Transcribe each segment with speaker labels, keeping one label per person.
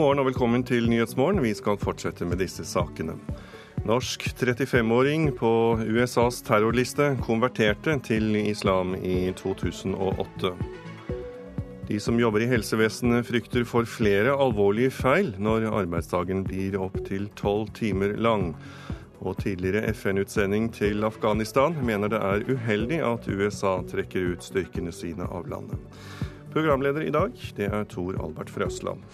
Speaker 1: morgen og velkommen til Nyhetsmorgen. Vi skal fortsette med disse sakene. Norsk 35-åring på USAs terrorliste konverterte til islam i 2008. De som jobber i helsevesenet frykter for flere alvorlige feil når arbeidsdagen blir opptil tolv timer lang. Og tidligere FN-utsending til Afghanistan mener det er uheldig at USA trekker ut styrkene sine av landet. Programleder i dag, det er Tor Albert Frøsland.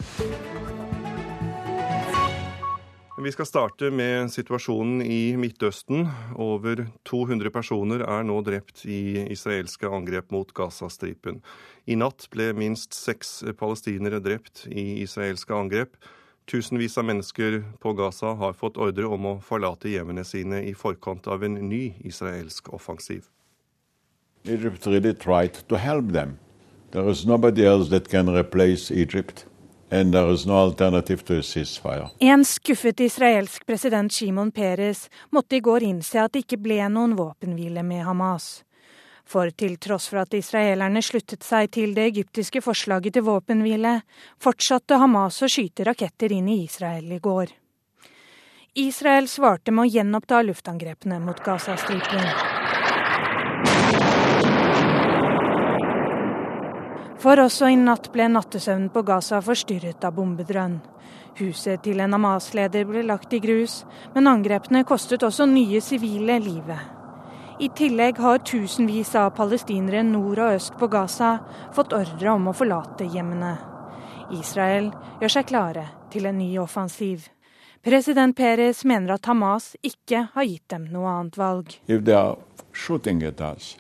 Speaker 1: Vi skal starte med situasjonen i Midtøsten. Over 200 personer er nå drept i israelske angrep mot Gazastripen. I natt ble minst seks palestinere drept i israelske angrep. Tusenvis av mennesker på Gaza har fått ordre om å forlate hjemmene sine i forkant av en ny israelsk offensiv.
Speaker 2: Egypt really tried to help them. There is nobody else that can replace Egypt. And there is no alternative to a ceasefire.
Speaker 3: En skuffet israelsk president Shimon Peres måtte i går innse at det ikke ble noen våpenhvile med Hamas. For til tross for at israelerne sluttet seg til det egyptiske forslaget til våpenhvile, fortsatte Hamas å skyte raketter inn i Israel i går. Israel svarte med å gjenoppta luftangrepene mot Gazastripen. For også i natt ble nattesøvnen på Gaza forstyrret av bombedrønn. Huset til en Hamas-leder ble lagt i grus, men angrepene kostet også nye sivile livet. I tillegg har tusenvis av palestinere nord og øst på Gaza fått ordre om å forlate hjemmene. Israel gjør seg klare til en ny offensiv. President Peres mener at Hamas ikke har gitt dem noe annet valg.
Speaker 2: Us,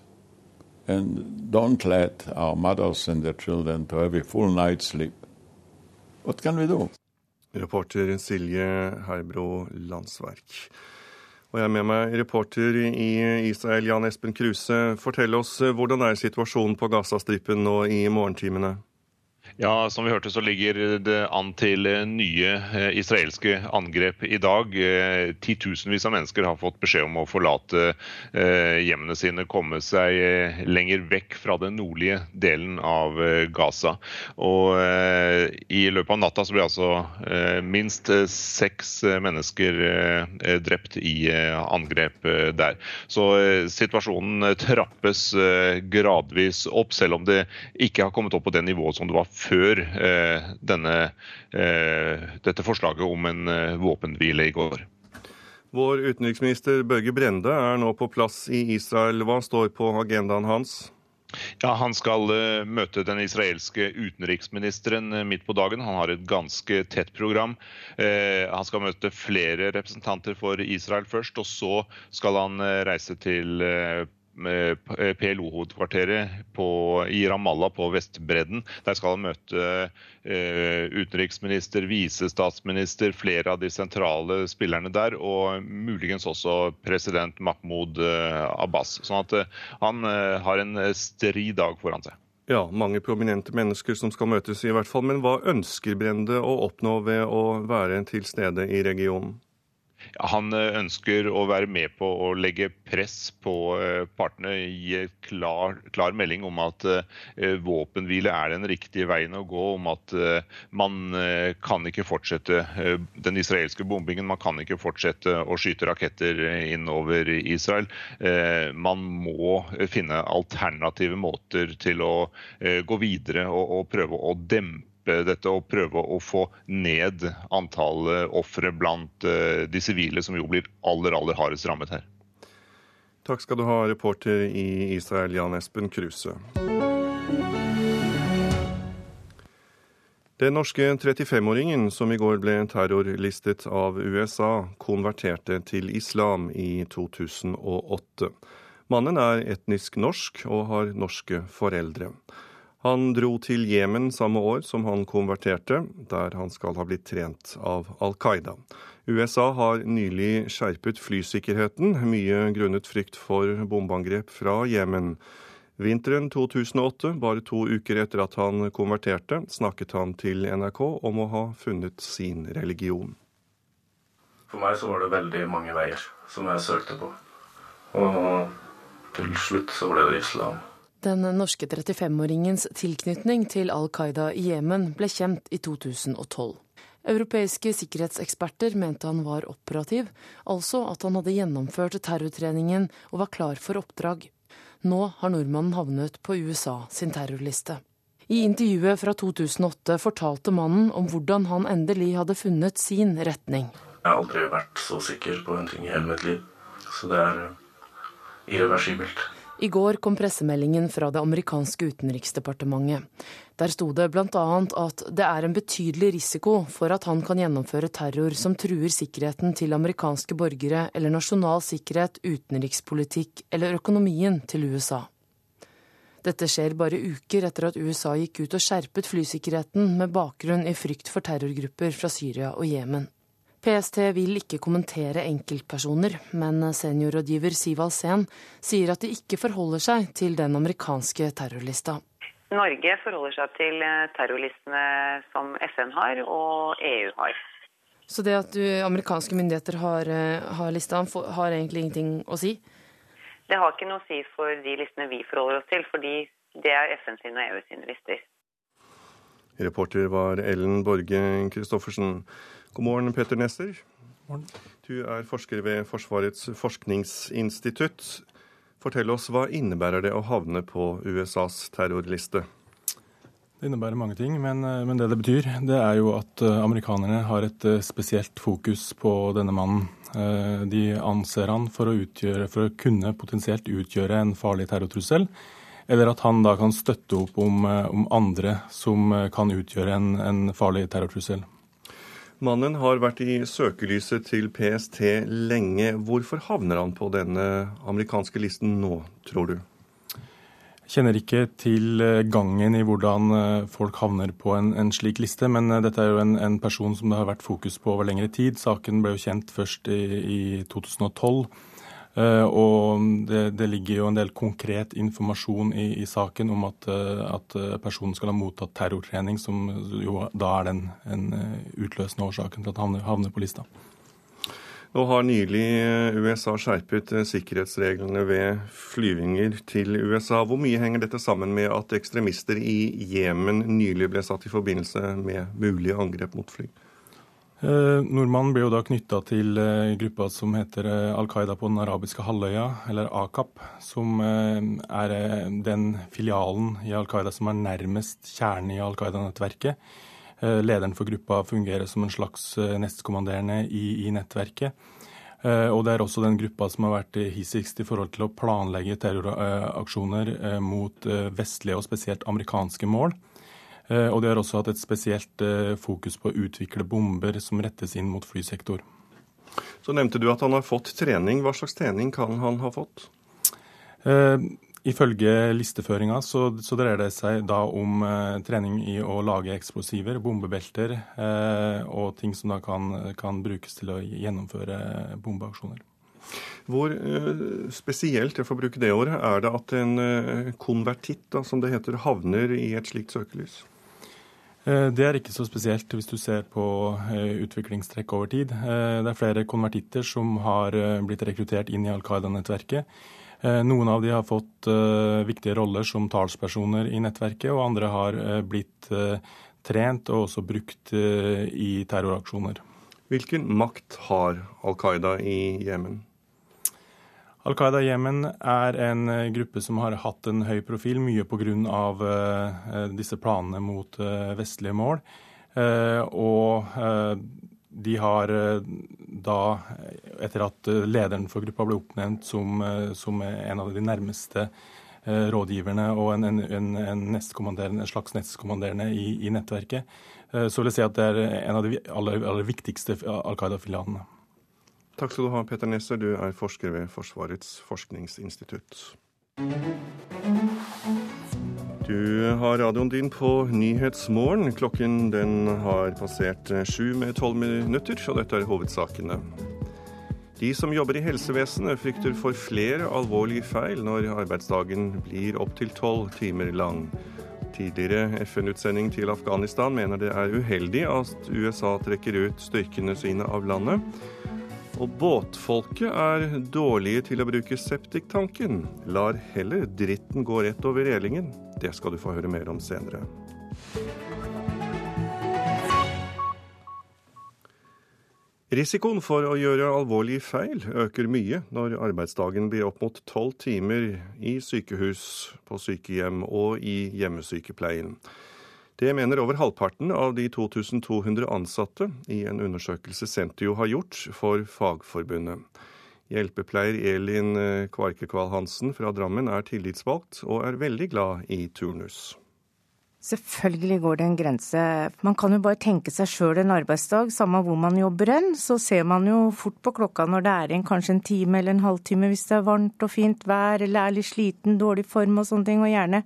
Speaker 2: and don't let our mothers and their children to have a full night's sleep. What can we do?
Speaker 1: Reporter Silje Herbro Landsverk. Og jeg er med meg reporter i Israel, Jan Espen Kruse. Fortell oss, eh, hvordan er situasjonen på Gazastripen nå i morgentimene?
Speaker 4: Ja, Som vi hørte så ligger det an til eh, nye eh, israelske angrep i dag. Eh, titusenvis av mennesker har fått beskjed om å forlate hjemmene sine, komme seg lenger vekk fra den nordlige delen av Gaza. Og I løpet av natta så ble altså minst seks mennesker drept i angrep der. Så situasjonen trappes gradvis opp, selv om det ikke har kommet opp på det nivået som det var før eh, denne, eh, dette forslaget om en eh, våpenhvile i går.
Speaker 1: Vår utenriksminister Børge Brende er nå på plass i Israel. Hva står på agendaen hans?
Speaker 4: Ja, Han skal møte den israelske utenriksministeren midt på dagen. Han har et ganske tett program. Han skal møte flere representanter for Israel først, og så skal han reise til PLO-hovedkvarteret i Ramallah på Vestbredden. Der skal han møte eh, utenriksminister, visestatsminister, flere av de sentrale spillerne der, og muligens også president Mahmoud eh, Abbas. Sånn at eh, han har en stri dag foran seg.
Speaker 1: Ja, mange prominente mennesker som skal møtes i hvert fall. Men hva ønsker Brende å oppnå ved å være til stede i regionen?
Speaker 4: Han eh, ønsker å være med på å legge press på eh, partene, gi klar, klar, melding om at eh, våpenhvile er den riktige veien å gå, om at man kan ikke fortsette den israelske bombingen, man kan ikke fortsette å skyte raketter innover Israel. Man må finne alternative måter til å gå videre og, og prøve å dempe dette og prøve å få ned antallet ofre blant eh, de sivile, som jo blir aller, aller hardest rammet her.
Speaker 1: Takk skal du ha, reporter i Israel, Jan Espen Kruse. Den norske 35-åringen som i går ble terrorlistet av USA, konverterte til islam i 2008. Mannen er etnisk norsk og har norske foreldre. Han dro til Jemen samme år som han konverterte, der han skal ha blitt trent av Al Qaida. USA har nylig skjerpet flysikkerheten, mye grunnet frykt for bombeangrep fra Jemen. Vinteren 2008, bare to uker etter at han konverterte, snakket han til NRK om å ha funnet sin religion.
Speaker 5: For meg så var det veldig mange veier som jeg søkte på. Og til slutt så ble det islam.
Speaker 6: Den norske 35-åringens tilknytning til Al Qaida i Jemen ble kjent i 2012. Europeiske sikkerhetseksperter mente han var operativ, altså at han hadde gjennomført terrortreningen og var klar for oppdrag. Nå har nordmannen havnet på USA sin terrorliste. I intervjuet fra 2008 fortalte mannen om hvordan han endelig hadde funnet sin retning.
Speaker 5: Jeg har aldri vært så sikker på en ting i hele mitt liv, så det er irreversibelt.
Speaker 6: I går kom pressemeldingen fra det amerikanske utenriksdepartementet. Der sto det bl.a. at det er en betydelig risiko for at han kan gjennomføre terror som truer sikkerheten til amerikanske borgere eller nasjonal sikkerhet, utenrikspolitikk eller økonomien til USA. Dette skjer bare uker etter at USA gikk ut og skjerpet flysikkerheten med bakgrunn i frykt for terrorgrupper fra Syria og Jemen. PST vil ikke kommentere enkeltpersoner, men seniorrådgiver Siv Alsen sier at de ikke forholder seg til den amerikanske terrorlista.
Speaker 7: Norge forholder seg til terrorlistene som FN har og EU har.
Speaker 6: Så det at du, amerikanske myndigheter har, har lista, har egentlig ingenting å si?
Speaker 7: Det har ikke noe å si for de listene vi forholder oss til, fordi det er FN sine og EU sine lister.
Speaker 1: Reporter var Ellen Borge Christoffersen. God morgen, Peter Nesser. Du er forsker ved Forsvarets forskningsinstitutt. Fortell oss, hva innebærer det å havne på USAs terrorliste?
Speaker 8: Det innebærer mange ting, men, men, det det betyr, det er jo at eh, amerikanerne har et eh, spesielt fokus på denne mannen. Eh, de anser han for å, utgjøre, for å kunne potensielt utgjøre en farlig terrortrussel, eller at han da kan støtte opp om, om andre som kan utgjøre en, en farlig terrortrussel.
Speaker 1: Mannen har vært i søkelyset til PST lenge. Hvorfor havner han på denne amerikanske listen nå, tror du?
Speaker 8: Jeg kjenner ikke til eh, gangen i hvordan eh, folk havner på en, en slik liste, men eh, dette er jo en, en, person som det har vært fokus på over lengre tid. Saken ble jo kjent først i, i 2012. Eh, og det, det, ligger jo en del konkret informasjon i, i saken om at, eh, at, eh, personen skal ha mottatt terrortrening, som jo da er den en utløsende årsaken til at han havner på lista.
Speaker 1: Nå har nylig USA skjerpet sikkerhetsreglene ved flyvinger til USA. Hvor mye henger dette sammen med at ekstremister i Jemen nylig ble satt i forbindelse med mulige angrep mot fly?
Speaker 8: Eh, nordmannen ble jo da knytta til eh, gruppa som heter eh, Al Qaida på den arabiske halvøya, eller AKAP, som er den filialen i Al Qaida som er nærmest kjernen i Al Qaida-nettverket. Lederen for gruppa fungerer som en slags nestkommanderende i, i, nettverket. Og det er også den gruppa som har vært hissigst i forhold til å planlegge terroraksjoner mot vestlige og spesielt amerikanske mål. Eh, og de har også hatt et spesielt eh, fokus på å utvikle bomber som rettes inn mot flysektor.
Speaker 1: Så nevnte du at han har fått trening. Hva slags trening kan han ha fått?
Speaker 8: Uh, ifølge listeføringa så, så, dreier det seg da om eh, trening i å lage eksplosiver, bombebelter eh, og ting som da kan, kan, brukes til å gjennomføre bombeaksjoner.
Speaker 1: Hvor spesielt, jeg får bruke det året, er det at en konvertitt, da, som det heter, havner i et slikt søkelys?
Speaker 8: Eh, det er ikke så spesielt hvis du ser på eh, utviklingstrekk over tid. Eh, det er flere konvertitter som har blitt rekruttert inn i Al Qaida-nettverket. Noen av de har fått viktige roller som talspersoner i nettverket, og andre har blitt trent og også brukt i terroraksjoner.
Speaker 1: Hvilken makt har Al Qaida i Jemen?
Speaker 8: Al Qaida Jemen er en eh, gruppe som har hatt en høy profil, mye pga. Uh, disse planene mot vestlige mål. Og de har da, etter at lederen for gruppa ble oppnevnt som, som en av de nærmeste rådgiverne og en, en, en, en slags nestkommanderende i, i nettverket, så vil jeg si at det er en av de aller, aller viktigste Al Qaida-filialene.
Speaker 1: Takk skal du ha, Peter Nesser. Du er forsker ved Forsvarets forskningsinstitutt. Du har radioen din på Nyhetsmorgen. Klokken den har passert sju med tolv minutter, og dette er hovedsakene. De som jobber i helsevesenet frykter for flere alvorlige feil når arbeidsdagen blir opptil tolv timer lang. Tidligere FN-utsending til Afghanistan mener det er uheldig at USA trekker ut styrkene sine av landet. Og båtfolket er dårlige til å bruke septiktanken. Lar heller dritten gå rett over relingen. Det skal du få høre mer om senere. Risikoen for å gjøre alvorlige feil øker mye når arbeidsdagen blir opp mot tolv timer i sykehus, på sykehjem og i hjemmesykepleien. Det mener over halvparten av de 2200 ansatte i en undersøkelse Sentio har gjort for Fagforbundet. Hjelpepleier Elin Kvarkekval Hansen fra Drammen er tillitsvalgt og er veldig glad i turnus.
Speaker 9: Selvfølgelig går det en grense. Man kan jo bare tenke seg sjøl en arbeidsdag, samme hvor man jobber hen. Så ser man jo fort på klokka når det er igjen kanskje en time eller en halvtime hvis det er varmt og fint vær eller er litt sliten, dårlig form og sånne ting, og gjerne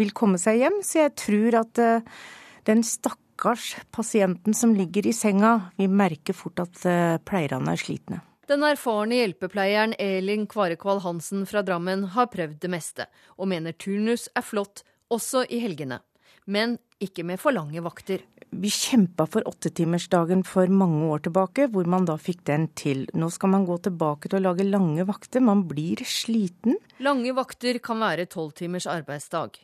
Speaker 9: vil komme seg hjem. Så jeg tror at uh, den stakkars pasienten som ligger i senga, vil merke fort at uh, pleierne er slitne.
Speaker 10: Den erfarne hjelpepleieren Elin Kvarekval Hansen fra Drammen har prøvd det meste, og mener turnus er flott, også i helgene men ikke med for lange vakter.
Speaker 9: Vi kjempa for åttetimersdagen for mange år tilbake, hvor man da fikk den til. Nå skal man gå tilbake til å lage lange vakter. Man blir sliten.
Speaker 10: Lange vakter kan være tolv timers arbeidsdag.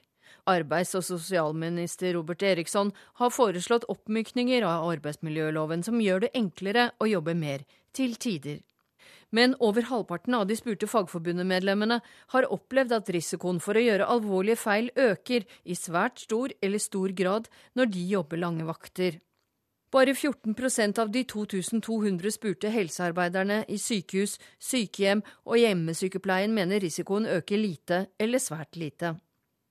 Speaker 10: Arbeids- og sosialminister Robert Eriksson har foreslått oppmykninger av arbeidsmiljøloven som gjør det enklere å jobbe mer, til tider men over halvparten av de spurte fagforbundemedlemmene har opplevd at risikoen for å gjøre alvorlige feil øker i svært stor eller stor grad når de jobber lange vakter. Bare 14% av de 2200 spurte helsearbeiderne i sykehus, sykehjem og hjemmesykepleien mener risikoen øker lite eller svært lite.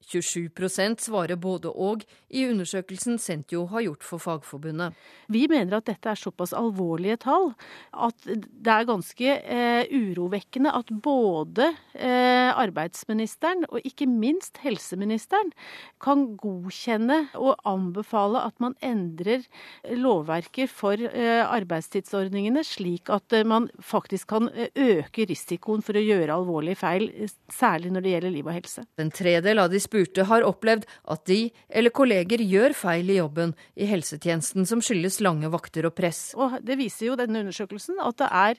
Speaker 10: 27% svarer både og i undersøkelsen Sentio har gjort for Fagforbundet.
Speaker 11: Vi mener at dette er såpass alvorlige tall at det er ganske eh, urovekkende at både eh, arbeidsministeren og ikke minst helseministeren kan godkjenne og anbefale at man endrer lovverket for eh, arbeidstidsordningene slik at eh, man faktisk kan eh, øke risikoen for å gjøre alvorlige feil, særlig når det gjelder liv og helse.
Speaker 10: En tredel av de spurte har opplevd at de eller kolleger gjør feil i jobben i helsetjenesten som skyldes lange vakter og press.
Speaker 11: Og Det viser jo denne undersøkelsen at det er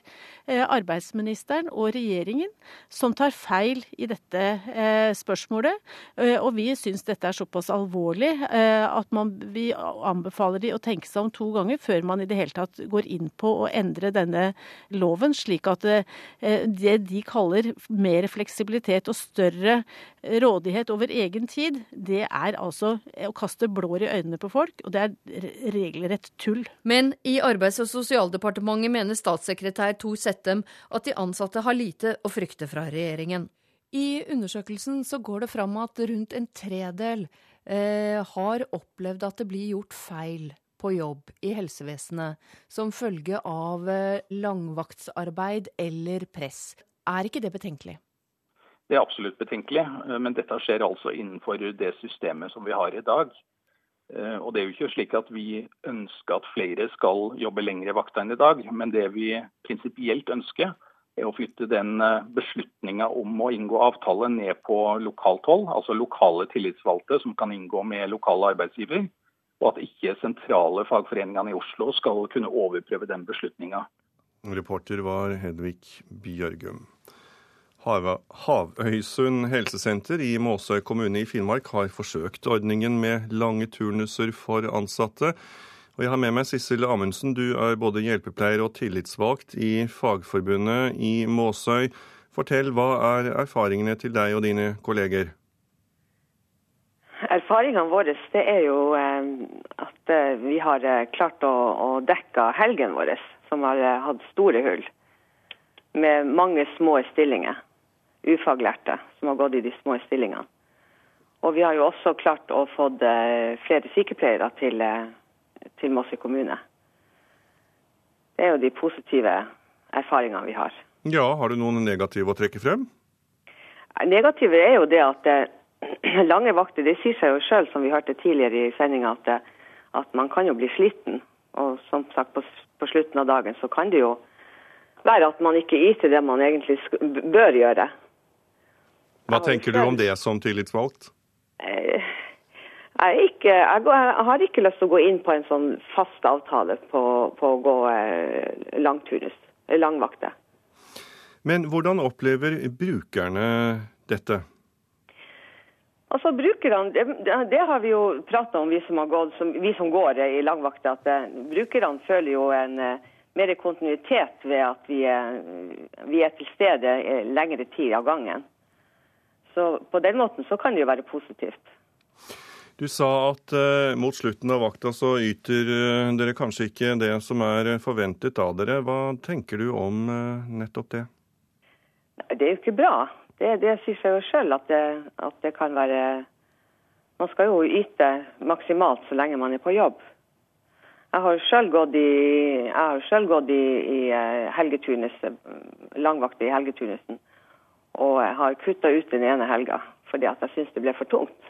Speaker 11: eh, arbeidsministeren og regjeringen som tar feil i dette eh, spørsmålet. Eh, og vi syns dette er såpass alvorlig at man, vi anbefaler de å tenke seg om to ganger før man i det hele tatt går inn på å endre denne loven, slik at det de kaller mer fleksibilitet og større rådighet over egen tid, det er altså å kaste blår i øynene på folk, og det er regelrett tull.
Speaker 10: Men i Arbeids- og sosialdepartementet mener statssekretær Tor Settem at de ansatte har lite å frykte fra regjeringen. I undersøkelsen så går det fram at rundt en tredel eh, har opplevd at det blir gjort feil på jobb i helsevesenet som følge av eh, langvaktsarbeid eller press. Er ikke det betenkelig?
Speaker 12: Det er absolutt betenkelig, eh, men dette skjer altså innenfor det systemet som vi har i dag. Eh, og Det er jo ikke slik at vi ønsker at flere skal jobbe lengre vakter enn i dag, men det vi prinsipielt ønsker, er å flytte den eh, beslutninga om å inngå avtale ned på lokalt hold, altså lokale tillitsvalgte som kan inngå med lokale arbeidsgiver, og at ikke sentrale fagforeningene i Oslo skal kunne overprøve den beslutninga.
Speaker 1: Reporter var Hedvig Bjørgum. Havøysund helsesenter i Måsøy kommune i Finnmark har forsøkt ordningen med lange turnuser for ansatte. Og jeg har med meg Sissel Amundsen, du er både hjelpepleier og tillitsvalgt i Fagforbundet i Måsøy. Fortell, hva er erfaringene til deg og dine kolleger?
Speaker 7: Erfaringene våre det er jo eh, at eh, vi har eh, klart å, å dekke helgen vår, som har hatt store hull. Med mange små stillinger ufaglærte som har gått i de små stillingene. Og vi har jo også klart å få eh, flere sykepleiere til, eh, til Mosse kommune. Det er jo de positive erfaringene vi har.
Speaker 1: Ja, Har du noen negative å trekke frem?
Speaker 7: Negative er jo det at eh, lange vakter Det sier seg jo sjøl, som vi hørte tidligere i sendinga, at, at, man kan jo bli sliten. Og som sagt, på, på, slutten av dagen så kan det jo være at man ikke yter det man egentlig bør gjøre.
Speaker 1: Hva tenker du om det som tillitsvalgt?
Speaker 7: Eh, jeg, ikke, jeg, har ikke lyst til å gå inn på en sånn fast avtale på, på å gå eh, langturnus, langvakter.
Speaker 1: Men hvordan opplever brukerne dette?
Speaker 7: Altså brukerne, det, det, har vi jo prata om, vi som, gått, som, vi som, går i langvakter. At brukerne føler jo en mer kontinuitet ved at vi er, vi er til stede lengre tid av gangen. Så på den måten så kan det jo være positivt.
Speaker 1: Du sa at eh, mot slutten av vakta så yter eh, dere kanskje ikke det som er forventet av dere. Hva tenker du om eh, nettopp det?
Speaker 7: Det er jo ikke bra. Det, det sier seg jo sjøl at, at, det kan være Man skal jo yte maksimalt så lenge man er på jobb. Jeg har sjøl gått i, selv gått i, i helgeturnus, langvakt i helgeturnusen. Og jeg har kutta ut den ene helga fordi at jeg syns det ble for tungt.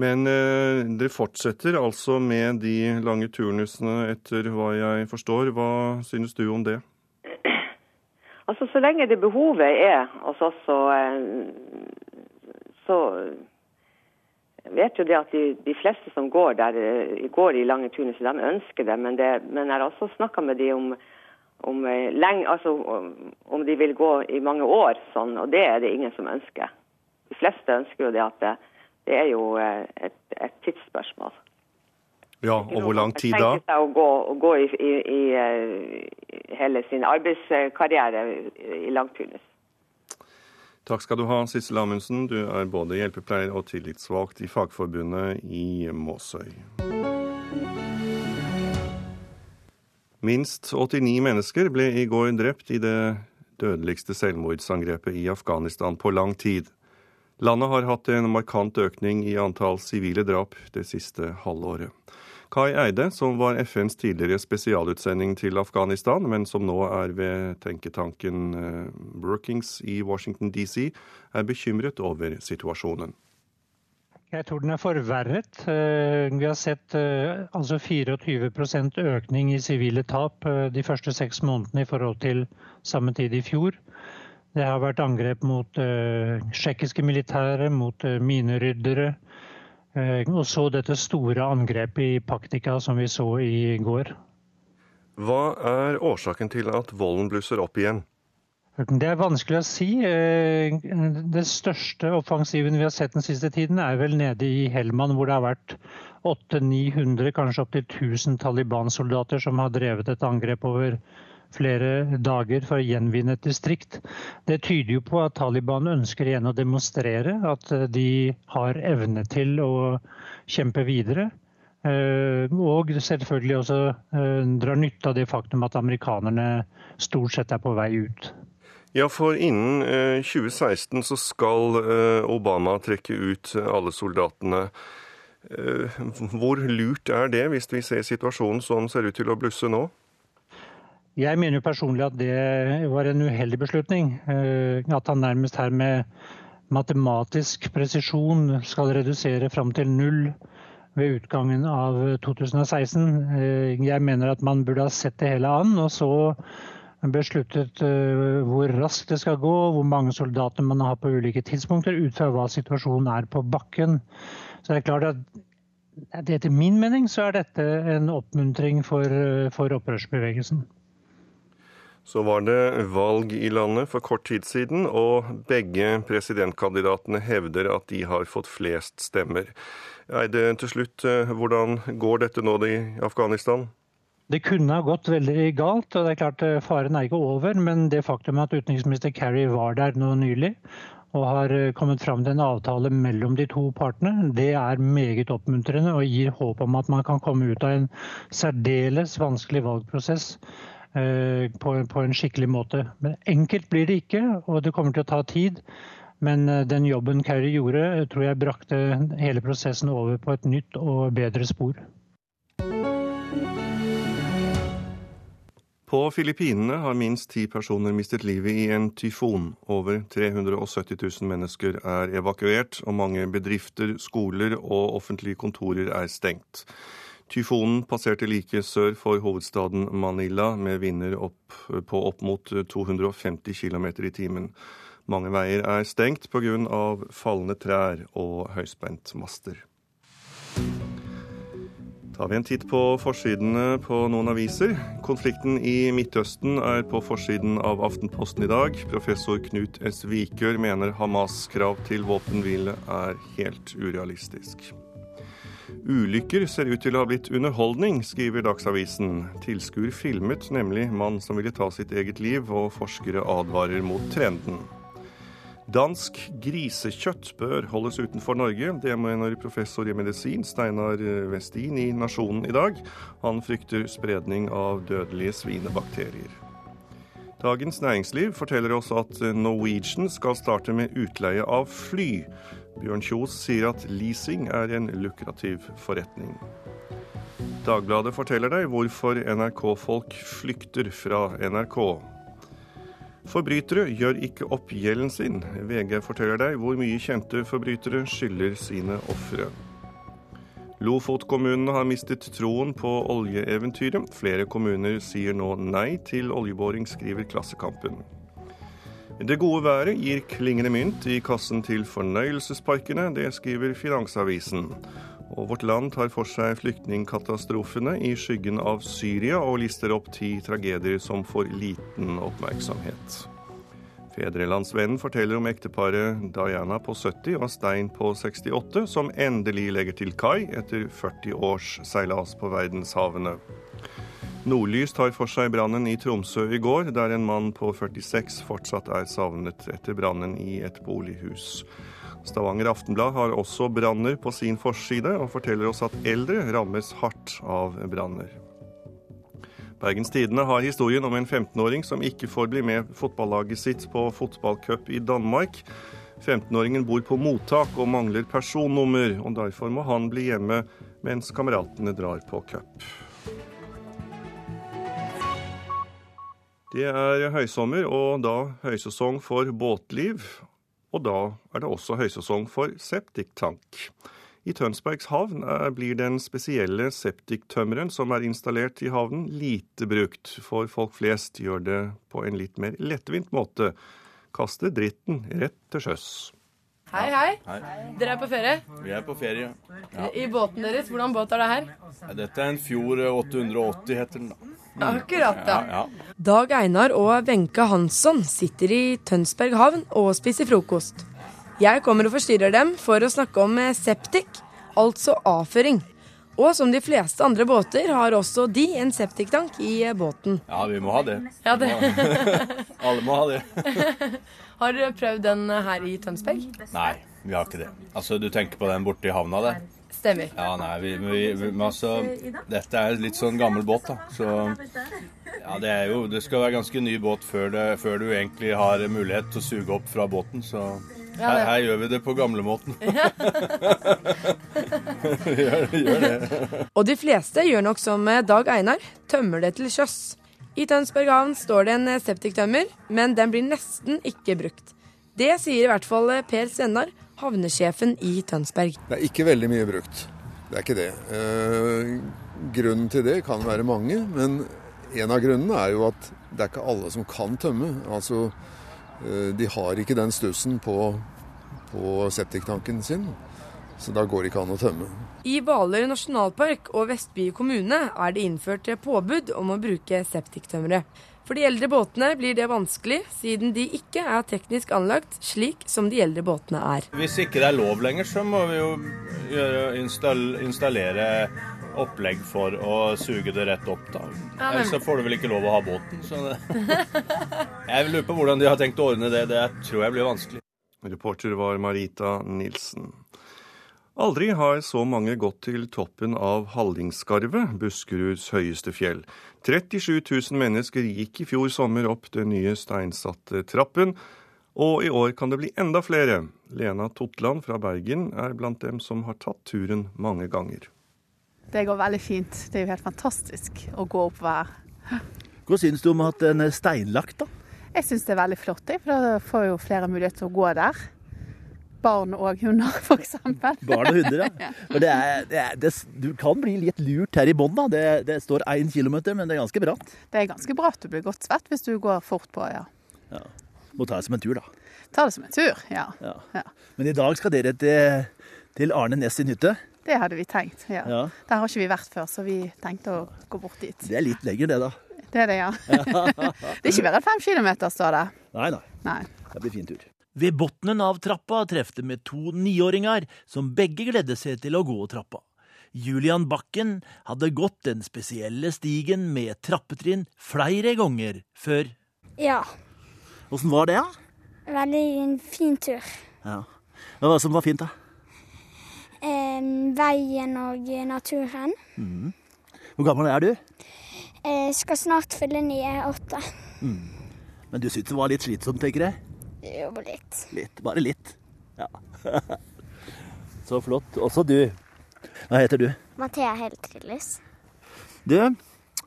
Speaker 1: Men eh, dere fortsetter altså med de lange turnusene, etter hva jeg forstår. Hva synes du om det?
Speaker 7: Altså, Så lenge det behovet er hos oss, så, så vet jo det at de, de, fleste som går der, går i lange turnuser, de ønsker det. Men, det, men jeg har også snakka med de om, om, eh, lenge, altså, om, de vil gå i mange år, sånn, og det er det ingen som ønsker. De fleste ønsker jo det at det, det er jo eh, et, et tidsspørsmål.
Speaker 1: Ja, og hvor lang tid da?
Speaker 7: Tenke seg å gå, å gå i, i, i, eh, hele sin arbeidskarriere i langturnus.
Speaker 1: Takk skal du ha, Sissel Amundsen. Du er både hjelpepleier og tillitsvalgt i Fagforbundet i Måsøy. Minst 89 mennesker ble i går drept i det dødeligste selvmordsangrepet i Afghanistan på lang tid. Landet har hatt en markant økning i antall sivile drap det siste halvåret. Kai Eide, som var FNs tidligere spesialutsending til Afghanistan, men som nå er ved tenketanken eh, Brookings i Washington DC, er bekymret over situasjonen.
Speaker 13: Jeg tror den er forverret. Eh, vi har sett eh, altså 24% økning i sivile tap de første seks månedene i forhold til samme tid i fjor. Det har vært angrep mot tsjekkiske militære, mot mineryddere. Og så dette store angrepet i Paktika som vi så i går.
Speaker 1: Hva er årsaken til at volden blusser opp igjen?
Speaker 13: Det er vanskelig å si. Den største offensiven vi har sett den siste tiden, er vel nede i Helman, hvor det har vært 800-900, kanskje opptil 1000 Taliban-soldater som har drevet et angrep over flere dager for å gjenvinne et distrikt. Det tyder jo på at Taliban ønsker igjen å demonstrere at eh, de har evne til å kjempe videre. Eh, og selvfølgelig også eh, drar nytte av det faktum at amerikanerne stort sett er på vei ut.
Speaker 1: Ja, for innen 2016 så skal Obama trekke ut alle soldatene. Hvor lurt er det, hvis vi ser situasjonen som ser ut til å blusse nå?
Speaker 13: Jeg mener jo personlig at det var en uheldig beslutning. Eh, at han nærmest her med matematisk presisjon skal redusere fram til null ved utgangen av 2016. Eh, jeg mener at man burde ha sett det hele an, og så besluttet eh, hvor raskt det skal gå, hvor mange soldater man har på ulike tidspunkter, ut fra hva situasjonen er på bakken. Så det er klart at etter min mening så er dette en oppmuntring for, for opprørsbevegelsen.
Speaker 1: Så var det valg i landet for kort tid siden, og begge presidentkandidatene hevder at de har fått flest stemmer. Eide, til slutt, eh, hvordan går dette nå i Afghanistan?
Speaker 13: Det kunne ha gått veldig galt, og det er klart eh, faren er ikke over. Men det faktum at utenriksminister Kerry var der nå nylig og har eh, kommet fram til en avtale mellom de to partene, det er meget oppmuntrende og gir håp om at man kan komme ut av en særdeles vanskelig valgprosess Eh, på, på, en skikkelig måte. Men enkelt blir det ikke, og det kommer til å ta tid. Men den jobben Kerry gjorde, tror jeg brakte hele prosessen over på et nytt og bedre spor.
Speaker 1: På Filippinene har minst ti personer mistet livet i en tyfon. Over 370 000 mennesker er evakuert, og mange bedrifter, skoler og offentlige kontorer er stengt. Tyfonen passerte like sør for hovedstaden Manila med vinder opp på opp mot 250 km i timen. Mange veier er stengt pga. falne trær og høyspentmaster. Tar vi en titt på forsidene på noen aviser. Konflikten i Midtøsten er på forsiden av Aftenposten i dag. Professor Knut S. Vikør mener Hamas' krav til våpenhvile er helt urealistisk. Ulykker ser ut til å ha blitt underholdning, skriver Dagsavisen. Tilskuer filmet nemlig mann som ville ta sitt eget liv, og forskere advarer mot trenden. Dansk grisekjøtt bør holdes utenfor Norge. Det mener professor i medisin Steinar Westin i Nasjonen i dag. Han frykter spredning av dødelige svinebakterier. Dagens Næringsliv forteller oss at Norwegian skal starte med utleie av fly. Bjørn Kjos sier at leasing er en lukrativ forretning. Dagbladet forteller deg hvorfor NRK-folk flykter fra NRK. Forbrytere gjør ikke opp gjelden sin. VG forteller deg hvor mye kjente forbrytere skylder sine ofre. Lofotkommunene har mistet troen på oljeeventyret. Flere kommuner sier nå nei til oljeboring, skriver Klassekampen. Det gode været gir klingende mynt i kassen til fornøyelsesparkene, det skriver Finansavisen. Og Vårt Land tar for seg flyktningkatastrofene i skyggen av Syria, og lister opp ti tragedier som får liten oppmerksomhet. Fedrelandsvennen forteller om ekteparet Diana på 70 og Stein på 68, som endelig legger til kai etter 40 års seilas på verdenshavene. Nordlys tar for seg brannen i Tromsø i går, der en mann på 46 fortsatt er savnet etter brannen i et bolighus. Stavanger Aftenblad har også branner på sin forside, og forteller oss at eldre rammes hardt av branner. Bergens Tidende har historien om en 15-åring som ikke får bli med fotballaget sitt på fotballcup i Danmark. 15-åringen bor på mottak og mangler personnummer, og derfor må han bli hjemme mens kameratene drar på cup. Det er høysommer og da høysesong for båtliv. Og da er det også høysesong for septiktank. I Tønsbergs havn blir den spesielle septiktømmeren som er installert i havnen, lite brukt, for folk flest gjør det på en litt mer lettvint måte. Kaste dritten rett til sjøs.
Speaker 14: Hei, hei,
Speaker 15: Hei.
Speaker 14: Dere er på ferie?
Speaker 15: Vi er på ferie. Ja.
Speaker 14: I båten deres. Hvordan båt er det her?
Speaker 15: Dette er en Fjord 880, heter den. da. Mm.
Speaker 14: Akkurat,
Speaker 15: ja.
Speaker 14: ja.
Speaker 15: ja.
Speaker 14: Dag Einar og Wenche Hansson sitter i Tønsberg havn og spiser frokost. Jeg kommer og forstyrrer dem for å snakke om septik, altså avføring. Og som de fleste andre båter har også de en septiktank i båten.
Speaker 15: Ja, vi må ha det.
Speaker 14: Ja, det.
Speaker 15: Alle må ha det.
Speaker 14: har dere prøvd den her i Tønsberg?
Speaker 15: Nei, vi har ikke det. Altså, Du tenker på den borte i havna der?
Speaker 14: Stemmer.
Speaker 15: Ja, nei, vi, vi, vi, altså, Dette er litt sånn gammel båt, da. Så ja, det er jo Det skal være ganske ny båt før, det, før du egentlig har mulighet til å suge opp fra båten. Så her, her gjør vi det på gamlemåten. gjør, gjør det.
Speaker 14: Og de fleste gjør nok som Dag Einar, tømmer det til sjøs. I Tønsberg havn står det en septiktømmer, men den blir nesten ikke brukt. Det sier i hvert fall Per Svennar, havnesjefen i Tønsberg.
Speaker 16: Det er ikke veldig mye brukt. Det er ikke det. Eh, grunnen til det kan være mange, men en av grunnene er jo at det er ikke alle som kan tømme. Altså, eh, de har ikke den stussen på, på septiktanken sin, så da går det ikke an å tømme.
Speaker 14: I Hvaler nasjonalpark og Vestby kommune er det innført påbud om å bruke septiktømmeret. For de eldre båtene blir det vanskelig, siden de ikke er teknisk anlagt slik som de eldre båtene er.
Speaker 15: Hvis ikke det er lov lenger, så må vi jo gjøre, installere opplegg for å suge det rett opp. da. Ellers så får du vel ikke lov å ha båten. Så det. Jeg lurer på hvordan de har tenkt å ordne det. Det tror jeg blir vanskelig.
Speaker 1: Reporter var Marita Nilsen. Aldri har så mange gått til toppen av Hallingskarvet, Buskeruds høyeste fjell. 37 000 mennesker gikk i fjor sommer opp den nye steinsatte trappen, og i år kan det bli enda flere. Lena Totland fra Bergen er blant dem som har tatt turen mange ganger.
Speaker 17: Det går veldig fint. Det er jo helt fantastisk å gå opp hver.
Speaker 18: Hva syns du om at den er steinlagt, da?
Speaker 17: Jeg syns det er veldig flott, for da får jo flere mulighet til å gå der barn og hunder, f.eks.
Speaker 18: Barn og hunder, ja. Det er, det er, det, du kan bli litt lurt her i bånn. Det, det står én kilometer, men det er ganske bratt.
Speaker 17: Det er ganske bratt. Du blir godt svett hvis du går fort på, ja.
Speaker 18: ja. Må ta det som en tur, da.
Speaker 17: Ta det som en tur, ja.
Speaker 18: ja. ja. Men i dag skal dere til, til Arne Næss sin hytte?
Speaker 17: Det hadde vi tenkt, ja.
Speaker 18: ja.
Speaker 17: Der har ikke vi vært før, så vi tenkte å gå bort dit.
Speaker 18: Det er litt lenger, det, da.
Speaker 17: Det er det, ja. det er ikke mer enn fem kilometer, står det.
Speaker 18: Nei, nei.
Speaker 17: nei.
Speaker 18: Det blir fin tur.
Speaker 19: Ved bunnen av trappa trefte vi to niåringer som begge gledde seg til å gå trappa.
Speaker 18: Julian Bakken hadde gått den spesielle stigen med trappetrinn flere ganger før.
Speaker 19: Ja.
Speaker 18: Åssen var det, da?
Speaker 19: Veldig en fin tur.
Speaker 18: Ja. Hva var det som var fint, da?
Speaker 19: Eh, veien og naturen.
Speaker 18: Mm. Hvor gammel er du?
Speaker 19: Jeg skal snart fylle nye åtte.
Speaker 18: Mm. Men du syntes det var litt slitsomt, tenker jeg?
Speaker 19: Jo, litt.
Speaker 18: Litt, Bare litt. Ja. Så flott. Også du. Hva heter du?
Speaker 19: Mathea Heltrillis.
Speaker 18: Du,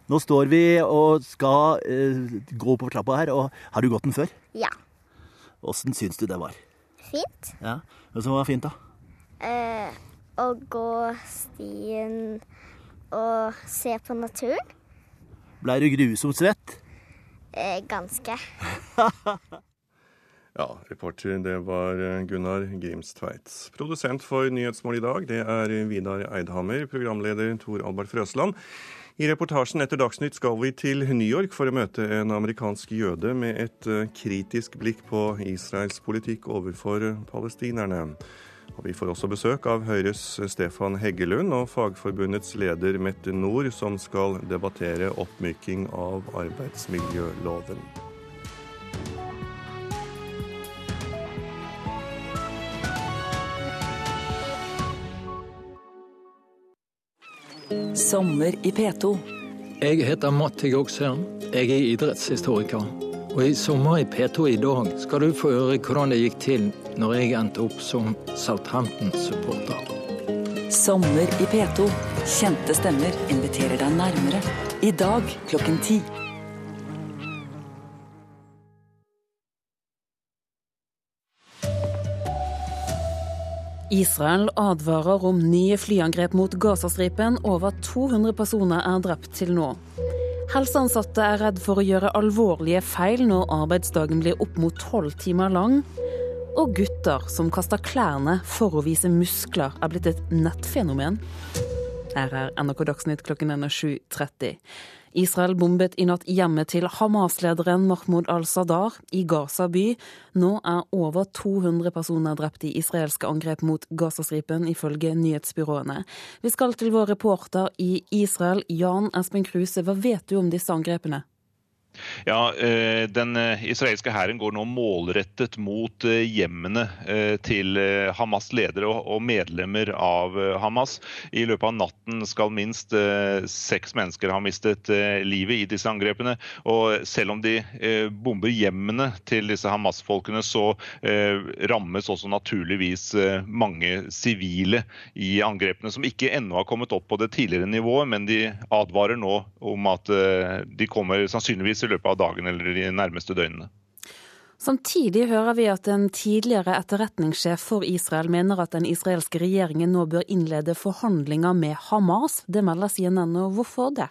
Speaker 18: nå står vi og skal eh, gå på trappa her, og har du gått den før?
Speaker 19: Ja.
Speaker 18: Åssen syns du det var?
Speaker 19: Fint.
Speaker 18: Ja, Hva som var fint, da?
Speaker 19: Eh, å gå stien og se på naturen.
Speaker 18: Blei du grusomt svett?
Speaker 19: Eh, ganske.
Speaker 1: Ja, reporter det var Gunnar Grimstveit. Produsent for Nyhetsmål i dag, det er Vidar Eidhammer. Programleder Tor Albert Frøsland. I reportasjen etter Dagsnytt skal vi til New York for å møte en amerikansk jøde med et eh, kritisk blikk på Israels politikk overfor palestinerne. Og Vi får også besøk av Høyres Stefan Heggelund og Fagforbundets leder Mette Nord, som skal debattere oppmyking av arbeidsmiljøloven.
Speaker 20: Sommer i P2.
Speaker 21: Jeg heter Matti Goksøren. Jeg er idrettshistoriker. Og i Sommer i P2 i dag skal du få høre hvordan det gikk til når jeg endte opp som Southampton-supporter.
Speaker 20: Sommer i P2. Kjente stemmer inviterer deg nærmere. I dag klokken ti.
Speaker 22: Israel advarer om nye flyangrep mot Gazastripen. Over 200 personer er drept til nå. Helseansatte er redd for å gjøre alvorlige feil når arbeidsdagen blir opp mot tolv timer lang. Og gutter som kaster klærne for å vise muskler, er blitt et nettfenomen. Her er NRK Dagsnytt klokken 7.30. Israel bombet i natt hjemmet til Hamas-lederen Mahmoud al-Sadar i Gaza by. Nå er over 200 personer drept i israelske angrep mot Gazastripen, ifølge nyhetsbyråene. Vi skal til vår reporter i Israel, Jan Espen Kruse. Hva vet du om disse angrepene?
Speaker 4: Ja, eh, Den eh, israelske hæren går nå målrettet mot eh, hjemmene til Hamas' ledere og medlemmer av Hamas. I løpet av natten skal minst seks mennesker ha mistet livet i disse angrepene. Og selv om de bomber hjemmene til disse Hamas-folkene, så rammes også naturligvis mange sivile i angrepene, som ikke ennå har kommet opp på det tidligere nivået, men de advarer nå om at de kommer sannsynligvis i løpet av dagen eller de nærmeste døgnene.
Speaker 22: Samtidig hører vi at en tidligere etterretningssjef for Israel mener at den israelske regjeringen nå bør innlede forhandlinger med Hamas. Det melder CNN. Og hvorfor det?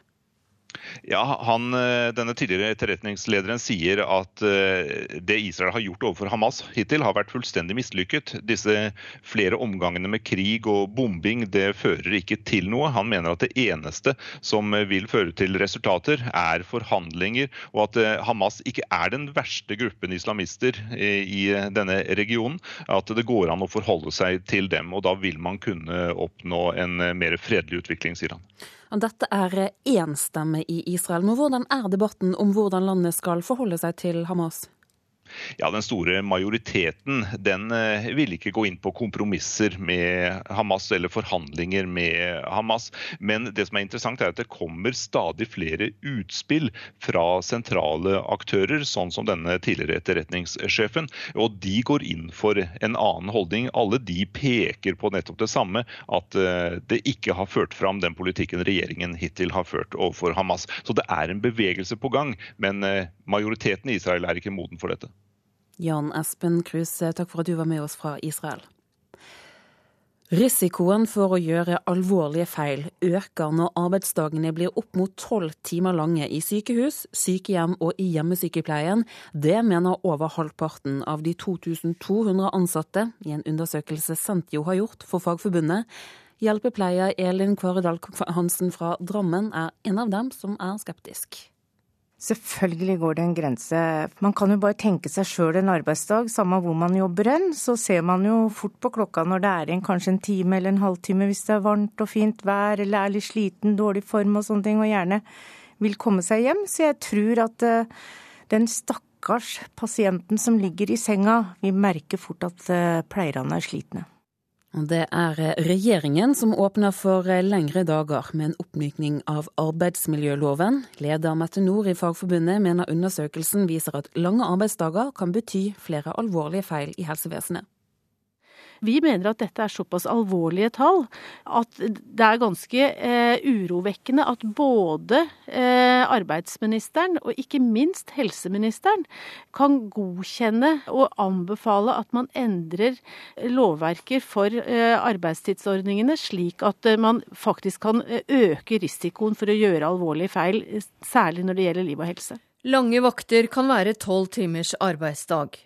Speaker 4: Ja, han, eh, Denne tidligere etterretningslederen sier at eh, det Israel har gjort overfor Hamas hittil, har vært fullstendig mislykket. Disse flere omgangene med krig og bombing det fører ikke til noe. Han mener at det eneste som vil føre til resultater, er forhandlinger, og at eh, Hamas ikke er den verste gruppen islamister i denne regionen. At det går an å forholde seg til dem, og da vil man kunne oppnå en mer fredelig utvikling, sier han.
Speaker 22: Dette er én stemme i Israel. Men hvordan er debatten om hvordan landet skal forholde seg til Hamas?
Speaker 4: Ja, den store majoriteten den ville vil ikke gå inn på kompromisser med Hamas eller forhandlinger med Hamas. Men det som er interessant er at det kommer stadig flere utspill fra sentrale aktører, sånn som denne tidligere etterretningssjefen. Og de går inn for en annen holdning. Alle de peker på nettopp det samme, at eh, det ikke har ført fram den politikken regjeringen hittil har ført overfor Hamas. Så det er en bevegelse på gang, men eh, majoriteten i Israel er ikke moden for dette.
Speaker 22: Jan Espen Kruse, takk for at du var med oss fra Israel. Risikoen for å gjøre alvorlige feil øker når arbeidsdagene blir opp mot tolv timer lange i sykehus, sykehjem og i hjemmesykepleien. Det mener over halvparten av de 2200 ansatte i en undersøkelse Sentio har gjort for Fagforbundet. Hjelpepleier Elin Kvaredal Hansen fra Drammen er en av dem som er skeptisk.
Speaker 9: Selvfølgelig går det en grense. Man kan jo bare tenke seg sjøl en arbeidsdag, samme hvor man jobber hen. Så ser man jo fort på klokka når det er igjen kanskje en time eller en halvtime hvis det er varmt og fint vær eller er litt sliten, dårlig form og sånne ting, og gjerne vil komme seg hjem. Så jeg tror at uh, den stakkars pasienten som ligger i senga, vil merke fort at uh, pleierne er slitne.
Speaker 22: Det er regjeringen som åpner for lengre dager med en oppmykning av arbeidsmiljøloven. Leder Mette Nord i Fagforbundet mener undersøkelsen viser at lange arbeidsdager kan bety flere alvorlige feil i helsevesenet.
Speaker 11: Vi mener at dette er såpass alvorlige tall at det er ganske eh, urovekkende at både eh, arbeidsministeren og ikke minst helseministeren kan godkjenne og anbefale at man endrer lovverket for eh, arbeidstidsordningene, slik at eh, man faktisk kan eh, øke risikoen for å gjøre alvorlige feil, særlig når det gjelder liv og helse.
Speaker 10: Lange vakter kan være tolv timers arbeidsdag.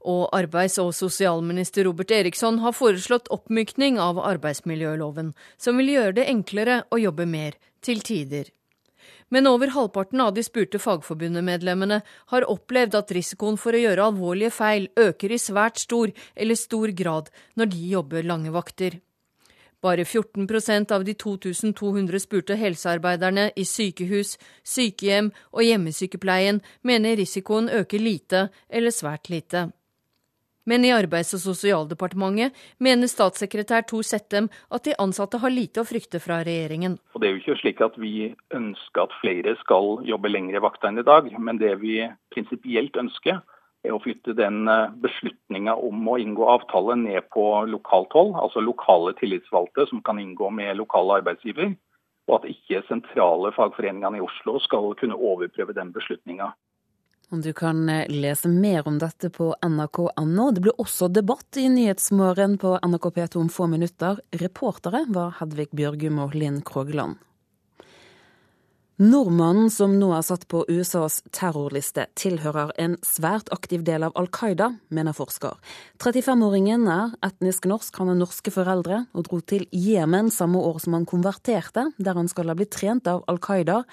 Speaker 10: Og arbeids- og sosialminister Robert Eriksson har foreslått oppmykning av arbeidsmiljøloven, som vil gjøre det enklere å jobbe mer, til tider. Men over halvparten av de spurte fagforbundemedlemmene har opplevd at risikoen for å gjøre alvorlige feil øker i svært stor eller stor grad når de jobber lange vakter. Bare 14% av de 2200 spurte helsearbeiderne i sykehus, sykehjem og hjemmesykepleien mener risikoen øker lite eller svært lite. Men i Arbeids- og sosialdepartementet mener statssekretær Tor Settem at de ansatte har lite å frykte fra regjeringen.
Speaker 12: Og Det er jo ikke slik at vi ønsker at flere skal jobbe lengre vakter enn i dag, men det vi prinsipielt ønsker er å flytte den eh, beslutninga om å inngå avtale ned på lokalt hold, altså lokale tillitsvalgte som kan inngå med lokale arbeidsgiver, og at ikke sentrale fagforeningene i Oslo skal kunne overprøve den beslutninga.
Speaker 22: Du kan eh, lese mer om dette på nrk.no. Det blir også debatt i Nyhetsmorgen på NRK P2 om få minutter. Reportere var Hedvig Bjørgum og Linn Krogland. Nordmannen som nå er satt på USAs terrorliste, tilhører en svært aktiv del av Al Qaida, mener forsker. 35-åringen er etnisk norsk, han har norske foreldre og dro til Jemen samme år som han konverterte, der han skal ha blitt trent av Al Qaida.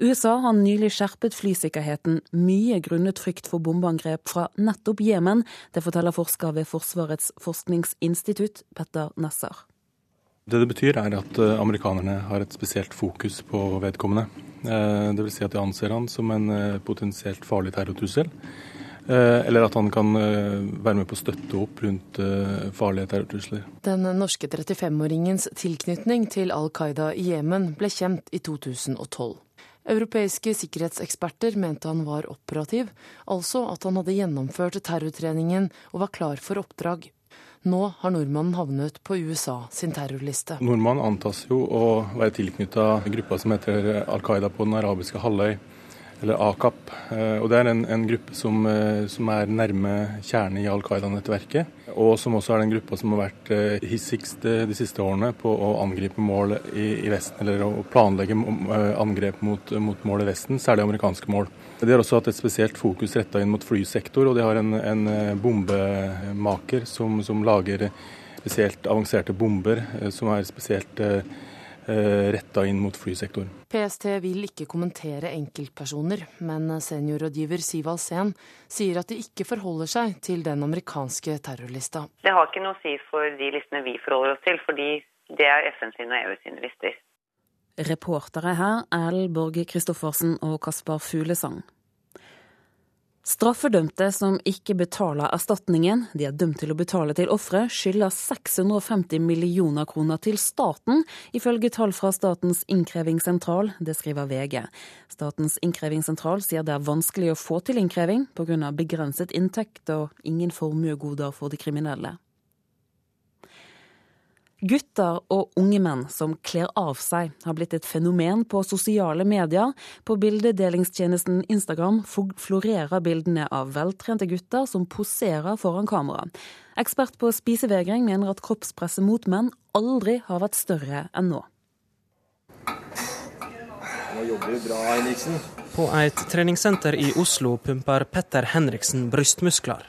Speaker 22: USA har nylig skjerpet flysikkerheten, mye grunnet frykt for bombeangrep fra nettopp Jemen. Det forteller forsker ved Forsvarets forskningsinstitutt, Petter Nesser.
Speaker 8: Det det betyr er at eh, amerikanerne har et spesielt fokus på vedkommende. Eh, Dvs. Si at de anser han som en eh, potensielt farlig terrortrussel. Eller at han kan være med på å støtte opp rundt farlige terrortrusler.
Speaker 6: Den norske 35-åringens tilknytning til Al Qaida i Jemen ble kjent i 2012. Europeiske sikkerhetseksperter mente han var operativ, altså at han hadde gjennomført terrortreningen og var klar for oppdrag. Nå har nordmannen havnet på USA sin terrorliste.
Speaker 8: Nordmannen antas jo å være tilknytta gruppa som heter Al Qaida på den arabiske halvøy eller AKAP. Eh, og Det er en, en gruppe som, eh, som, er nærme kjernen i Al Qaida-nettverket. Og som også er den gruppa som har vært eh, hissigst de siste årene på å angripe mål i, i Vesten, eller å planlegge angrep mot, mot, mål i Vesten, særlig amerikanske mål. De har også hatt et spesielt fokus retta inn mot flysektor, og de har en, en bombemaker som, som lager spesielt avanserte bomber, som er spesielt Eh, retta inn mot flysektoren.
Speaker 6: PST vil ikke kommentere enkeltpersoner, men seniorrådgiver Siv Alsen sier at de ikke forholder seg til den amerikanske terrorlista.
Speaker 23: Det har ikke noe å si for de listene vi forholder oss til, fordi det er FN sine og EU sine lister.
Speaker 22: Reportere her er Borge Christoffersen og Kaspar Fuglesang. Straffedømte som ikke betaler erstatningen de er dømt til å betale til ofre, skylder 650 millioner kroner til staten, ifølge tall fra Statens innkrevingssentral. Det skriver VG. Statens innkrevingssentral sier det er vanskelig å få til innkreving pga. begrenset inntekt og ingen formuegoder for de kriminelle. Gutter og unge menn som kler av seg, har blitt et fenomen på sosiale medier. På bildedelingstjenesten Instagram florerer bildene av veltrente gutter som poserer foran kamera. Ekspert på spisevegring mener at kroppspresset mot menn aldri har vært større enn nå.
Speaker 24: Nå jobber du bra, Henriksen. På et treningssenter i Oslo pumper Petter Henriksen brystmuskler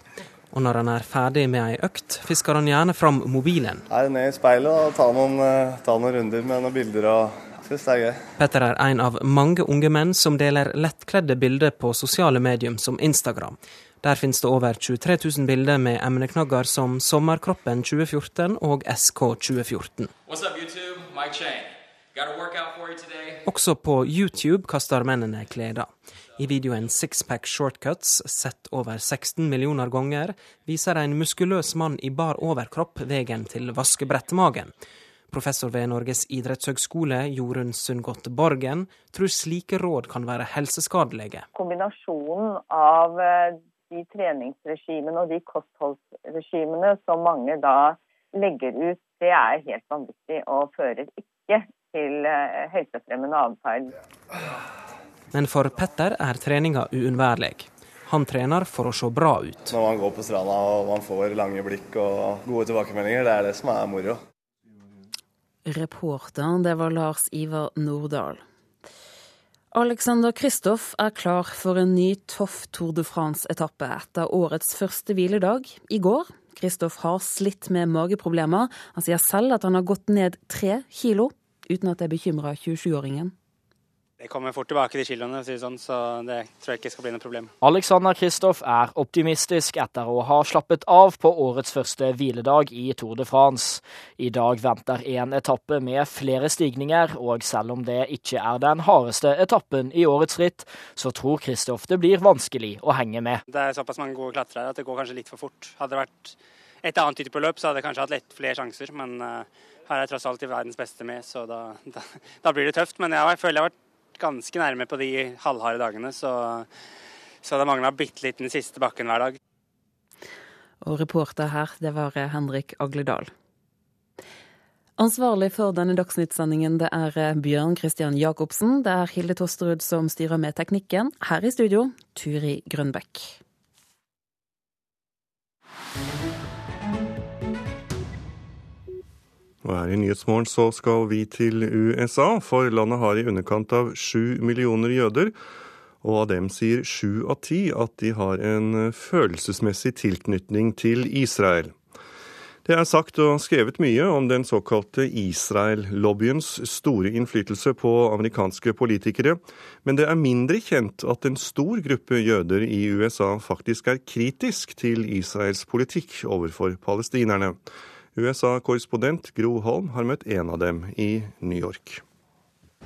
Speaker 24: og når han er ferdig med ei økt, fisker han gjerne fram mobilen.
Speaker 25: Her ned i speilet og ta noen, eh, ta noen runder med noen bilder og
Speaker 26: Synes det er gøy.
Speaker 27: Petter er en av mange unge menn som deler lettkledde bilder på sosiale medium som Instagram. Der finnes det over 23 000 bilder med emneknagger som Sommerkroppen 2014 og SK 2014. Også på YouTube kaster mennene klær. I videoen Sixpack Shortcuts, sett over 16 millioner ganger, viser en muskuløs mann i bar overkropp veien til vaskebrettmagen. Professor ved Norges idrettshøgskole, Jorunn Sundgodt Borgen, tror slike råd kan være helseskadelige.
Speaker 28: Kombinasjonen av eh, de treningsregimene og de kostholdsregimene som mange da legger ut, det er helt vanvittig og fører ikke til eh, helsefremmende atferd.
Speaker 27: Men for Petter er treninga uunnværlig. Han trener for å se bra ut.
Speaker 26: Når man går på stranda og man får lange blikk og gode tilbakemeldinger, det er det som er moro.
Speaker 22: Reporteren, det var Lars Ivar Nordahl. Alexander Kristoff er klar for en ny tøff Tour de France-etappe etter årets første hviledag i går. Kristoff har slitt med mageproblemer. Han sier selv at han har gått ned tre kilo, uten at det bekymrer 27-åringen.
Speaker 29: Det kommer fort tilbake de kiloene, sånn, så det tror jeg ikke skal bli noe problem.
Speaker 30: Alexander Kristoff er optimistisk etter å ha slappet av på årets første hviledag i Tour de France. I dag venter en etappe med flere stigninger, og selv om det ikke er den hardeste etappen i årets ritt, så tror Kristoff det blir vanskelig å henge med.
Speaker 29: Det er såpass mange gode klatrere at det går kanskje litt for fort. Hadde det vært et annet type løp, så hadde jeg kanskje hatt litt flere sjanser, men uh, her er jeg tross alt i verdens beste med, så da, da, da blir det tøft. Men jeg, jeg føler jeg har vært ganske nærme på de halvharde dagene, så, så det mangla bitte litt den siste bakken hver dag.
Speaker 22: Og reporter her, det var Henrik Agledal. Ansvarlig for denne Dagsnytt-sendingen det er Bjørn Christian Jacobsen. Det er Hilde Tosterud som styrer med teknikken. Her i studio, Turi Grønbekk.
Speaker 1: Og her i Nyhetsmorgen så skal vi til USA, for landet har i underkant av sju millioner jøder. Og av dem sier sju av ti at de har en følelsesmessig tilknytning til Israel. Det er sagt og skrevet mye om den såkalte Israel-lobbyens store innflytelse på amerikanske politikere, men det er mindre kjent at en stor gruppe jøder i USA faktisk er kritisk til Israels politikk overfor palestinerne. USA-korrespondent Gro Holm har møtt en av dem i New York.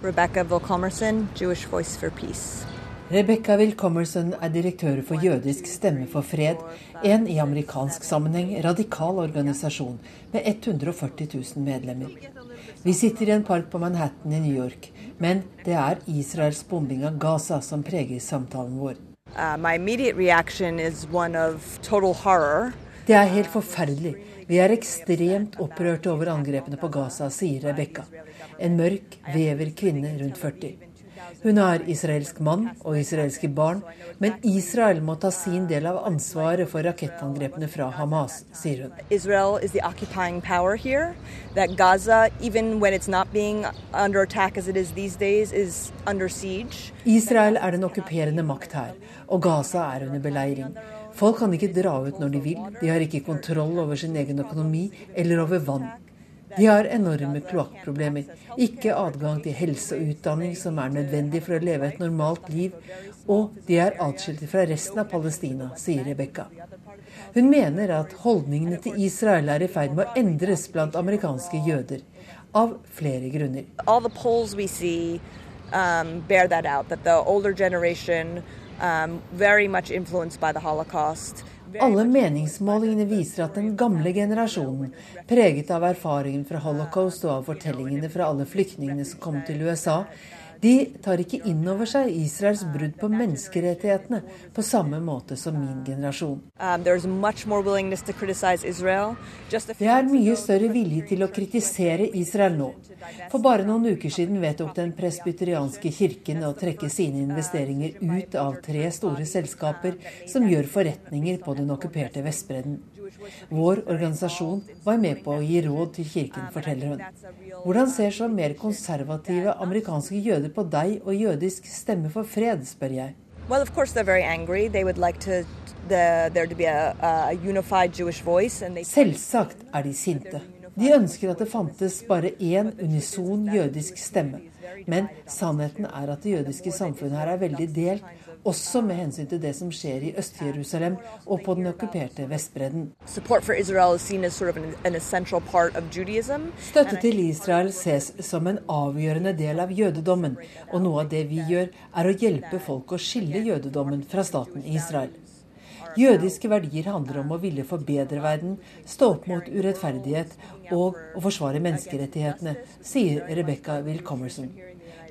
Speaker 31: Rebecca Wilcomerson, Jewish Voice for Peace.
Speaker 32: Rebecca Wilcomerson er direktør for Jødisk stemme for fred, en i amerikansk sammenheng radikal organisasjon med 140 000 medlemmer. Vi sitter i en park på Manhattan i New York, men det er Israels bombing av Gaza som preger samtalen vår.
Speaker 31: Uh,
Speaker 32: det er helt forferdelig. Vi er ekstremt opprørte over angrepene på Gaza, sier Rebekka. En mørk, vever kvinne rundt 40. Hun har israelsk mann og israelske barn, men Israel må ta sin del av ansvaret for rakettangrepene fra Hamas, sier hun.
Speaker 31: Israel is the occupying power here. That Gaza, even when it's not being under attack as it is these days, is under siege.
Speaker 32: Israel er den okkuperende makt her, og Gaza er under beleiring. Folk kan ikke dra ut når de vil. De har ikke kontroll over sin egen økonomi eller over vann. De har enorme kloakkproblemer, ikke adgang til helse og utdanning som er nødvendig for å leve et normalt liv, og de er atskilt fra resten av Palestina, sier Rebekka. Hun mener at holdningene til Israel er i ferd med å endres blant amerikanske jøder, av flere grunner.
Speaker 31: Alle polls we see um, that out, that the older generation um.
Speaker 32: Alle meningsmålingene viser at den gamle generasjonen, preget av erfaringen fra holocaust og av fortellingene fra alle flyktningene som kom til USA, de tar ikke inn over seg Israels brudd på menneskerettighetene på samme måte som min generasjon.
Speaker 31: Um,
Speaker 32: det er mye større vilje til å kritisere Israel nå. For bare noen uker siden vedtok den presbyterianske kirken å trekke sine investeringer ut av tre store selskaper som gjør forretninger på den okkuperte Vestbredden. Vår organisasjon var med på å gi råd til kirken, forteller hun. Hvordan ser så mer konservative amerikanske jøder på deg og jødisk stemme for fred, spør jeg.
Speaker 31: Well, of course they're very angry. They would like to the, there to be a, a unified Jewish voice. And they...
Speaker 32: Selvsagt er de sinte. De ønsker at det fantes bare én unison jødisk stemme. Men sannheten er at det jødiske samfunnet her er veldig delt, også med hensyn til det som skjer i Øst-Jerusalem og på den okkuperte Vestbredden. Støtte til Israel ses som en avgjørende del av jødedommen, og noe av det vi gjør, er å hjelpe folk å skille jødedommen fra staten Israel. Jødiske verdier handler om å ville forbedre verden, stå opp mot urettferdighet og å forsvare menneskerettighetene, sier Rebecca Wilcomerson.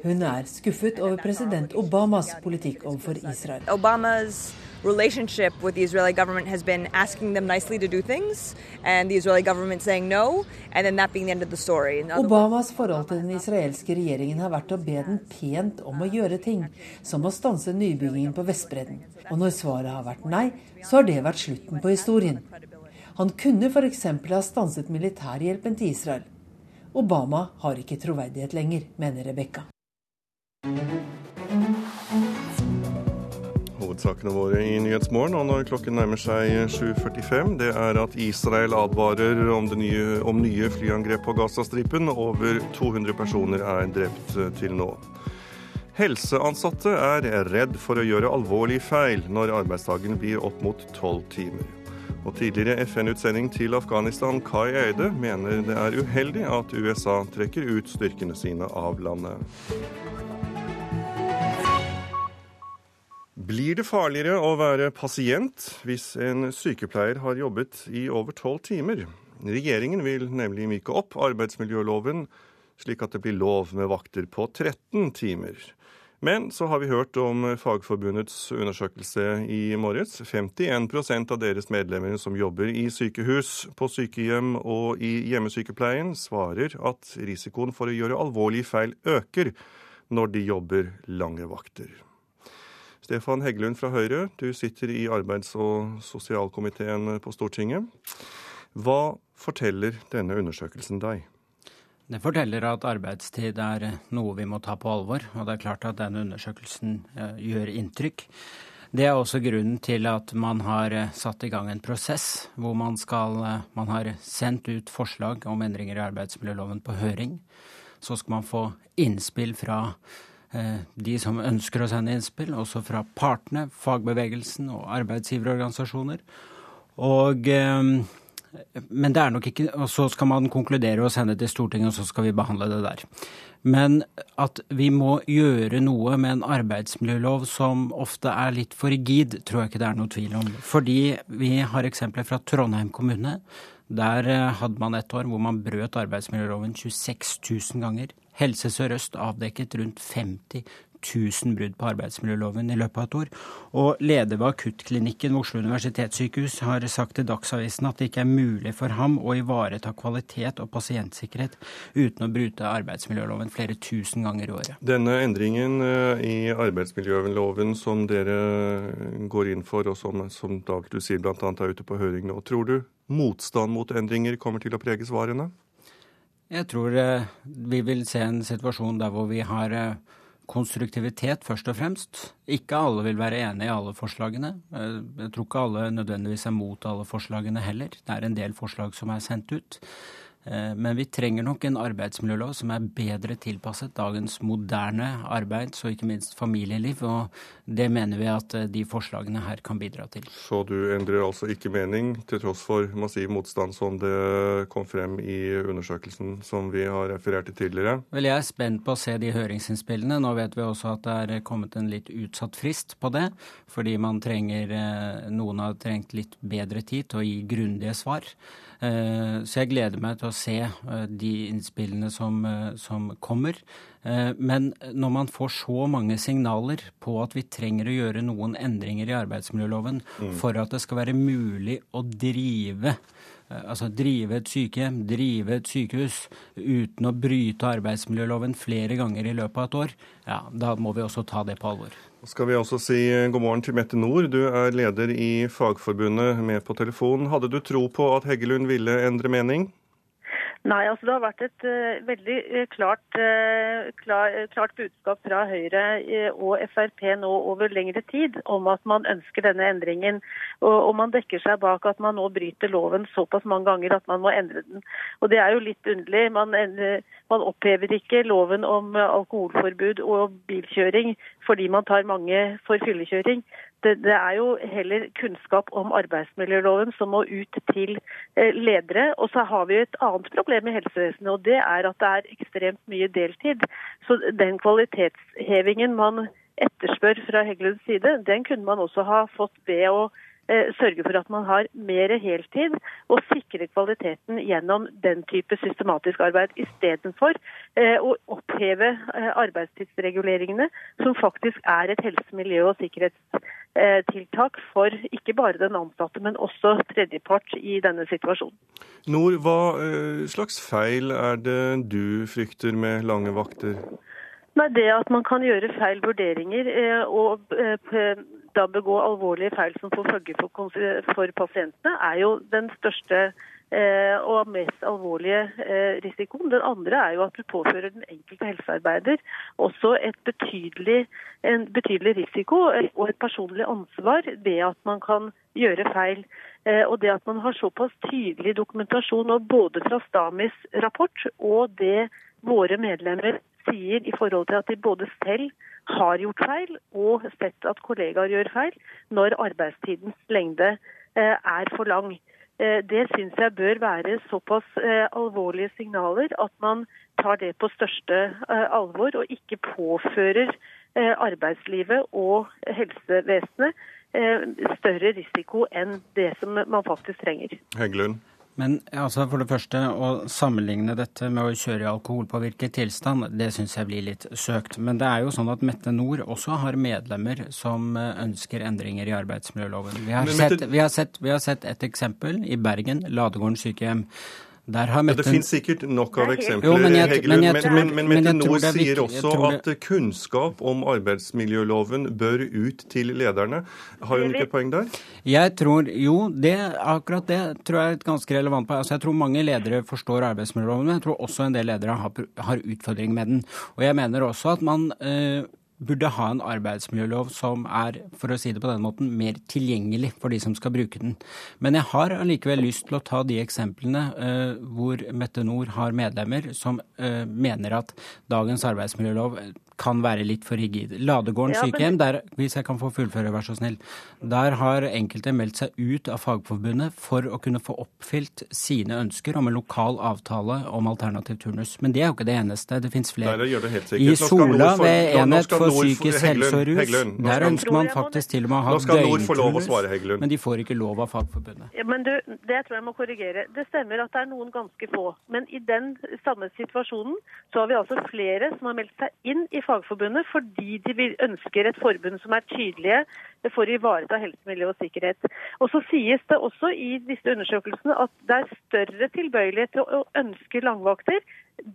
Speaker 32: Hun er skuffet over president Obamas politikk overfor Israel.
Speaker 31: Obamas relationship with the Israeli government has been asking them nicely to do things, and the Israeli government saying no, and then that being the end of the story.
Speaker 32: Obamas forhold til den israelske regjeringen har vært å be den pent om å gjøre ting, som å stanse nybyggingen på Vestbredden. Og når svaret har vært nei, så har det vært slutten på historien. Han kunne f.eks. ha stanset militærhjelpen til Israel. Obama har ikke troverdighet lenger, mener Rebekka.
Speaker 1: Hovedsakene våre i Nyhetsmorgen og når klokken nærmer seg 7.45, det er at Israel advarer om, nye, om nye flyangrep på Gazastripen. Over 200 personer er drept til nå. Helseansatte er redd for å gjøre alvorlige feil når arbeidsdagen blir opp mot tolv timer. Og tidligere FN-utsending til Afghanistan, Kai Eide, mener det er uheldig at USA trekker ut styrkene sine av landet. Blir det farligere å være pasient hvis en sykepleier har jobbet i over tolv timer? Regjeringen vil nemlig myke opp arbeidsmiljøloven, slik at det blir lov med vakter på 13 timer. Men så har vi hørt om Fagforbundets undersøkelse i morges. 51% av deres medlemmer som jobber i sykehus, på sykehjem og i hjemmesykepleien, svarer at risikoen for å gjøre alvorlige feil øker når de jobber lange vakter. Stefan Heggelund fra Høyre, du sitter i arbeids- og sosialkomiteen på Stortinget. Hva forteller denne undersøkelsen deg?
Speaker 33: Det forteller at arbeidstid er noe vi må ta på alvor. Og det er klart at denne undersøkelsen eh, gjør inntrykk. Det er også grunnen til at man har eh, satt i gang en prosess hvor man skal eh, Man har sendt ut forslag om endringer i arbeidsmiljøloven på høring. Så skal man få innspill fra de som ønsker å sende innspill, også fra partene, fagbevegelsen og arbeidsgiverorganisasjoner. Og, eh, men det er nok ikke Og så skal man konkludere og sende til Stortinget, og så skal vi behandle det der. Men at vi må gjøre noe med en arbeidsmiljølov som ofte er litt for rigid, tror jeg ikke det er noe tvil om. Fordi vi har eksempler fra Trondheim kommune. Der eh, hadde man et år hvor man brøt arbeidsmiljøloven 26 000 ganger. Helse Sør-Øst avdekket rundt 50 000 brudd på arbeidsmiljøloven i løpet av et år. Og leder ved akuttklinikken ved Oslo universitetssykehus har sagt til Dagsavisen at det ikke er mulig for ham å ivareta kvalitet og pasientsikkerhet uten å bryte arbeidsmiljøloven flere tusen ganger i året.
Speaker 1: Denne endringen eh, i arbeidsmiljøloven som dere går inn for, og som, som Dag du sier bl.a. er ute på høring nå, tror du motstand mot endringer kommer til å prege svarene?
Speaker 33: Jeg tror eh, vi vil se en situasjon der hvor vi har eh, konstruktivitet, først og fremst. Ikke alle vil være enig i alle forslagene. Eh, jeg tror ikke alle nødvendigvis er mot alle forslagene heller. Det er en del forslag som er sendt ut. Eh, men vi trenger nok en arbeidsmiljølov som er bedre tilpasset dagens moderne arbeids- og ikke minst familieliv. Og det mener vi at eh, de forslagene her kan bidra til.
Speaker 1: Så du endrer altså ikke mening, til tross for massiv motstand som det kom frem i undersøkelsen som vi har referert til tidligere?
Speaker 33: Vel, Jeg er spent på å se de høringsinnspillene. Nå vet vi også at det er kommet en litt utsatt frist på det. Fordi man trenger, eh, noen har trengt litt bedre tid til å gi grundige svar. Så jeg gleder meg til å se eh, de innspillene som, eh, som, kommer. Eh, men når man får så mange signaler på at vi trenger å gjøre noen endringer i arbeidsmiljøloven mm. for at det skal være mulig å drive altså drive et sykehjem, drive et sykehus uten å bryte arbeidsmiljøloven flere ganger i løpet av et år, ja, da må vi også ta det på alvor.
Speaker 1: Skal vi også si god morgen til Mette Nord. Du er leder i Fagforbundet med på telefon. Hadde du tro på at Heggelund ville endre mening?
Speaker 34: Nei, altså det har vært et uh, veldig uh, klart, uh, klar, klart, budskap fra Høyre og Frp nå over lengre tid om at man ønsker denne endringen. Og, og, man dekker seg bak at man nå bryter loven såpass mange ganger at man må endre den. Og Det er jo litt underlig. Man, man opphever ikke loven om alkoholforbud og bilkjøring fordi man tar mange for fyllekjøring det, er jo heller kunnskap om arbeidsmiljøloven som må ut til eh, ledere. Og så har vi et annet problem i helsevesenet, og det er at det er ekstremt mye deltid. Så den kvalitetshevingen man etterspør fra Heggelunds side, den kunne man også ha fått ved å sørge for at man har mer heltid og sikre kvaliteten gjennom den type systematisk arbeid, istedenfor eh, å oppheve eh, arbeidstidsreguleringene, som faktisk er et helse-, miljø- og sikkerhetstiltak for ikke bare den ansatte, men også tredjepart i denne situasjonen.
Speaker 1: Nord, hva slags feil er det du frykter med lange vakter?
Speaker 34: Nei, Det at man kan gjøre feil vurderinger og da begå alvorlige feil som får følge for, for, pasientene, er jo den største eh, og mest alvorlige eh, risikoen. Den andre er jo at du påfører den enkelte helsearbeider også betydelig, en betydelig risiko og et personlig ansvar ved at man kan gjøre feil. Eh, og det at man har såpass tydelig dokumentasjon både fra Stamis rapport og det våre medlemmer sier i forhold til at de både selv har gjort feil og sett at kollegaer gjør feil når arbeidstidens lengde eh, er for lang. Eh, det syns jeg bør være såpass eh, alvorlige signaler at man tar det på største alvor og ikke påfører arbeidslivet og helsevesenet større risiko enn det som man faktisk trenger.
Speaker 1: Heggelund.
Speaker 35: Men altså for det første, å sammenligne dette med å kjøre i alkoholpåvirket tilstand, det syns jeg blir litt søkt. Men det er jo sånn at Mette Nord også har medlemmer som eh, ønsker endringer i arbeidsmiljøloven. Vi har, sett, vi har, sett, vi har sett et eksempel i Bergen, Ladegården sykehjem.
Speaker 1: Ja, det finnes sikkert nok av eksempler, jo, men, jeg, men, men, men, men Mette Nord sier også at kunnskap om arbeidsmiljøloven bør ut til lederne. Har hun ikke et poeng der?
Speaker 35: Jeg tror, Jo, det, akkurat det tror jeg er et ganske relevant poeng. Altså, jeg tror mange ledere forstår arbeidsmiljøloven, men jeg tror også en del ledere har, har utfordringer med den. Og jeg mener også at man øh, burde ha en arbeidsmiljølov som er, for å si det på den måten, mer tilgjengelig for de som skal bruke den. Men jeg har allikevel lyst til å ta de eksemplene uh, hvor Mette Nord har medlemmer som uh, mener at dagens arbeidsmiljølov kan være litt for rigid. Ladegården ja, sykehjem, der, hvis jeg kan få fullføre, vær så snill. Der har enkelte meldt seg ut av Fagforbundet for å kunne få oppfylt sine ønsker om en lokal avtale om alternativ turnus. Men det er jo ikke det eneste. Det fins flere.
Speaker 1: Det
Speaker 35: I Sola, for, ved Enhet for psykisk helse og rus, der ønsker man faktisk til og med å ha døgnturnus, men de får ikke lov av Fagforbundet.
Speaker 34: Ja, men du, det tror jeg må korrigere. Det stemmer at det er noen ganske få. Men i den samme situasjonen så har vi altså flere som har meldt seg inn i Fagforbundet fordi de ønsker et forbund som er tydelige for å ivareta helse, miljø og sikkerhet. Og så sies det også i disse undersøkelsene at det er større tilbøyelighet til å ønske langvakter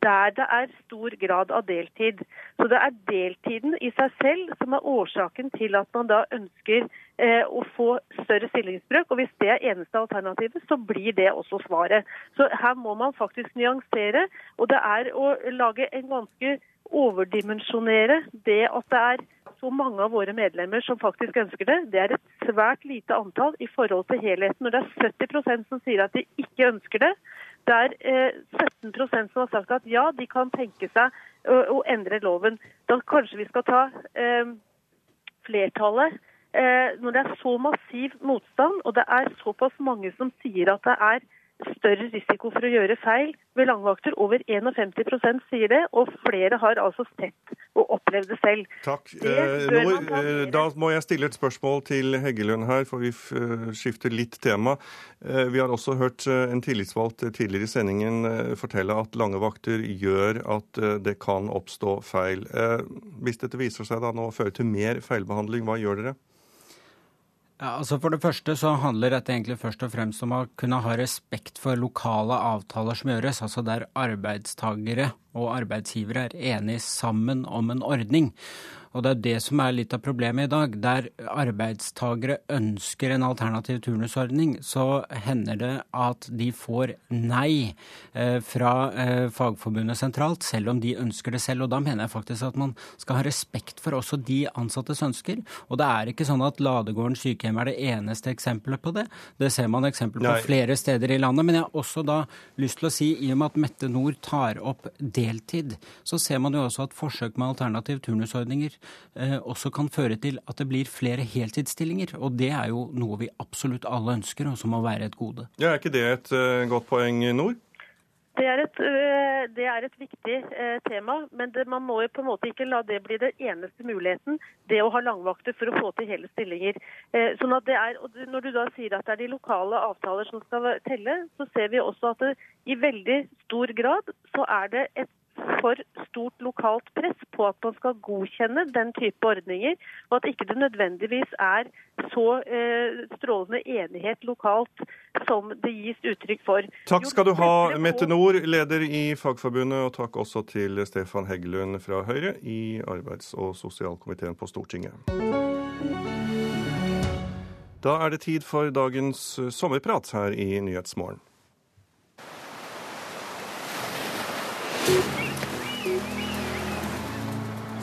Speaker 34: der det er stor grad av deltid. Så det er deltiden i seg selv som er årsaken til at man da ønsker eh, å få større stillingsbrøk. Og hvis det er eneste alternativet, så blir det også svaret. Så her må man faktisk nyansere. Og det er å lage en ganske overdimensjonere det at det er så mange av våre medlemmer som faktisk ønsker det. Det er et svært lite antall i forhold til helheten. Når det er 70% som sier at de ikke ønsker det, det er eh, 17% som har sagt at ja, de kan tenke seg å, å endre loven. Da kanskje vi skal ta eh, flertallet. Eh, når det er så massiv motstand, og det er såpass mange som sier at det er større risiko for å gjøre feil ved langvakter. Over 51% sier det, og flere har altså sett og opplevd det selv.
Speaker 1: Takk. Det nå, eh, da må jeg stille et spørsmål til Heggelund her, for vi eh, skifter litt tema. Vi har også hørt en tillitsvalgt tidligere i sendingen fortelle at lange vakter gjør at det kan oppstå feil. Hvis dette viser seg da nå å føre til mer feilbehandling, hva gjør dere?
Speaker 35: Ja, altså For det første så handler dette egentlig først og fremst om å kunne ha respekt for lokale avtaler som gjøres. Altså der arbeidstagere
Speaker 33: og arbeidsgivere er enige sammen om en ordning. Og det er det som er litt av problemet i dag. Der arbeidstagere ønsker en alternativ turnusordning, så hender det at de får nei eh, fra eh, Fagforbundet sentralt, selv om de ønsker det selv. Og da mener jeg faktisk at man skal ha respekt for også de ansattes ønsker. Og det er ikke sånn at Ladegården sykehjem er det eneste eksempelet på det. Det ser man eksempler på nei. flere steder i landet. Men jeg har også da lyst til å si, i og med at Mette Nord tar opp deltid, så ser man jo også at forsøk med alternativ turnusordninger Eh, også kan føre til at det blir flere heltidsstillinger. Og det er jo noe vi absolutt alle ønsker, og som må være et gode.
Speaker 1: Ja, Er ikke det et uh, godt poeng, Nord?
Speaker 34: Det er, et, uh, det er et, viktig uh, tema, men det, man må jo på en måte ikke la det bli den eneste muligheten, det å ha langvakter for å få til hele stillinger. sånn at det er, Når du da sier at det er de lokale avtaler som skal telle, så ser vi også at det, i veldig stor grad så er det et for stort lokalt press på at man skal godkjenne den type ordninger, og at ikke det nødvendigvis er så eh, strålende enighet lokalt som det gis uttrykk for.
Speaker 1: Takk skal du ha, Mette Nord, leder i Fagforbundet, og takk også til Stefan Heggelund fra Høyre i arbeids- og sosialkomiteen på Stortinget. Da er det tid for dagens sommerprat her i Nyhetsmorgen.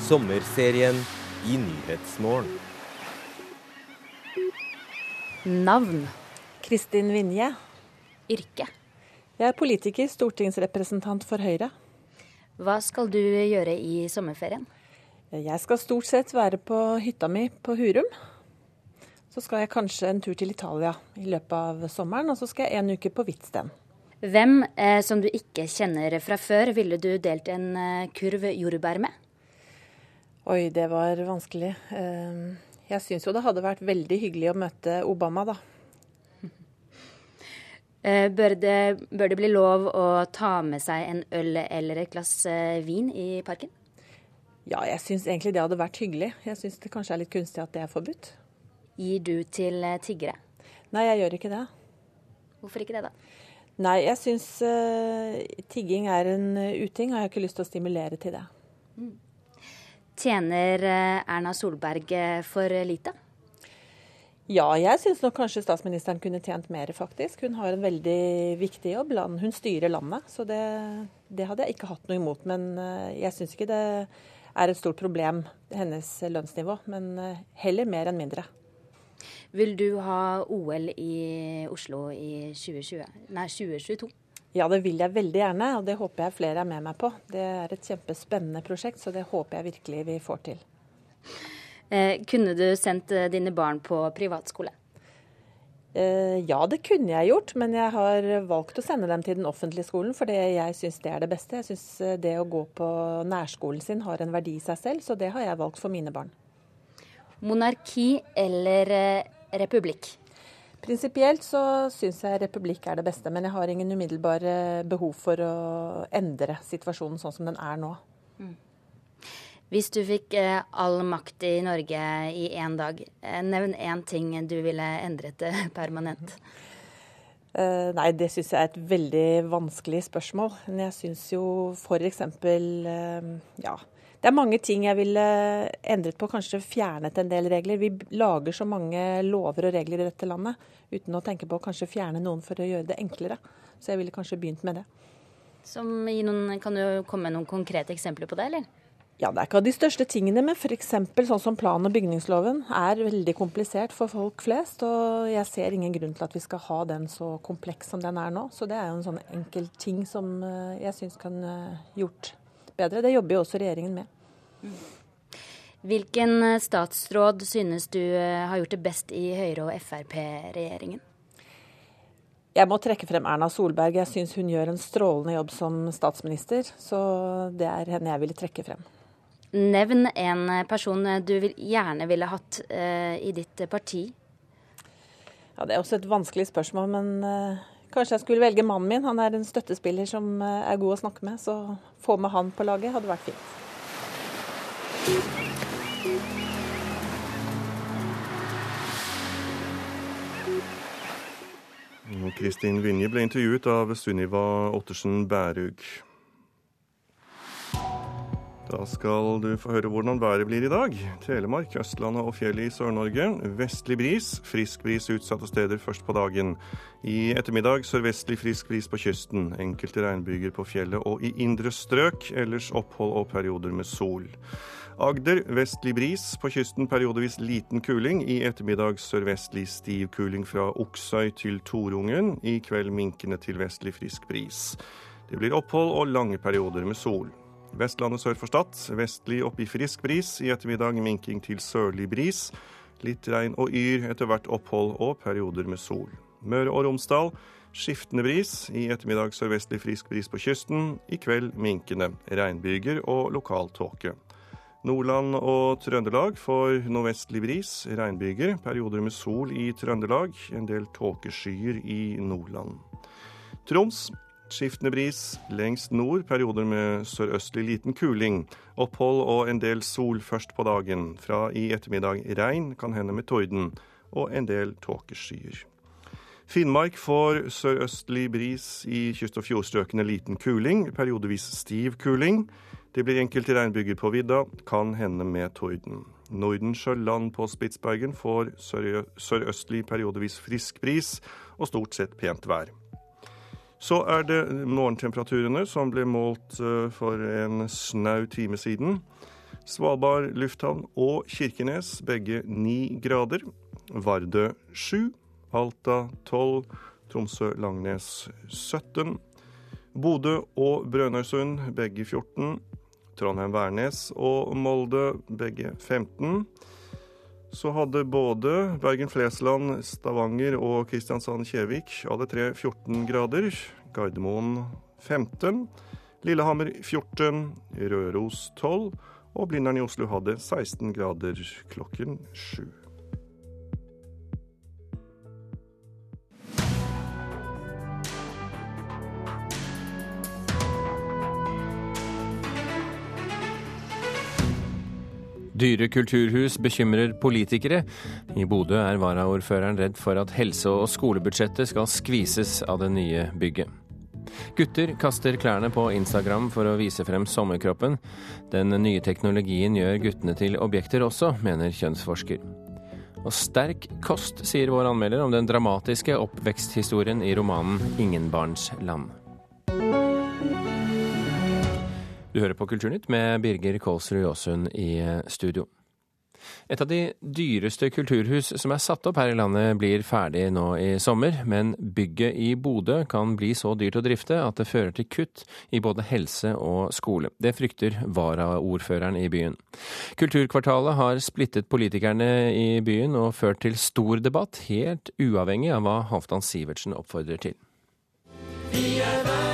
Speaker 36: Sommerserien i Nyhetsmorgen.
Speaker 37: Navn?
Speaker 38: Kristin Vinje.
Speaker 37: Yrke?
Speaker 38: Jeg er politiker, stortingsrepresentant for Høyre.
Speaker 37: Hva skal du gjøre i sommerferien?
Speaker 38: Jeg skal stort sett være på hytta mi på Hurum. Så skal jeg kanskje en tur til Italia i løpet av sommeren, og så skal jeg en uke på Hvitsten.
Speaker 37: Hvem eh, som du ikke kjenner fra før, ville du delt en eh, kurv jordbær med?
Speaker 38: Oi, det var vanskelig. Ehm, jeg syns jo det hadde vært veldig hyggelig å møte Obama, da.
Speaker 37: Eh, bør det, bør det bli lov å ta med seg en øl eller et glass eh, vin i parken?
Speaker 38: Ja, jeg syns egentlig det hadde vært hyggelig. Jeg syns det kanskje er litt kunstig at det er forbudt.
Speaker 37: Gir du til eh, tiggere?
Speaker 38: Nei, jeg gjør ikke det.
Speaker 37: Hvorfor ikke det, da?
Speaker 38: Nei, jeg syns uh, tigging er en uting, og jeg har ikke lyst til å stimulere til det. Mm.
Speaker 37: Tjener eh, Erna Solberg eh, for lite?
Speaker 38: Ja, jeg syns nok kanskje statsministeren kunne tjent mer, faktisk. Hun har en veldig viktig jobb. Hun styrer landet, så det, det hadde jeg ikke hatt noe imot. Men eh, jeg syns ikke det er et stort problem, hennes lønnsnivå. Men heller mer enn mindre.
Speaker 37: Vil du ha OL i Oslo i 2020, nei, 2022?
Speaker 38: Ja, det vil jeg veldig gjerne, og det håper jeg flere er med meg på. Det er et kjempespennende prosjekt, så det håper jeg virkelig vi får til.
Speaker 37: Eh, kunne du sendt eh, dine barn på privatskole?
Speaker 38: Eh, ja, det kunne jeg gjort, men jeg har valgt å sende dem til den offentlige skolen, fordi jeg syns det er det beste. Jeg syns eh, det å gå på nærskolen sin har en verdi i seg selv, så det har jeg valgt for mine barn.
Speaker 37: Monarki eller eh, republikk?
Speaker 38: Prinsipielt så syns jeg republikk er det beste, men jeg har ingen umiddelbare behov for å endre situasjonen sånn som den er nå. Mm.
Speaker 37: Hvis du fikk eh, all makt i Norge i én dag, eh, nevn én ting du ville endret permanent.
Speaker 38: Uh, nei, det syns jeg er et veldig vanskelig spørsmål. Men jeg syns jo f.eks. Uh, ja, det er mange ting jeg ville endret på, kanskje fjernet en del regler. Vi lager så mange lover og regler i dette landet uten å tenke på å kanskje fjerne noen for å gjøre det enklere. Så jeg ville kanskje begynt med det.
Speaker 37: Som i noen, kan du komme med noen konkrete eksempler på det, eller?
Speaker 38: Ja, Det er ikke av de største tingene, men f.eks. sånn som plan- og bygningsloven er veldig komplisert for folk flest. Og jeg ser ingen grunn til at vi skal ha den så kompleks som den er nå. Så det er jo en sånn enkel ting som eh, jeg syns kan eh, gjort bedre. Det jobber jo også regjeringen med.
Speaker 37: Hvilken eh, statsråd synes du eh, har gjort det best i Høyre- og Frp-regjeringen?
Speaker 38: Jeg må trekke frem Erna Solberg. Jeg syns hun gjør en strålende jobb som statsminister. Så det er henne jeg ville trekke frem.
Speaker 37: Nevn en person du gjerne ville hatt uh, i ditt parti.
Speaker 38: Ja, Det er også et vanskelig spørsmål, men uh, kanskje jeg skulle velge mannen min. Han er en støttespiller som er god å snakke med, så få med han på laget hadde vært fint.
Speaker 1: Kristin Vinje ble intervjuet av Sunniva Ottersen Bærug. Da skal du få høre hvordan været blir i dag. Telemark, Østlandet og fjellet i Sør-Norge. Vestlig bris, frisk bris utsatte steder først på dagen. I ettermiddag sørvestlig frisk bris på kysten. Enkelte regnbyger på fjellet og i indre strøk. Ellers opphold og perioder med sol. Agder vestlig bris, på kysten periodevis liten kuling. I ettermiddag sørvestlig stiv kuling fra Oksøy til Torungen. I kveld minkende til vestlig frisk bris. Det blir opphold og lange perioder med sol. Vestlandet sør for Stad. Vestlig opp i frisk bris. I ettermiddag minking til sørlig bris. Litt regn og yr, etter hvert opphold og perioder med sol. Møre og Romsdal skiftende bris. I ettermiddag sørvestlig frisk bris på kysten. I kveld minkende. Regnbyger og lokal tåke. Nordland og Trøndelag får nordvestlig bris, regnbyger. Perioder med sol i Trøndelag. En del tåkeskyer i Nordland. Troms Skiftende bris lengst nord, perioder med sørøstlig liten kuling. Opphold og en del sol først på dagen. Fra i ettermiddag regn, kan hende med torden, og en del tåkeskyer. Finnmark får sørøstlig bris i kyst- og fjordstrøkene liten kuling, periodevis stiv kuling. Det blir enkelte regnbyger på vidda, kan hende med torden. Nordensjøland på Spitsbergen får sørøstlig periodevis frisk bris og stort sett pent vær. Så er det morgentemperaturene som ble målt for en snau time siden. Svalbard lufthavn og Kirkenes begge ni grader. Vardø sju. Alta tolv. Tromsø-Langnes 17. Bodø og Brønnøysund begge 14. Trondheim-Værnes og Molde begge 15 så hadde både Bergen-Flesland, Stavanger og Kristiansand-Kjevik alle tre 14 grader. Gardermoen 15. Lillehammer 14. Røros 12. Og Blindern i Oslo hadde 16 grader klokken sju.
Speaker 39: Dyre kulturhus bekymrer politikere. I Bodø er varaordføreren redd for at helse- og skolebudsjettet skal skvises av det nye bygget. Gutter kaster klærne på Instagram for å vise frem sommerkroppen. Den nye teknologien gjør guttene til objekter også, mener kjønnsforsker. Og sterk kost, sier vår anmelder om den dramatiske oppveksthistorien i romanen 'Ingenbarnsland'. Du hører på Kulturnytt med Birger Kolsrud Jåsund i studio. Et av de dyreste kulturhus som er satt opp her i landet blir ferdig nå i sommer, men bygget i Bodø kan bli så dyrt å drifte at det fører til kutt i både helse og skole. Det frykter varaordføreren i byen. Kulturkvartalet har splittet politikerne i byen og ført til stor debatt, helt uavhengig av hva Halvdan Sivertsen oppfordrer til. Vi er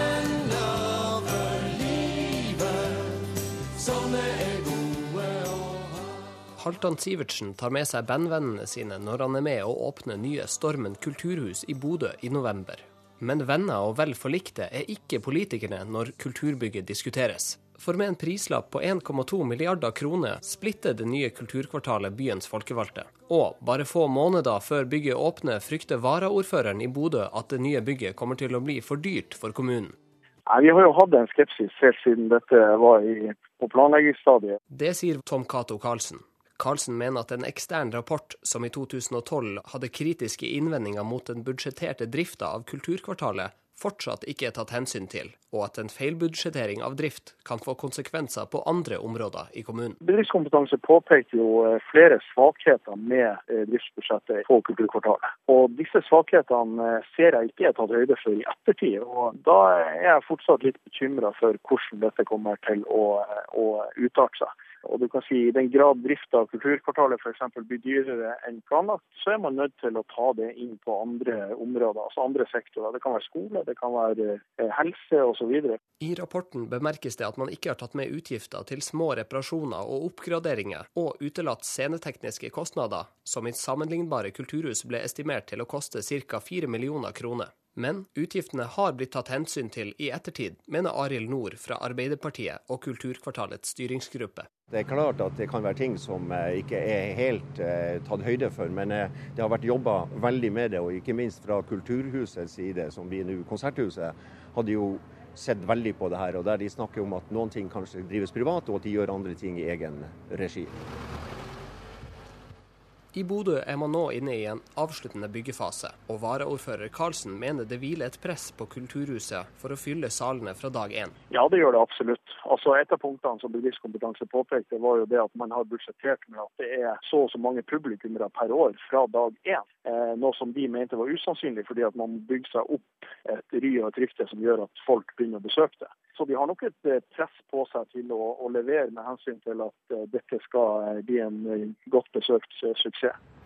Speaker 40: Halvdan Sivertsen tar med seg bandvennene sine når han er med å åpne nye Stormen kulturhus i Bodø i november. Men venner og vel forlikte er ikke politikerne når kulturbygget diskuteres. For med en prislapp på 1,2 milliarder kroner splitter det nye kulturkvartalet byens folkevalgte. Og bare få måneder før bygget åpner, frykter varaordføreren i Bodø at det nye bygget kommer til å bli for dyrt for kommunen.
Speaker 41: Nei, Vi har jo hatt en skepsis helt siden dette var i, på planleggingsstadiet.
Speaker 40: Det sier Tom Cato Karlsen. Karlsen mener at en ekstern rapport som i 2012 hadde kritiske innvendinger mot den budsjetterte drifta av Kulturkvartalet, fortsatt ikke er tatt hensyn til, og at en feilbudsjettering av drift kan få konsekvenser på andre områder i kommunen.
Speaker 41: Bedriftskompetanse påpekte jo eh, flere svakheter med eh, driftsbudsjettet på Kulturkvartalet. Og disse svakhetene eh, ser jeg ikke er tatt høyde for i ettertid. og Da er jeg fortsatt litt bekymra for hvordan dette kommer til å, å utarte seg. Og du kan si I den grad drifta av kulturkvartalet f.eks. blir dyrere enn planlagt, så er man nødt til å ta det inn på andre områder, altså andre sektorer. Det kan være skole, det kan være eh, helse osv.
Speaker 40: I rapporten bemerkes det at man ikke har tatt med utgifter til små reparasjoner og oppgraderinger, og utelatt scenetekniske kostnader, som i sammenlignbare kulturhus ble estimert til å koste ca. 4 millioner kroner. Men utgiftene har blitt tatt hensyn til i ettertid, mener Arild Nord fra Arbeiderpartiet og Kulturkvartalets styringsgruppe.
Speaker 42: Det er klart at det kan være ting som eh, ikke er helt eh, tatt høyde for, men eh, det har vært jobba veldig med det. Og ikke minst fra Kulturhusets side, som vi nå Konserthuset, hadde jo sett veldig på det her, og der de snakker om at noen ting kanskje drives privat, og at de gjør andre ting i egen regi.
Speaker 40: I Bodø er man nå inne i en avsluttende byggefase, og varaordfører Karlsen mener det hviler et press på Kulturhuset for å fylle salene fra dag én.
Speaker 41: Ja, det gjør det absolutt. Altså, Et av punktene som Bedriftskompetanse påpekte, var jo det at man har budsjettert med at det er så og så mange publikummere per år fra dag én. Eh, noe som de mente var usannsynlig, fordi at man bygger seg opp et ry og et rykte som gjør at folk begynner å besøke det. Så de har nok et eh, press på seg til å, å levere med hensyn til at uh, dette skal eh, bli en godt besøkt suksess.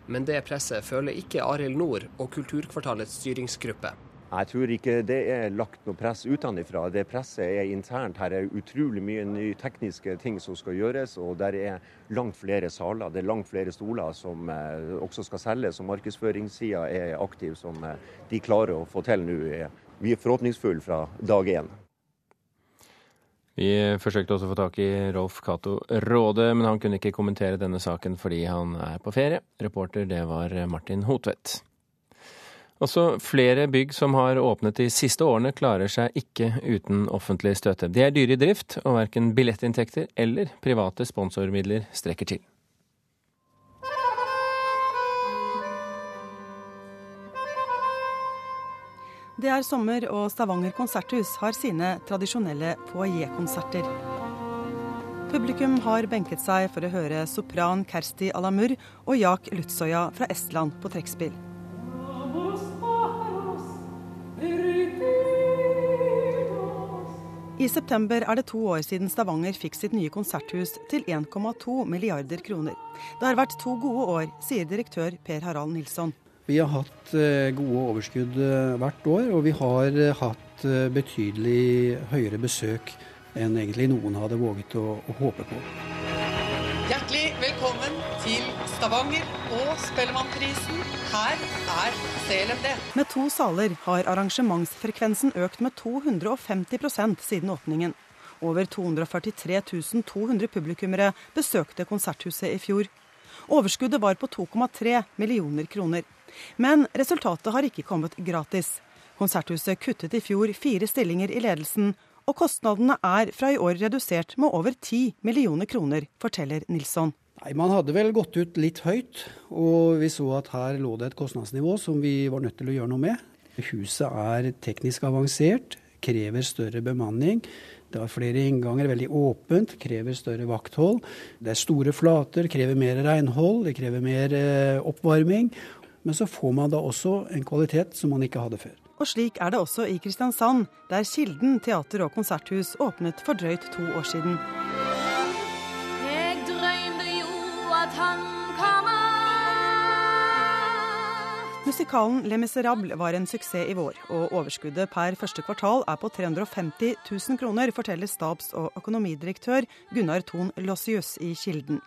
Speaker 40: Men det presset føler ikke Arild Nord og Kulturkvartalets styringsgruppe.
Speaker 42: Jeg tror ikke det er lagt noe press utenfra. Det presset er internt. Her er utrolig mye nye tekniske ting som skal gjøres, og der er langt flere saler. Det er langt flere stoler som også skal selges, og markedsføringssida er aktiv, som de klarer å få til nå. Vi er forhåpningsfulle fra dag én.
Speaker 39: Vi forsøkte også å få tak i Rolf Cato Råde, men han kunne ikke kommentere denne saken fordi han er på ferie. Reporter det var Martin Hotvedt. Også flere bygg som har åpnet de siste årene, klarer seg ikke uten offentlig støtte. De er dyre i drift, og verken billettinntekter eller private sponsormidler strekker til.
Speaker 43: Det er sommer, og Stavanger konserthus har sine tradisjonelle foajékonserter. Publikum har benket seg for å høre sopran Kersti Alamur og Jak Lutsoya fra Estland på trekkspill. I september er det to år siden Stavanger fikk sitt nye konserthus til 1,2 milliarder kroner. Det har vært to gode år, sier direktør Per Harald Nilsson.
Speaker 44: Vi har hatt eh, gode overskudd eh, hvert år, og vi har eh, hatt betydelig høyere besøk enn egentlig noen hadde våget å, å håpe på.
Speaker 45: Hjertelig velkommen til Stavanger og Spellemannprisen. Her er CLMD.
Speaker 43: Med to saler har arrangementsfrekvensen økt med 250% siden åpningen. Over 243 200 publikummere besøkte Konserthuset i fjor. Overskuddet var på 2,3 millioner kroner. Men resultatet har ikke kommet gratis. Konserthuset kuttet i fjor fire stillinger i ledelsen, og kostnadene er fra i år redusert med over 10 millioner kroner, forteller Nilsson.
Speaker 44: Nei, Man hadde vel gått ut litt høyt, og vi så at her lå det et kostnadsnivå som vi var nødt til å gjøre noe med. Huset er teknisk avansert, krever større bemanning. Det har flere innganger, veldig åpent, krever større vakthold. Det er store flater, krever mer renhold, det krever mer eh, oppvarming. Men så får man da også en kvalitet som man ikke hadde før.
Speaker 43: Og slik er det også i Kristiansand, der Kilden teater- og konserthus åpnet for drøyt to år siden. Jeg drømte jo at han Musikalen Le Miserable var en suksess i vår, og overskuddet per første kvartal er på 350 000 kroner, forteller stabs- og økonomidirektør Gunnar Thon Lossius i Kilden.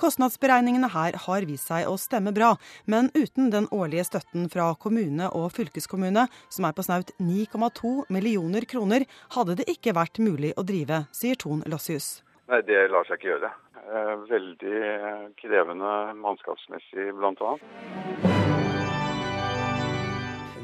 Speaker 43: Kostnadsberegningene her har vist seg å stemme bra, men uten den årlige støtten fra kommune og fylkeskommune, som er på snaut 9,2 millioner kroner, hadde det ikke vært mulig å drive, sier Thon Lossius.
Speaker 46: Nei, det lar seg ikke gjøre. Veldig krevende mannskapsmessig, bl.a.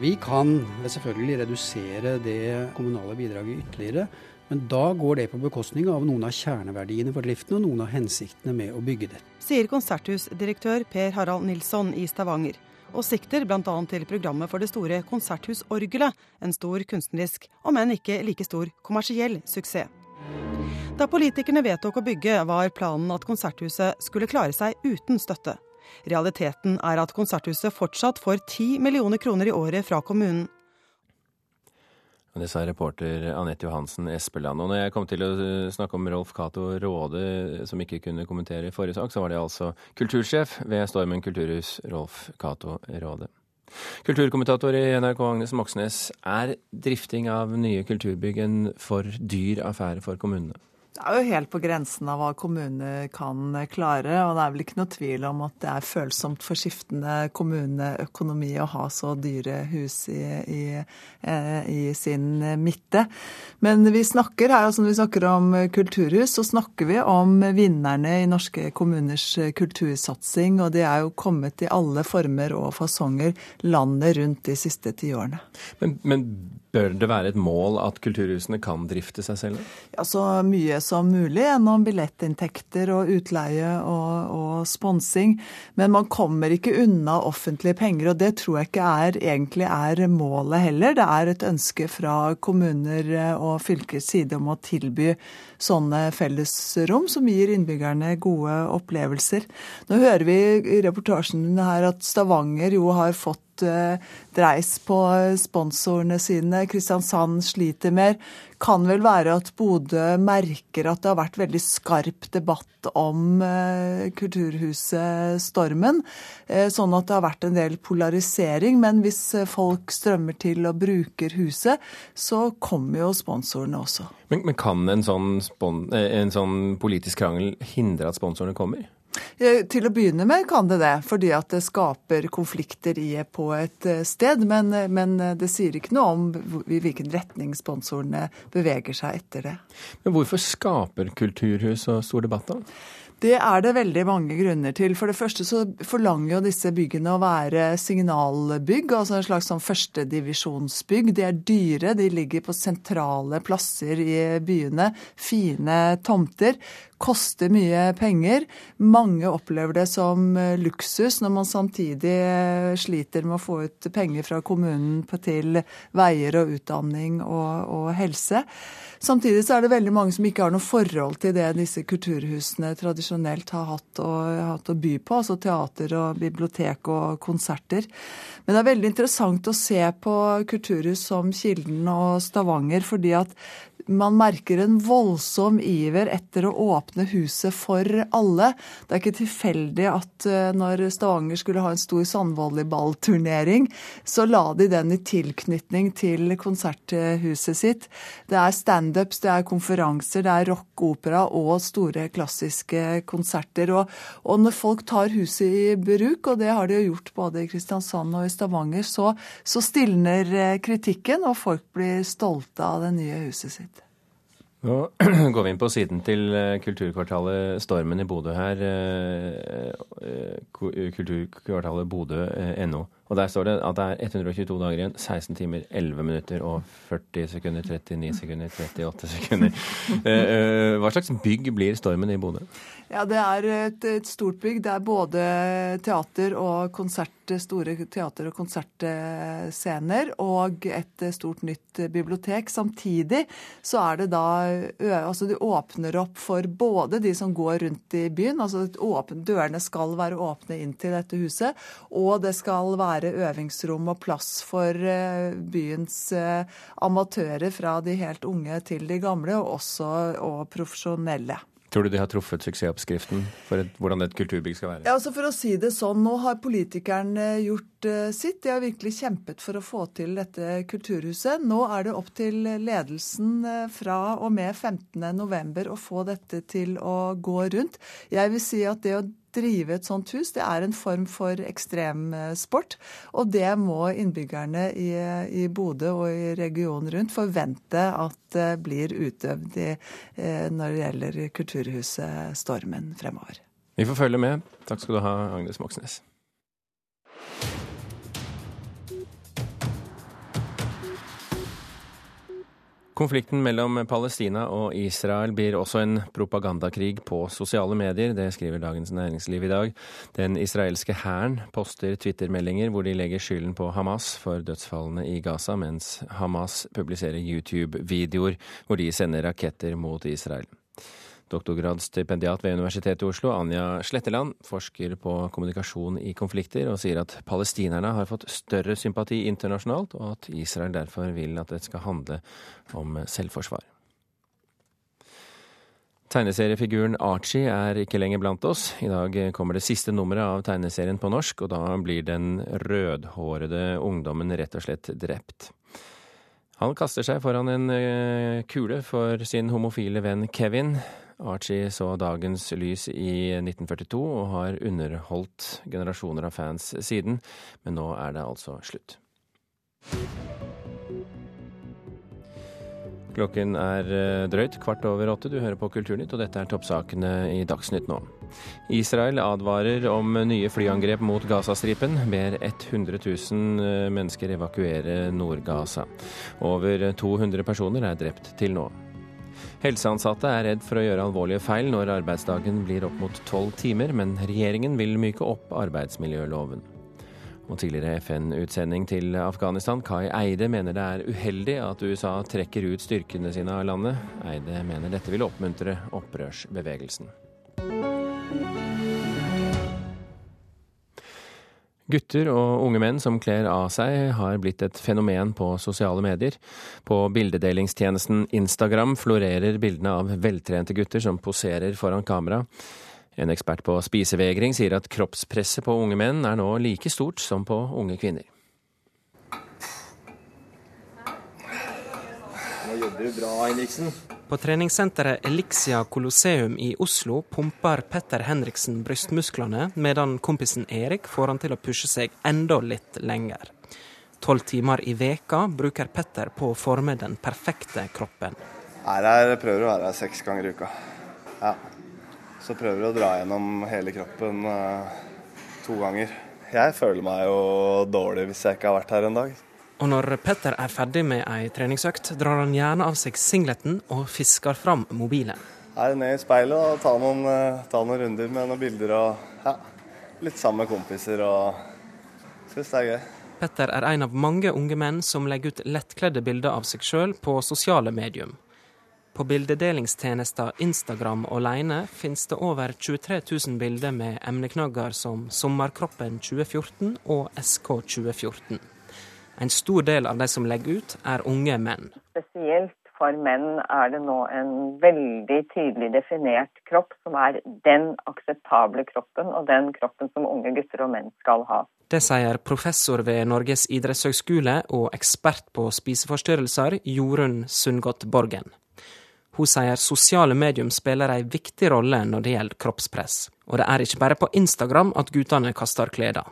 Speaker 44: Vi kan selvfølgelig redusere det kommunale bidraget ytterligere, men da går det på bekostning av noen av kjerneverdiene for driften og noen av hensiktene med å bygge det.
Speaker 43: Sier konserthusdirektør Per Harald Nilsson i Stavanger, og sikter bl.a. til programmet for det store Konserthusorgelet, en stor kunstnerisk, om enn ikke like stor kommersiell suksess. Da politikerne vedtok å bygge, var planen at Konserthuset skulle klare seg uten støtte. Realiteten er at Konserthuset fortsatt får 10 millioner kroner i året fra kommunen.
Speaker 39: Det sa reporter Anette Johansen Espeland. Og når jeg kom til å snakke om Rolf Cato Råde, som ikke kunne kommentere i forrige sak, så var det altså kultursjef ved Stormen kulturhus, Rolf Cato Råde. Kulturkommentator i NRK Agnes Moxnes, er drifting av nye kulturbygg en for dyr affære for kommunene?
Speaker 47: Det er jo helt på grensen av hva kommunene kan klare. Og det er vel ikke noe tvil om at det er følsomt for skiftende kommuneøkonomi å ha så dyre hus i, i, eh, i sin midte. Men vi snakker her, altså når vi snakker om kulturhus, så snakker vi om vinnerne i norske kommuners kultursatsing. Og de er jo kommet i alle former og fasonger landet rundt de siste tiårene.
Speaker 39: Men, men Bør det være et mål at kulturhusene kan drifte seg selv?
Speaker 47: Ja, Så mye som mulig gjennom billettinntekter og utleie og, og sponsing. Men man kommer ikke unna offentlige penger, og det tror jeg ikke er, egentlig er målet heller. Det er et ønske fra kommuner og fylkers side om å tilby sånne fellesrom som gir innbyggerne gode opplevelser. Nå hører vi i reportasjen her at Stavanger jo har fått Eh, dreis på sponsorene sine. Kristiansand sliter mer. Kan vel være at Bodø merker at det har vært veldig skarp debatt om eh, Kulturhuset Stormen. Eh, sånn at det har vært en del polarisering. Men hvis folk strømmer til og bruker huset, så kommer jo sponsorene også.
Speaker 39: Men, men kan en sånn, en sånn politisk krangel hindre at sponsorene kommer?
Speaker 47: Til å begynne med kan det det, fordi at det skaper konflikter på et eh, sted. Men, eh, men, eh, det sier ikke noe om i hvilken retning sponsorene beveger seg etter det.
Speaker 39: Men hvorfor skaper kulturhus så stor debatt, da?
Speaker 47: Det er det veldig mange grunner til. For det første så forlanger jo disse byggene å være signalbygg, altså en slags sånn førstedivisjonsbygg. De er dyre, de ligger på sentrale plasser i byene. Fine tomter koster mye penger. Mange opplever det som luksus når man samtidig sliter med å få ut penger fra kommunen til veier og utdanning og, og helse. Samtidig så er det veldig mange som ikke har noe forhold til det disse kulturhusene tradisjonelt har hatt å, hatt å by på, altså teater og bibliotek og konserter. Men det er veldig interessant å se på kulturhus som Kilden og Stavanger, fordi at man merker en voldsom iver etter å åpne huset for alle. Det er ikke tilfeldig at eh, når Stavanger skulle ha en stor sandvolleyballturnering, så la de den i tilknytning til konserthuset sitt. Det er standups, det er konferanser, det er rock, opera og store klassiske konserter. Og, og, når folk tar huset i bruk, og det har de jo gjort både i Kristiansand og i Stavanger, så, så stilner eh, kritikken, og folk blir stolte av det nye huset sitt.
Speaker 39: Nå går vi inn på siden til eh, kulturkvartalet Stormen i Bodø her. Eh, eh, kulturkvartalet bodø.no. Og der står det at det er 122 dager igjen, 16 timer, 11 minutter og 40 sekunder, 39 sekunder, 38 sekunder. Hva slags bygg blir Stormen i Bodø?
Speaker 47: Ja, Det er et, et, stort bygg. Det er både teater og konsert, store teater- og konsertscener og et stort nytt bibliotek. Samtidig så er det da Altså de åpner opp for både de som går rundt i byen, altså åpne, dørene skal være åpne inn til dette huset, og det skal være øvingsrom og plass for byens amatører fra de helt unge til de gamle, og også og profesjonelle.
Speaker 39: Tror du de har truffet suksessoppskriften for et, hvordan et kulturbygg skal være?
Speaker 47: Ja, altså For å si det sånn, nå har politikerne gjort uh, sitt. De har virkelig kjempet for å få til dette kulturhuset. Nå er det opp til ledelsen uh, fra og med 15.11. å få dette til å gå rundt. Jeg vil si at det å drive et sånt hus, det er en form for ekstremsport. Og det må innbyggerne i, i Bodø og i regionen rundt forvente at det blir utøvd i, eh, når det gjelder Kulturhuset Stormen fremover.
Speaker 39: Vi får følge med. Takk skal du ha, Agnes Moxnes. Konflikten mellom Palestina og Israel blir også en propagandakrig på sosiale medier. Det skriver Dagens Næringsliv i dag. Den israelske hæren poster twittermeldinger hvor de legger skylden på Hamas for dødsfallene i Gaza, mens Hamas publiserer YouTube-videoer hvor de sender raketter mot Israel. Doktorgradsstipendiat ved Universitetet i Oslo, Anja Sletteland, forsker på kommunikasjon i konflikter og sier at palestinerne har fått større sympati internasjonalt, og at Israel derfor vil at det skal handle om selvforsvar. Tegneseriefiguren Archie er ikke lenger blant oss. I dag kommer det siste nummeret av tegneserien på norsk, og da blir den rødhårede ungdommen rett og slett drept. Han kaster seg foran en eh, kule for sin homofile venn Kevin. Archie så dagens lys i 1942 og har underholdt generasjoner av fans siden, men nå er det altså slutt. Klokken er eh, drøyt kvart over åtte. Du hører på Kulturnytt, og dette er toppsakene i Dagsnytt nå. Israel advarer om nye flyangrep mot Gazastripen. Ber 100 000 eh, mennesker evakuere Nord-Gaza. Over 200 personer er drept til nå. Helseansatte er redd for å gjøre alvorlige feil når arbeidsdagen blir opp mot tolv timer, men regjeringen vil myke opp arbeidsmiljøloven. Og tidligere FN-utsending til Afghanistan, Kai Eide, mener det er uheldig at USA trekker ut styrkene sine av landet. Eide mener dette vil oppmuntre opprørsbevegelsen. Gutter og unge menn som kler av seg, har blitt et fenomen på sosiale medier. På bildedelingstjenesten Instagram florerer bildene av veltrente gutter som poserer foran kamera. En ekspert på spisevegring sier at kroppspresset på unge menn er nå like stort som på unge kvinner.
Speaker 26: Nå jobber du bra, Henriksen.
Speaker 27: På treningssenteret Elixia Colosseum i Oslo pumper Petter Henriksen brystmusklene, medan kompisen Erik får han til å pushe seg enda litt lenger. Tolv timer i veka bruker Petter på å forme den perfekte kroppen.
Speaker 26: Er her, prøver å være her seks ganger i uka. Ja. Så prøver jeg å dra gjennom hele kroppen uh, to ganger. Jeg føler meg jo dårlig hvis jeg ikke har vært her en dag.
Speaker 27: Og når Petter er ferdig med ei treningsøkt, drar han gjerne av seg singleten og fisker fram mobilen.
Speaker 26: Her ned i speilet og ta noen, uh, ta noen runder med noen bilder og ja, litt sammen med kompiser og syns det er gøy.
Speaker 27: Petter er en av mange unge menn som legger ut lettkledde bilder av seg sjøl på sosiale medium. På bildedelingstjenester Instagram alene finnes det over 23 000 bilder med emneknagger som Sommerkroppen 2014 og SK 2014. En stor del av de som legger ut, er unge menn.
Speaker 28: Spesielt for menn er det nå en veldig tydelig definert kropp, som er den akseptable kroppen, og den kroppen som unge gutter og menn skal ha.
Speaker 27: Det sier professor ved Norges idrettshøgskole og ekspert på spiseforstyrrelser, Jorunn Sundgodt Borgen. Hun sier sosiale medium spiller ei viktig rolle når det gjelder kroppspress. Og det er ikke bare på Instagram at guttene kaster klær.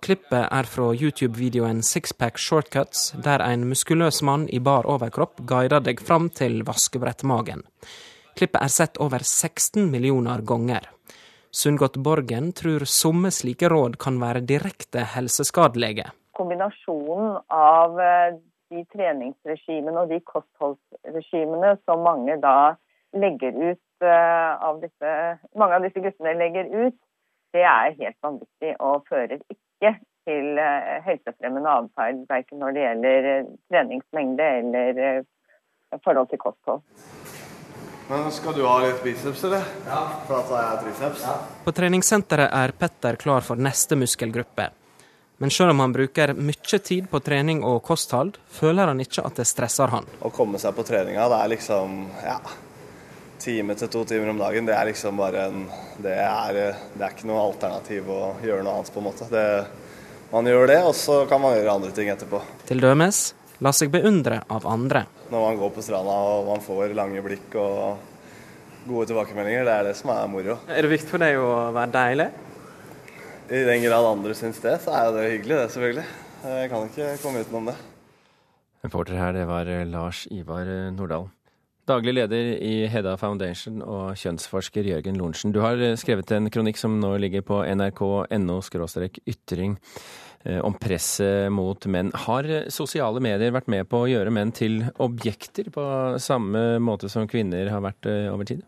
Speaker 27: Klippet er fra YouTube-videoen Sixpack Shortcuts, der en muskuløs mann i bar overkropp guider deg fram til vaskebrettmagen. Klippet er sett over 16 millioner ganger. Sundgodt Borgen tror somme slike råd kan være direkte helseskadelige.
Speaker 28: Kombinasjonen av eh, de treningsregimene og de kostholdsregimene som mange da legger ut eh, av disse, mange av disse guttene legger ut, det er helt vanvittig og fører ikke til eh, helsefremmende atferd, verken når det gjelder treningsmengde eller forhold til kosthold.
Speaker 26: Men skal du ha litt biceps, eller? Ja. For da tar jeg triceps. Ja.
Speaker 27: På treningssenteret er Petter klar for neste muskelgruppe. Men selv om han bruker mye tid på trening og kosthold, føler han ikke at det stresser han.
Speaker 26: Å komme seg på treninga, det er liksom ja, time til to timer om dagen. Det er liksom bare en Det er, det er ikke noe alternativ å gjøre noe annet, på en måte. Det, man gjør det, og så kan man gjøre andre ting etterpå.
Speaker 27: Til dømes la seg beundre av andre
Speaker 26: når man går på stranda og man får lange blikk og gode tilbakemeldinger. Det er det som er moro.
Speaker 27: Er det viktig for deg å være deilig?
Speaker 26: I den grad andre syns det, så er det hyggelig, det selvfølgelig. Jeg kan ikke komme utenom det.
Speaker 39: Reporter her, det var Lars Ivar Nordahl. Daglig leder i Hedda Foundation og kjønnsforsker Jørgen Lorentzen. Du har skrevet en kronikk som nå ligger på nrk.no ytring. Eh, om presset mot menn. Har sosiale medier vært med på å gjøre menn til objekter på samme måte som kvinner har vært eh, over tid?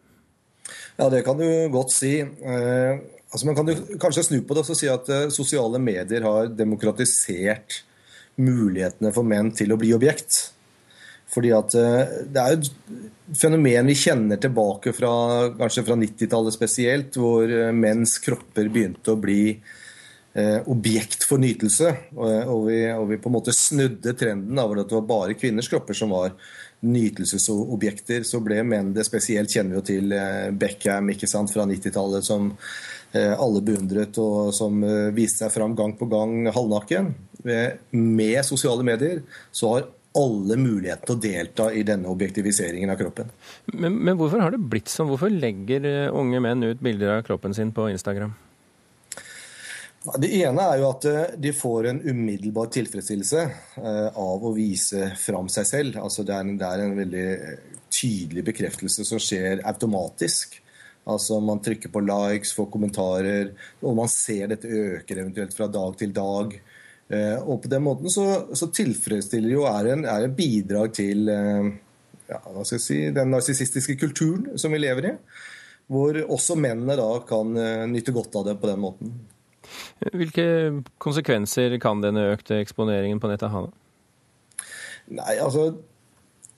Speaker 48: Ja, det kan du godt si. Eh, altså Man kan jo kanskje snu på det og si at sosiale medier har demokratisert mulighetene for menn til å bli objekt. Fordi at Det er jo et fenomen vi kjenner tilbake fra kanskje fra 90-tallet spesielt, hvor menns kropper begynte å bli eh, objekt for nytelse. Og, vi, og, vi, på en måte snudde trenden av at det var bare kvinners kropper som var nytelsesobjekter, så ble menn det spesielt. Kjenner vi jo til Beckham ikke sant, fra 90-tallet, som alle beundret, og som viste seg fram gang på gang halvnaken. Med sosiale medier så har alle muligheter til å delta i denne objektiviseringen av kroppen.
Speaker 39: Men, men, hvorfor har det blitt sånn? Hvorfor legger eh, unge menn ut bilder av kroppen sin på Instagram?
Speaker 48: Det ene er jo at eh, de får en umiddelbar tilfredsstillelse eh, av å vise fram seg selv. Altså det, er en, det er en veldig tydelig bekreftelse som skjer automatisk. Altså Man trykker på likes, får kommentarer, og man ser dette øker eventuelt fra dag til dag. Eh, og på den måten så, så tilfredsstiller jo er en, er en bidrag til eh, ja, hva skal jeg si, den narsissistiske kulturen som vi lever i. Hvor også mennene da kan eh, nyte godt av det på den måten.
Speaker 39: Hvilke konsekvenser kan denne økte eksponeringen på nettet ha?
Speaker 48: Nei, altså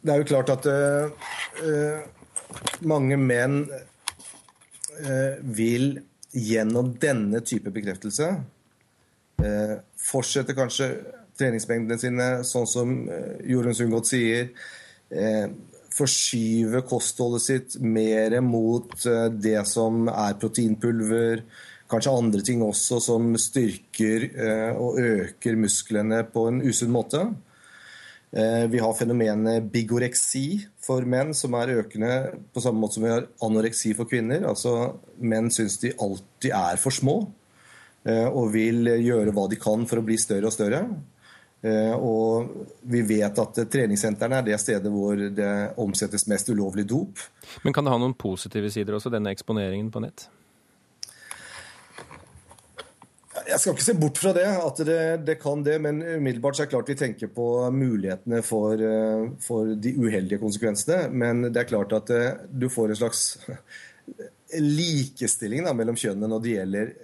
Speaker 48: Det er jo klart at uh, mange menn uh, vil gjennom denne type bekreftelse uh, fortsetter kanskje treningsmengdene sine, sånn som eh, Jorunn Sundgodt sier. Eh, forskyve kostholdet sitt mer mot eh, det som er proteinpulver. Kanskje andre ting også som styrker og øker musklene på en usunn måte. Vi har fenomenet bigoreksi for menn, som er økende på samme måte som vi har anoreksi for kvinner. Altså Menn syns de alltid er for små. Eh, og vil gjøre hva de kan for å bli større og større. Eh, og vi vet at treningssentrene er det stedet hvor det omsettes mest ulovlig dop.
Speaker 39: Men kan det ha noen positive sider også, denne eksponeringen på nett?
Speaker 48: Jeg skal ikke se bort fra det, at det, det kan det. Men umiddelbart så er det klart vi tenker på mulighetene for, eh, for de uheldige konsekvensene. Men det er klart at du får en slags likestilling da, mellom kjønnene når det gjelder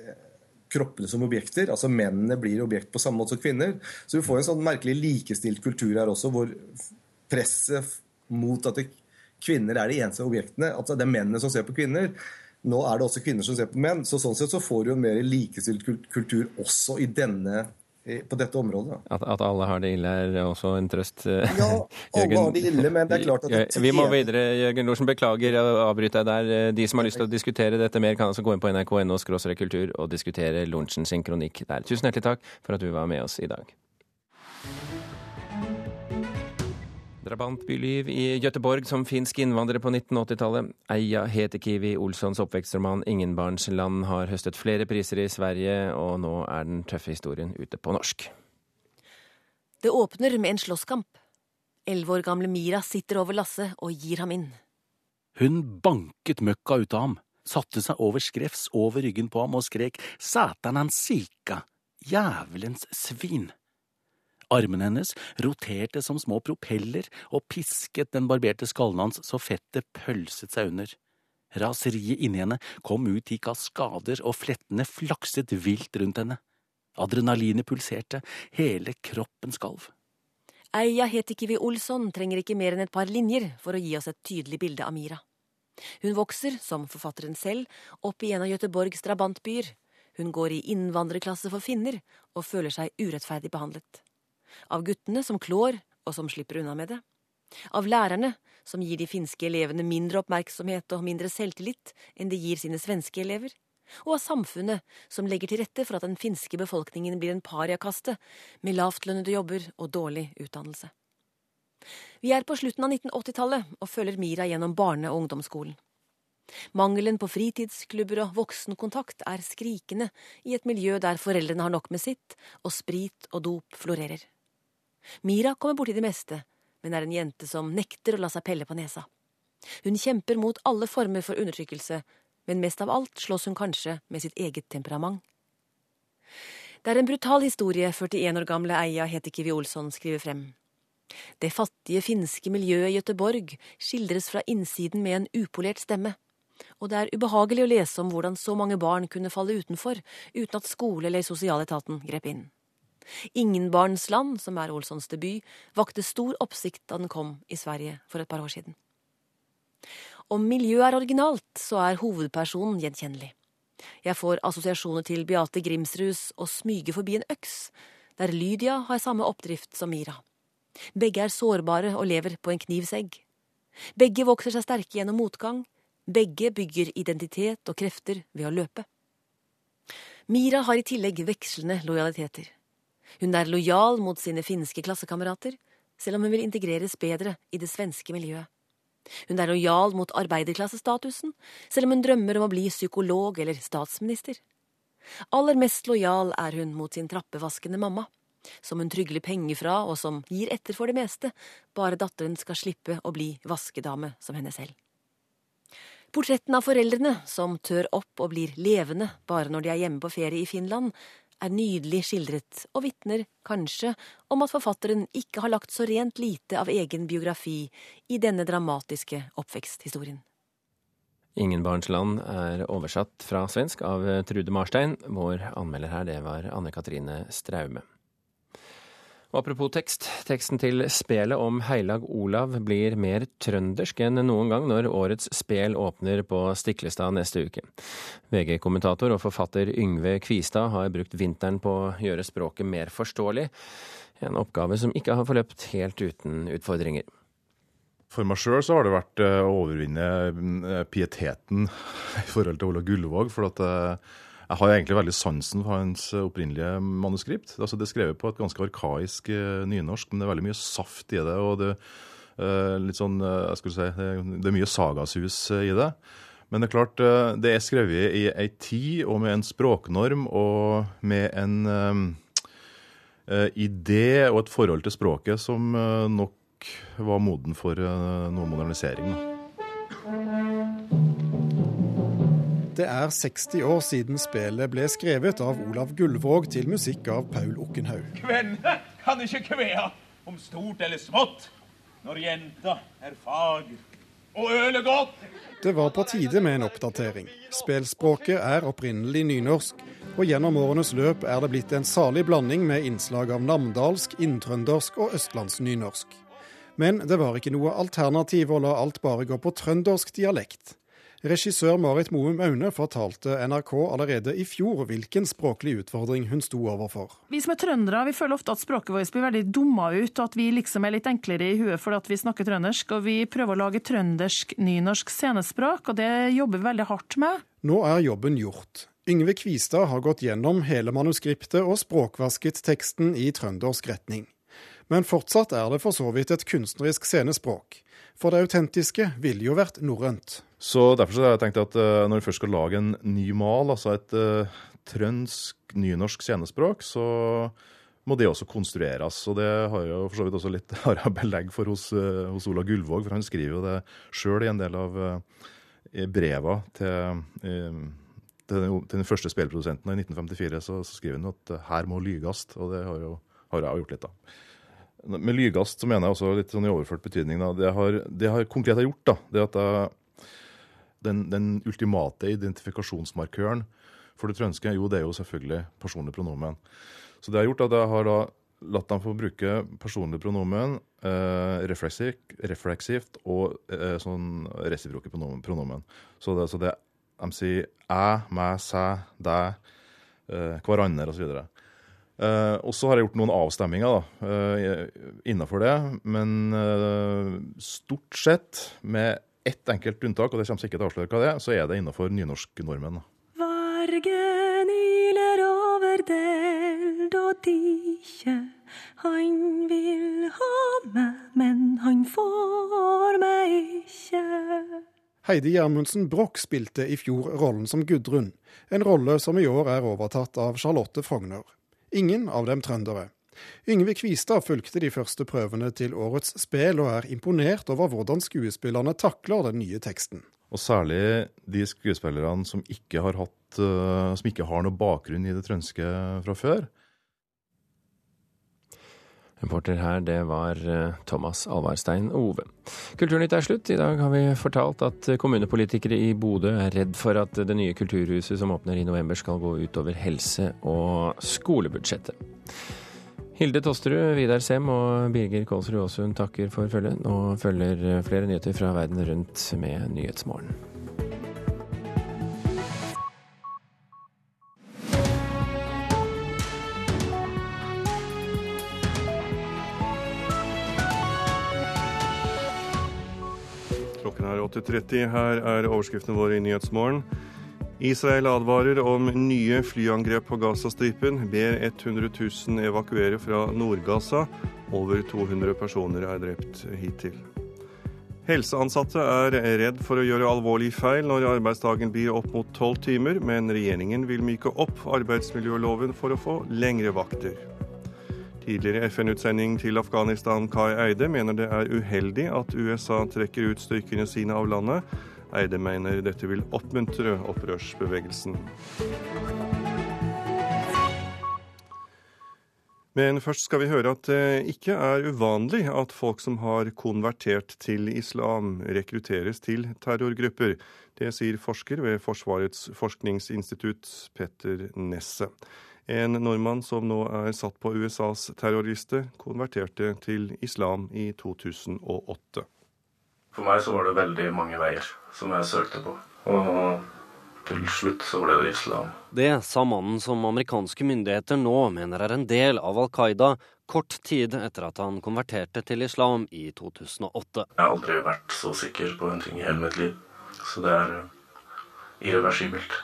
Speaker 48: kroppene som objekter. Altså mennene blir objekt på samme måte som kvinner. Så vi får en sånn merkelig likestilt kultur her også, hvor presset mot at kvinner er de eneste objektene, at det er mennene som ser på kvinner. Nå er det også kvinner som ser på menn. Så sånn sett så får du en mer likestilt kultur også i denne på dette området.
Speaker 39: At, at, alle har det ille er også en trøst?
Speaker 48: Eh, ja, alle har det ille, men det er klart at det
Speaker 39: Vi må videre, Jørgen Lorsen. Beklager å avbryte deg der. Eh, de som har lyst til å diskutere dette mer, kan altså gå inn på nrk.no kultur og diskutere Lorentzen sin kronikk der. Tusen hjertelig takk for at du var med oss i dag. Drabantbyliv i Gøteborg som finsk innvandrer på 1980-tallet. Eia Hetekivi Olssons oppvekstroman 'Ingenbarnsland' har høstet flere priser i Sverige, og nå er den tøffe historien ute på norsk.
Speaker 49: Det åpner med en slåsskamp. Elleve år gamle Mira sitter over Lasse og gir ham inn.
Speaker 50: Hun banket møkka ut av ham, satte seg over skrevs over ryggen på ham og skrek 'Satanan sika', jævelens svin. Armene hennes roterte som små propeller og pisket den barberte skallen hans så fettet pølset seg under. Raseriet inni henne kom ut i kaskader, og flettene flakset vilt rundt henne. Adrenalinet pulserte, hele kroppen skalv.
Speaker 49: Eia Hetikivi Olsson trenger ikke mer enn et par linjer for å gi oss et tydelig bilde av Mira. Hun vokser, som forfatteren selv, opp i en av Göteborgs drabantbyer. Hun går i innvandrerklasse for finner og føler seg urettferdig behandlet. Av guttene som klår og som slipper unna med det. Av lærerne som gir de finske elevene mindre oppmerksomhet og mindre selvtillit enn de gir sine svenske elever. Og av samfunnet som legger til rette for at den finske befolkningen blir en pariakaste med lavtlønnede jobber og dårlig utdannelse. Vi er på slutten av 1980-tallet og følger Mira gjennom barne- og ungdomsskolen. Mangelen på fritidsklubber og voksenkontakt er skrikende i et miljø der foreldrene har nok med sitt, og sprit og dop florerer. Mira kommer borti det meste, men er en jente som nekter å la seg pelle på nesa. Hun kjemper mot alle former for undertrykkelse, men mest av alt slåss hun kanskje med sitt eget temperament. Det er en brutal historie 41 år gamle Eia Hetikivi Olsson skriver frem. Det fattige finske miljøet i Gøteborg skildres fra innsiden med en upolert stemme, og det er ubehagelig å lese om hvordan så mange barn kunne falle utenfor uten at skole eller sosialetaten grep inn. Ingenbarnsland, som er Olssons debut, vakte stor oppsikt da den kom i Sverige for et par år siden. Om miljøet er originalt, så er hovedpersonen gjenkjennelig. Jeg får assosiasjoner til Beate Grimsrus og smyger forbi en øks, der Lydia har samme oppdrift som Mira. Begge er sårbare og lever på en knivsegg. Begge vokser seg sterke gjennom motgang. Begge bygger identitet og krefter ved å løpe. Mira har i tillegg vekslende lojaliteter. Hun er lojal mot sine finske klassekamerater, selv om hun vil integreres bedre i det svenske miljøet. Hun er lojal mot arbeiderklassestatusen, selv om hun drømmer om å bli psykolog eller statsminister. Aller mest lojal er hun mot sin trappevaskende mamma, som hun trygler penger fra og som gir etter for det meste, bare datteren skal slippe å bli vaskedame som henne selv. Portrettene av foreldrene, som tør opp og blir levende bare når de er hjemme på ferie i Finland, er nydelig skildret og vitner kanskje om at forfatteren ikke har lagt så rent lite av egen biografi i denne dramatiske oppveksthistorien.
Speaker 39: Ingen barns land er oversatt fra svensk av Trude Marstein. Vår anmelder her, det var Anne Katrine Straume. Og apropos tekst, teksten til spelet om Heilag Olav blir mer trøndersk enn noen gang når årets spel åpner på Stiklestad neste uke. VG-kommentator og forfatter Yngve Kvistad har brukt vinteren på å gjøre språket mer forståelig, en oppgave som ikke har forløpt helt uten utfordringer.
Speaker 51: For meg sjøl har det vært eh, å overvinne eh, pieteten i forhold til Olav Gullvåg. for at eh, jeg har egentlig veldig sansen for hans opprinnelige manuskript. Altså, det er skrevet på et ganske arkaisk uh, nynorsk, men det er veldig mye saft i det. og det, uh, litt sånn, jeg skulle si, det, er mye sagasus i det. Men det er klart, det er skrevet i ei tid og med en språknorm og med en idé og et forhold til språket som nok var moden for noe modernisering. Da.
Speaker 52: Det er 60 år siden spillet ble skrevet av Olav Gullvåg til musikk av Paul Okkenhaug.
Speaker 53: Kvenner kan ikke kvea om stort eller smått når jenta er fager og ølet godt.
Speaker 52: Det var på tide med en oppdatering. Spelspråket er opprinnelig nynorsk, og gjennom årenes løp er det blitt en salig blanding med innslag av namdalsk, inntrøndersk og østlandsnynorsk. Men det var ikke noe alternativ å la alt bare gå på trøndersk dialekt. Regissør Marit Moum Aune fortalte NRK allerede i fjor hvilken språklig utfordring hun sto overfor.
Speaker 54: Vi som er trøndere vi føler ofte at språket vårt blir veldig dumma ut, og at vi liksom er litt enklere i huet fordi at vi snakker trøndersk. Og vi prøver å lage trøndersk-nynorsk scenespråk, og det jobber vi veldig hardt med.
Speaker 52: Nå er jobben gjort. Yngve Kvistad har gått gjennom hele manuskriptet og språkvasket teksten i trøndersk retning. Men fortsatt er det for så vidt et kunstnerisk scenespråk. For det autentiske ville jo vært norrønt.
Speaker 51: Så Derfor så har jeg tenkt at uh, når vi først skal lage en ny mal, altså et uh, trønsk, nynorsk scenespråk, så må det også konstrueres. Og det har jeg for så vidt også litt har jeg belegg for hos, uh, hos Ola Gullvåg, for han skriver jo det sjøl i en del av breva til, til, til den første spillprodusenten. I 1954 så, så skriver han at her må lygast, og det har, jo, har jeg gjort litt, da. Med lygast så mener jeg også litt sånn i overført betydning. Da. Det har, det har konkret har gjort, da, det at jeg den, den, ultimate identifikasjonsmarkøren for det trønske, jo, det er jo selvfølgelig personlig pronomen. Så det har gjort at jeg har da latt dem få bruke personlig pronomen, eh, refleksivt, og eh, sånn resiproke pronomen. pronomen. Så, det, så det de sier æ, meg, sæ, deg, eh, hverandre osv. Eh, og så har jeg gjort noen avstemminger da, uh, innafor det, men uh, stort sett med ett enkelt unntak, og det kommer sikkert til å avsløre hva det er, så er det innenfor nynorsknormen.
Speaker 55: Vargen iler over deld og dikje. Han vil ha meg, men han får meg ikke.
Speaker 52: Heidi Gjermundsen Broch spilte i fjor rollen som Gudrun, en rolle som i år er overtatt av Charlotte Frogner. Ingen av dem trøndere. Yngve Kvistad fulgte de første prøvene til årets spel, og er imponert over hvordan skuespillerne takler den nye teksten.
Speaker 51: Og særlig de skuespillerne som ikke har, hatt, uh, som ikke har noe bakgrunn i det trønske fra før.
Speaker 39: Reporter her, det var eh, Thomas Alvarstein Ove. Kulturnytt er slutt. I dag har vi fortalt at kommunepolitikere i Bodø er redd for at det nye kulturhuset som åpner i november skal gå utover helse- og skolebudsjettet. Hilde Tosterud, Vidar Sem og Birger Kålsrud Aasund takker for følget. Nå følger flere nyheter fra verden rundt med Nyhetsmorgen.
Speaker 1: Er 8.30. Her er overskriftene våre i Nyhetsmorgen. Israel advarer om nye flyangrep på Gazastripen. Ber 100 000 evakuere fra Nord-Gaza. Over 200 personer er drept hittil. Helseansatte er redd for å gjøre alvorlig feil når arbeidsdagen blir opp mot tolv timer, men regjeringen vil myke opp arbeidsmiljøloven for å få lengre vakter. Tidligere FN-utsending til Afghanistan Kai Eide mener det er uheldig at USA trekker ut styrkene sine av landet. Eide mener dette vil oppmuntre opprørsbevegelsen. Men først skal vi høre at det ikke er uvanlig at folk som har konvertert til islam, rekrutteres til terrorgrupper. Det sier forsker ved Forsvarets forskningsinstitutt, Petter Nesse. En nordmann som nå er satt på USAs terrorliste, konverterte til islam i 2008.
Speaker 56: For meg så var det veldig mange veier som jeg søkte på. Og til slutt så ble det islam.
Speaker 57: Det sa mannen som amerikanske myndigheter nå mener er en del av Al Qaida, kort tid etter at han konverterte til islam i 2008.
Speaker 56: Jeg har aldri vært så sikker på en ting i hele mitt liv. Så det er irreversibelt.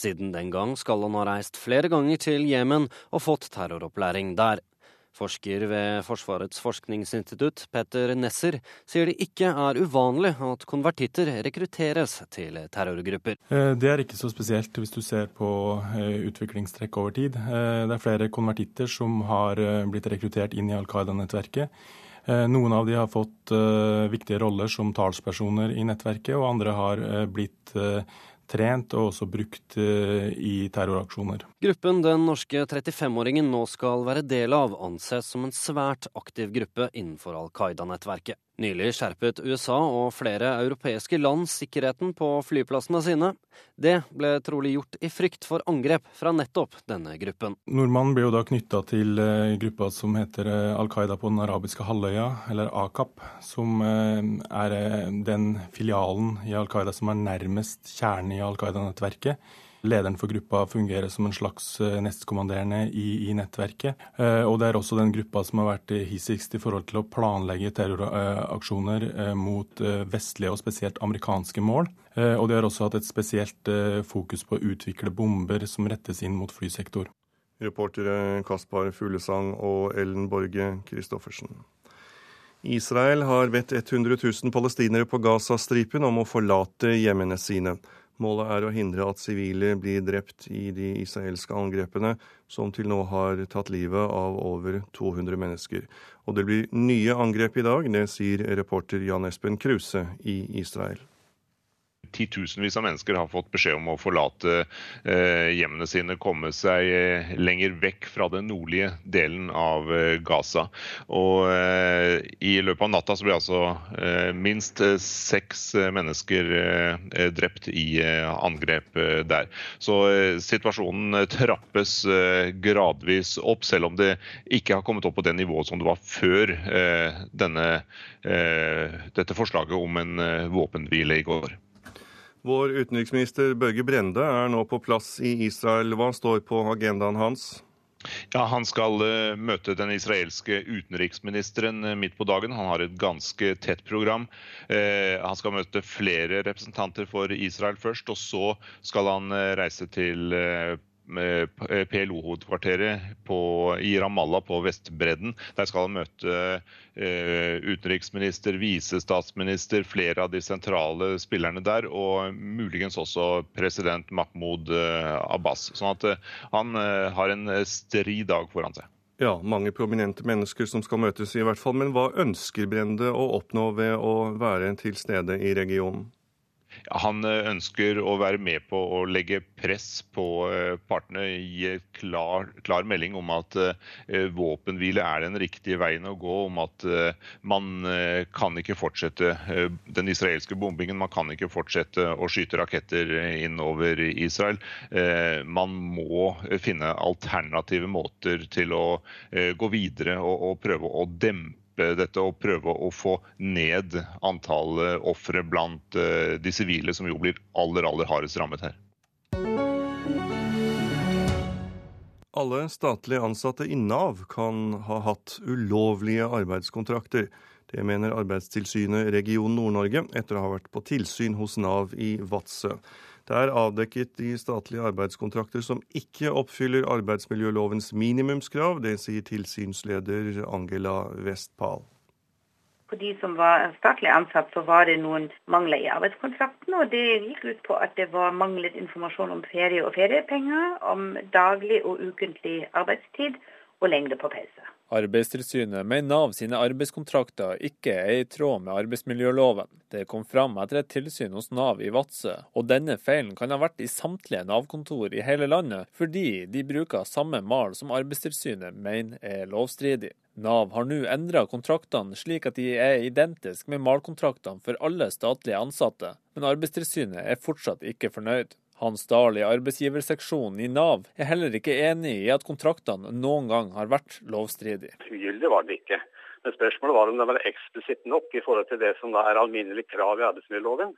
Speaker 57: Siden den gang skal han ha reist flere ganger til Jemen og fått terroropplæring der. Forsker ved Forsvarets forskningsinstitutt, Petter Nesser, sier det ikke er uvanlig at konvertitter rekrutteres til terrorgrupper.
Speaker 8: Eh, det er ikke så spesielt hvis du ser på eh, utviklingstrekk over tid. Eh, det er flere konvertitter som har blitt rekruttert inn i Al Qaida-nettverket. Noen av de har fått viktige roller som talspersoner i nettverket, og andre har blitt trent og også brukt eh, i terroraksjoner.
Speaker 57: Gruppen den norske 35-åringen nå skal være del av, anses som en svært aktiv gruppe innenfor Al Qaida-nettverket. Nylig skjerpet USA og flere europeiske land sikkerheten på flyplassene sine. Det ble trolig gjort i frykt for angrep fra nettopp denne gruppen.
Speaker 8: Nordmannen ble jo da knytta til eh, gruppa som heter eh, Al Qaida på den arabiske halvøya, eller AKAP, som er den filialen i Al Qaida som er nærmest kjernen i Al Qaida-nettverket. Lederen for gruppa fungerer som en slags eh, nestkommanderende i, i, nettverket. Eh, og det er også den gruppa som har vært hissigst i forhold til å planlegge terroraksjoner eh, mot vestlige og spesielt amerikanske mål. Og de har også hatt et spesielt fokus på å utvikle bomber som rettes inn mot flysektor.
Speaker 1: Reportere Kaspar Fuglesang og Ellen Borge Christoffersen. Israel har bedt 100 000 palestinere på Gazastripen om å forlate hjemmene sine. Målet er å hindre at sivile blir drept i de israelske angrepene, som til nå har tatt livet av over 200 mennesker. Og det blir nye angrep i dag, det sier reporter Jan Espen Kruse i Israel
Speaker 4: titusenvis av mennesker har fått beskjed om å forlate eh, hjemmene sine, komme seg eh, lenger vekk fra den nordlige delen av eh, Gaza. Og I løpet av natta så ble altså minst seks mennesker drept i angrep der. Så situasjonen trappes gradvis opp, selv om det ikke har kommet opp på det nivået som det var før denne, dette forslaget om en våpenhvile i går.
Speaker 1: Vår utenriksminister Børge Brende er nå på plass i Israel. Hva står på agendaen hans?
Speaker 4: Ja, Han skal uh, møte den israelske utenriksministeren uh, midt på dagen. Han har et ganske tett program. Uh, han skal møte flere representanter for Israel først, og så skal han reise til PLO-hovedkvarteret i Ramallah på Vestbredden. Der skal han møte eh, utenriksminister, visestatsminister, flere av de sentrale spillerne der, og muligens også president Mahmoud eh, Abbas. Sånn at eh, han har en stri dag foran seg.
Speaker 1: Ja, mange prominente mennesker som skal møtes i hvert fall. Men hva ønsker Brende å oppnå ved å være til stede i regionen?
Speaker 4: Han eh, ønsker å være med på å legge press på eh, partene, gi klar, klar melding om at eh, våpenhvile er den riktige veien å gå, om at man kan ikke fortsette den israelske bombingen, man kan ikke fortsette å skyte raketter innover Israel. Man må finne alternative måter til å gå videre og, og prøve å dempe dette og prøve å få ned antallet ofre blant eh, de sivile, som jo blir aller, aller hardest rammet her.
Speaker 1: Alle statlige ansatte i Nav kan ha hatt ulovlige arbeidskontrakter. Det mener Arbeidstilsynet region Nord-Norge etter å ha vært på tilsyn hos Nav i Vadsø. Det er avdekket de statlige arbeidskontrakter som ikke oppfyller arbeidsmiljølovens minimumskrav. Det sier tilsynsleder Angela Westphal.
Speaker 58: På de som var statlig ansatt, så var det noen mangler i arbeidskontrakten. og Det gikk ut på at det var manglet informasjon om ferie og feriepenger, om daglig og ukentlig arbeidstid og lengde på pause.
Speaker 59: Arbeidstilsynet mener Nav sine arbeidskontrakter ikke er i tråd med arbeidsmiljøloven. Det kom fram etter et tilsyn hos Nav i Vadsø, og denne feilen kan ha vært i samtlige Nav-kontor i hele landet, fordi de bruker samme mal som Arbeidstilsynet mener er lovstridig. Nav har nå endra kontraktene slik at de er identiske med malkontraktene for alle statlige ansatte, men Arbeidstilsynet er fortsatt ikke fornøyd. Hans Dahl i arbeidsgiverseksjonen i Nav er heller ikke enig i at kontraktene noen gang har vært lovstridige.
Speaker 60: Ugyldig var det ikke. Men spørsmålet var om det var eksplisitt nok i forhold til det som er alminnelig krav i arbeidsmiljøloven.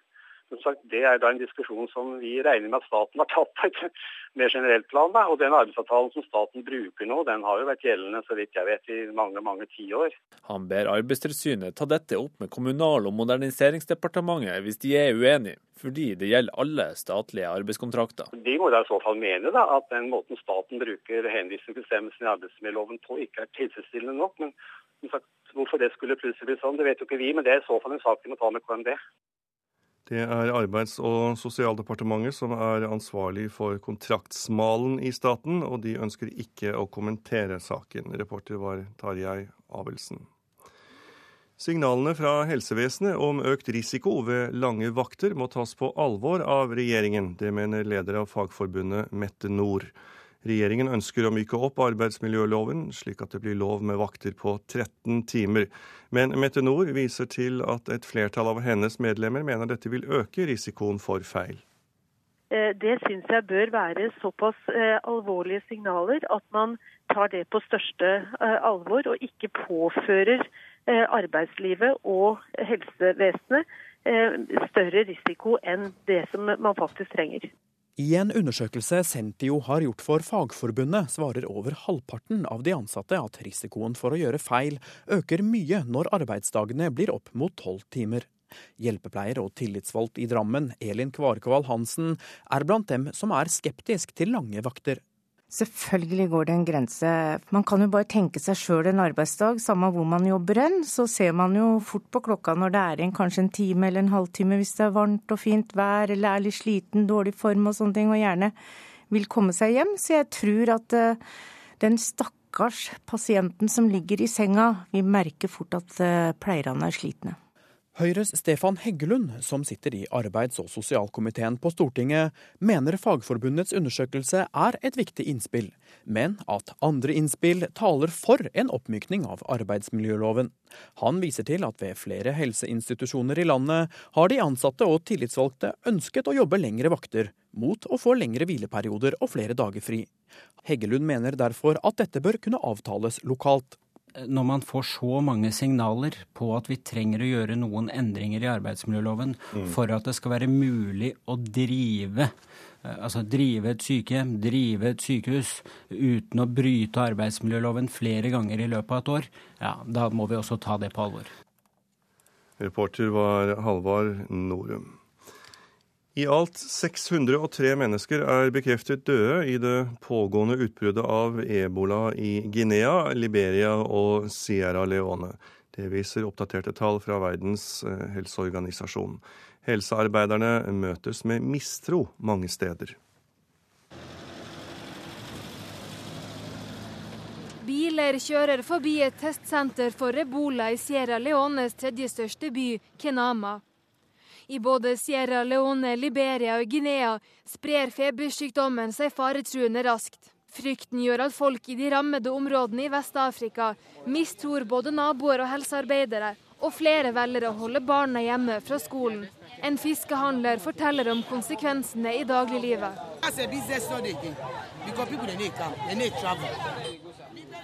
Speaker 60: Som sagt, Det er da en diskusjon som vi regner med at staten har tatt på et mer generelt plan. Da. Og den arbeidsavtalen som staten bruker nå, den har jo vært gjeldende så vidt jeg vet i mange mange tiår.
Speaker 59: Han ber Arbeidstilsynet ta dette opp med Kommunal- og moderniseringsdepartementet hvis de er uenige, fordi det gjelder alle statlige arbeidskontrakter.
Speaker 60: De må da i så fall mene da, at den måten staten bruker henvisningsbestemmelsen i arbeidsmiljøloven på, ikke er tilfredsstillende nok. Men som sagt, hvorfor det skulle plutselig bli sånn, det vet jo ikke vi. Men det er i så fall en sak vi må ta med KMD.
Speaker 1: Det er Arbeids- og sosialdepartementet som er ansvarlig for kontraktsmalen i staten, og de ønsker ikke å kommentere saken. Reporter var Tarjei Abelsen. Signalene fra helsevesenet om økt risiko ved lange vakter må tas på alvor av regjeringen. Det mener leder av Fagforbundet Mette Nord. Regjeringen ønsker å myke opp arbeidsmiljøloven, slik at det blir lov med vakter på 13 timer. Men Mette Nord viser til at et flertall av hennes medlemmer mener dette vil øke risikoen for feil.
Speaker 34: Det syns jeg bør være såpass alvorlige signaler at man tar det på største alvor, og ikke påfører arbeidslivet og helsevesenet større risiko enn det som man faktisk trenger.
Speaker 48: I en undersøkelse Sentio har gjort for Fagforbundet, svarer over halvparten av de ansatte at risikoen for å gjøre feil øker mye når arbeidsdagene blir opp mot tolv timer. Hjelpepleier og tillitsvalgt i Drammen, Elin Kvarkvall Hansen, er blant dem som er skeptisk til lange vakter.
Speaker 9: Selvfølgelig går det en grense. Man kan jo bare tenke seg sjøl en arbeidsdag, samme hvor man jobber hen. Så ser man jo fort på klokka når det er igjen kanskje en time eller en halvtime hvis det er varmt og fint vær eller er litt sliten, dårlig form og sånne ting, og gjerne vil komme seg hjem. Så jeg tror at uh, den stakkars pasienten som ligger i senga, vil merke fort at uh, pleierne er slitne.
Speaker 48: Høyres Stefan Heggelund, som sitter i arbeids- og sosialkomiteen på Stortinget, mener Fagforbundets undersøkelse er et viktig innspill, men at andre innspill taler for en oppmykning av arbeidsmiljøloven. Han viser til at ved flere helseinstitusjoner i landet har de ansatte og tillitsvalgte ønsket å jobbe lengre vakter, mot å få lengre hvileperioder og flere dager fri. Heggelund mener derfor at dette bør kunne avtales lokalt
Speaker 35: når man får så mange signaler på at vi trenger å gjøre noen endringer i arbeidsmiljøloven mm. for at det skal være mulig å drive altså drive et sykehjem, drive et sykehus uten å bryte arbeidsmiljøloven flere ganger i løpet av et år, ja, da må vi også ta det på alvor.
Speaker 1: Reporter var Halvard Norum. I alt 603 mennesker er bekreftet døde i det pågående utbruddet av ebola i Guinea, Liberia og Sierra Leone. Det viser oppdaterte tall fra Verdens eh, helseorganisasjon. Helsearbeiderne møtes med mistro mange steder.
Speaker 61: Biler kjører forbi et testsenter for ebola i Sierra Leones tredje største by, Kenama. I både Sierra Leone, Liberia og Guinea sprer febersykdommen seg faretruende raskt. Frykten gjør at folk i de rammede områdene i Vest-Afrika mistror både naboer og helsearbeidere, og flere velger å holde barna hjemme fra skolen. En fiskehandler forteller om konsekvensene i dagliglivet.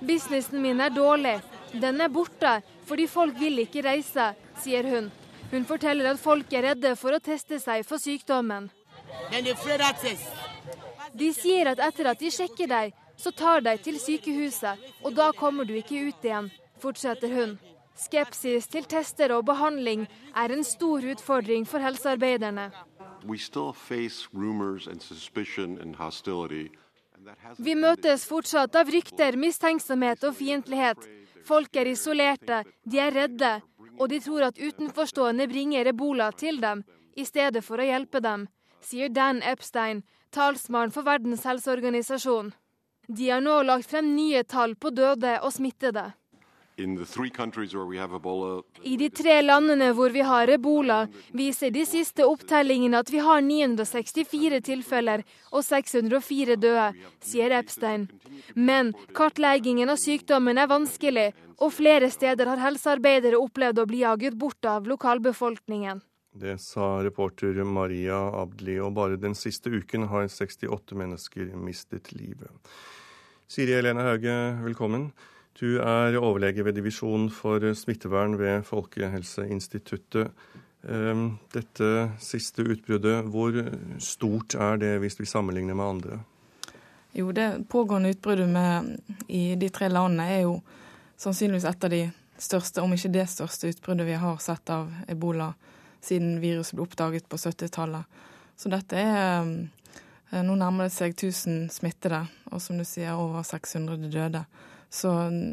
Speaker 61: Businessen min er dårlig. Den er borte fordi folk vil ikke reise, sier hun. Hun forteller at folk er redde for å teste seg for sykdommen. De sier at etter at de sjekker deg, så tar de til sykehuset, og da kommer du ikke ut igjen, fortsetter hun. Skepsis til tester og behandling er en stor utfordring for helsearbeiderne. Vi møtes fortsatt av rykter, mistenksomhet og fiendtlighet. Folk er isolerte, de er redde, og de tror at utenforstående bringer ebola til dem, i stedet for å hjelpe dem, sier Dan Epstein, talsmann for Verdens helseorganisasjon. De har nå lagt frem nye tall på døde og smittede. I de tre landene hvor vi har ebola, viser de siste opptellingene at vi har 964 tilfeller og 604 døde, sier Epstein. Men kartleggingen av sykdommen er vanskelig, og flere steder har helsearbeidere opplevd å bli jaget bort av lokalbefolkningen.
Speaker 1: Det sa reporter Maria Abdli, og bare den siste uken har 68 mennesker mistet livet. Siri Helene Hauge, velkommen. Du er overlege ved divisjon for smittevern ved Folkehelseinstituttet. Ehm, dette siste utbruddet, hvor stort er det hvis vi sammenligner med andre?
Speaker 62: Jo, Det pågående utbruddet med, i de tre landene er jo sannsynligvis et av de største, om ikke det største utbruddet vi har sett av ebola siden viruset ble oppdaget på 70-tallet. Så dette er eh, Nå nærmer det seg 1000 smittede, og som du sier, over 600 døde. Så,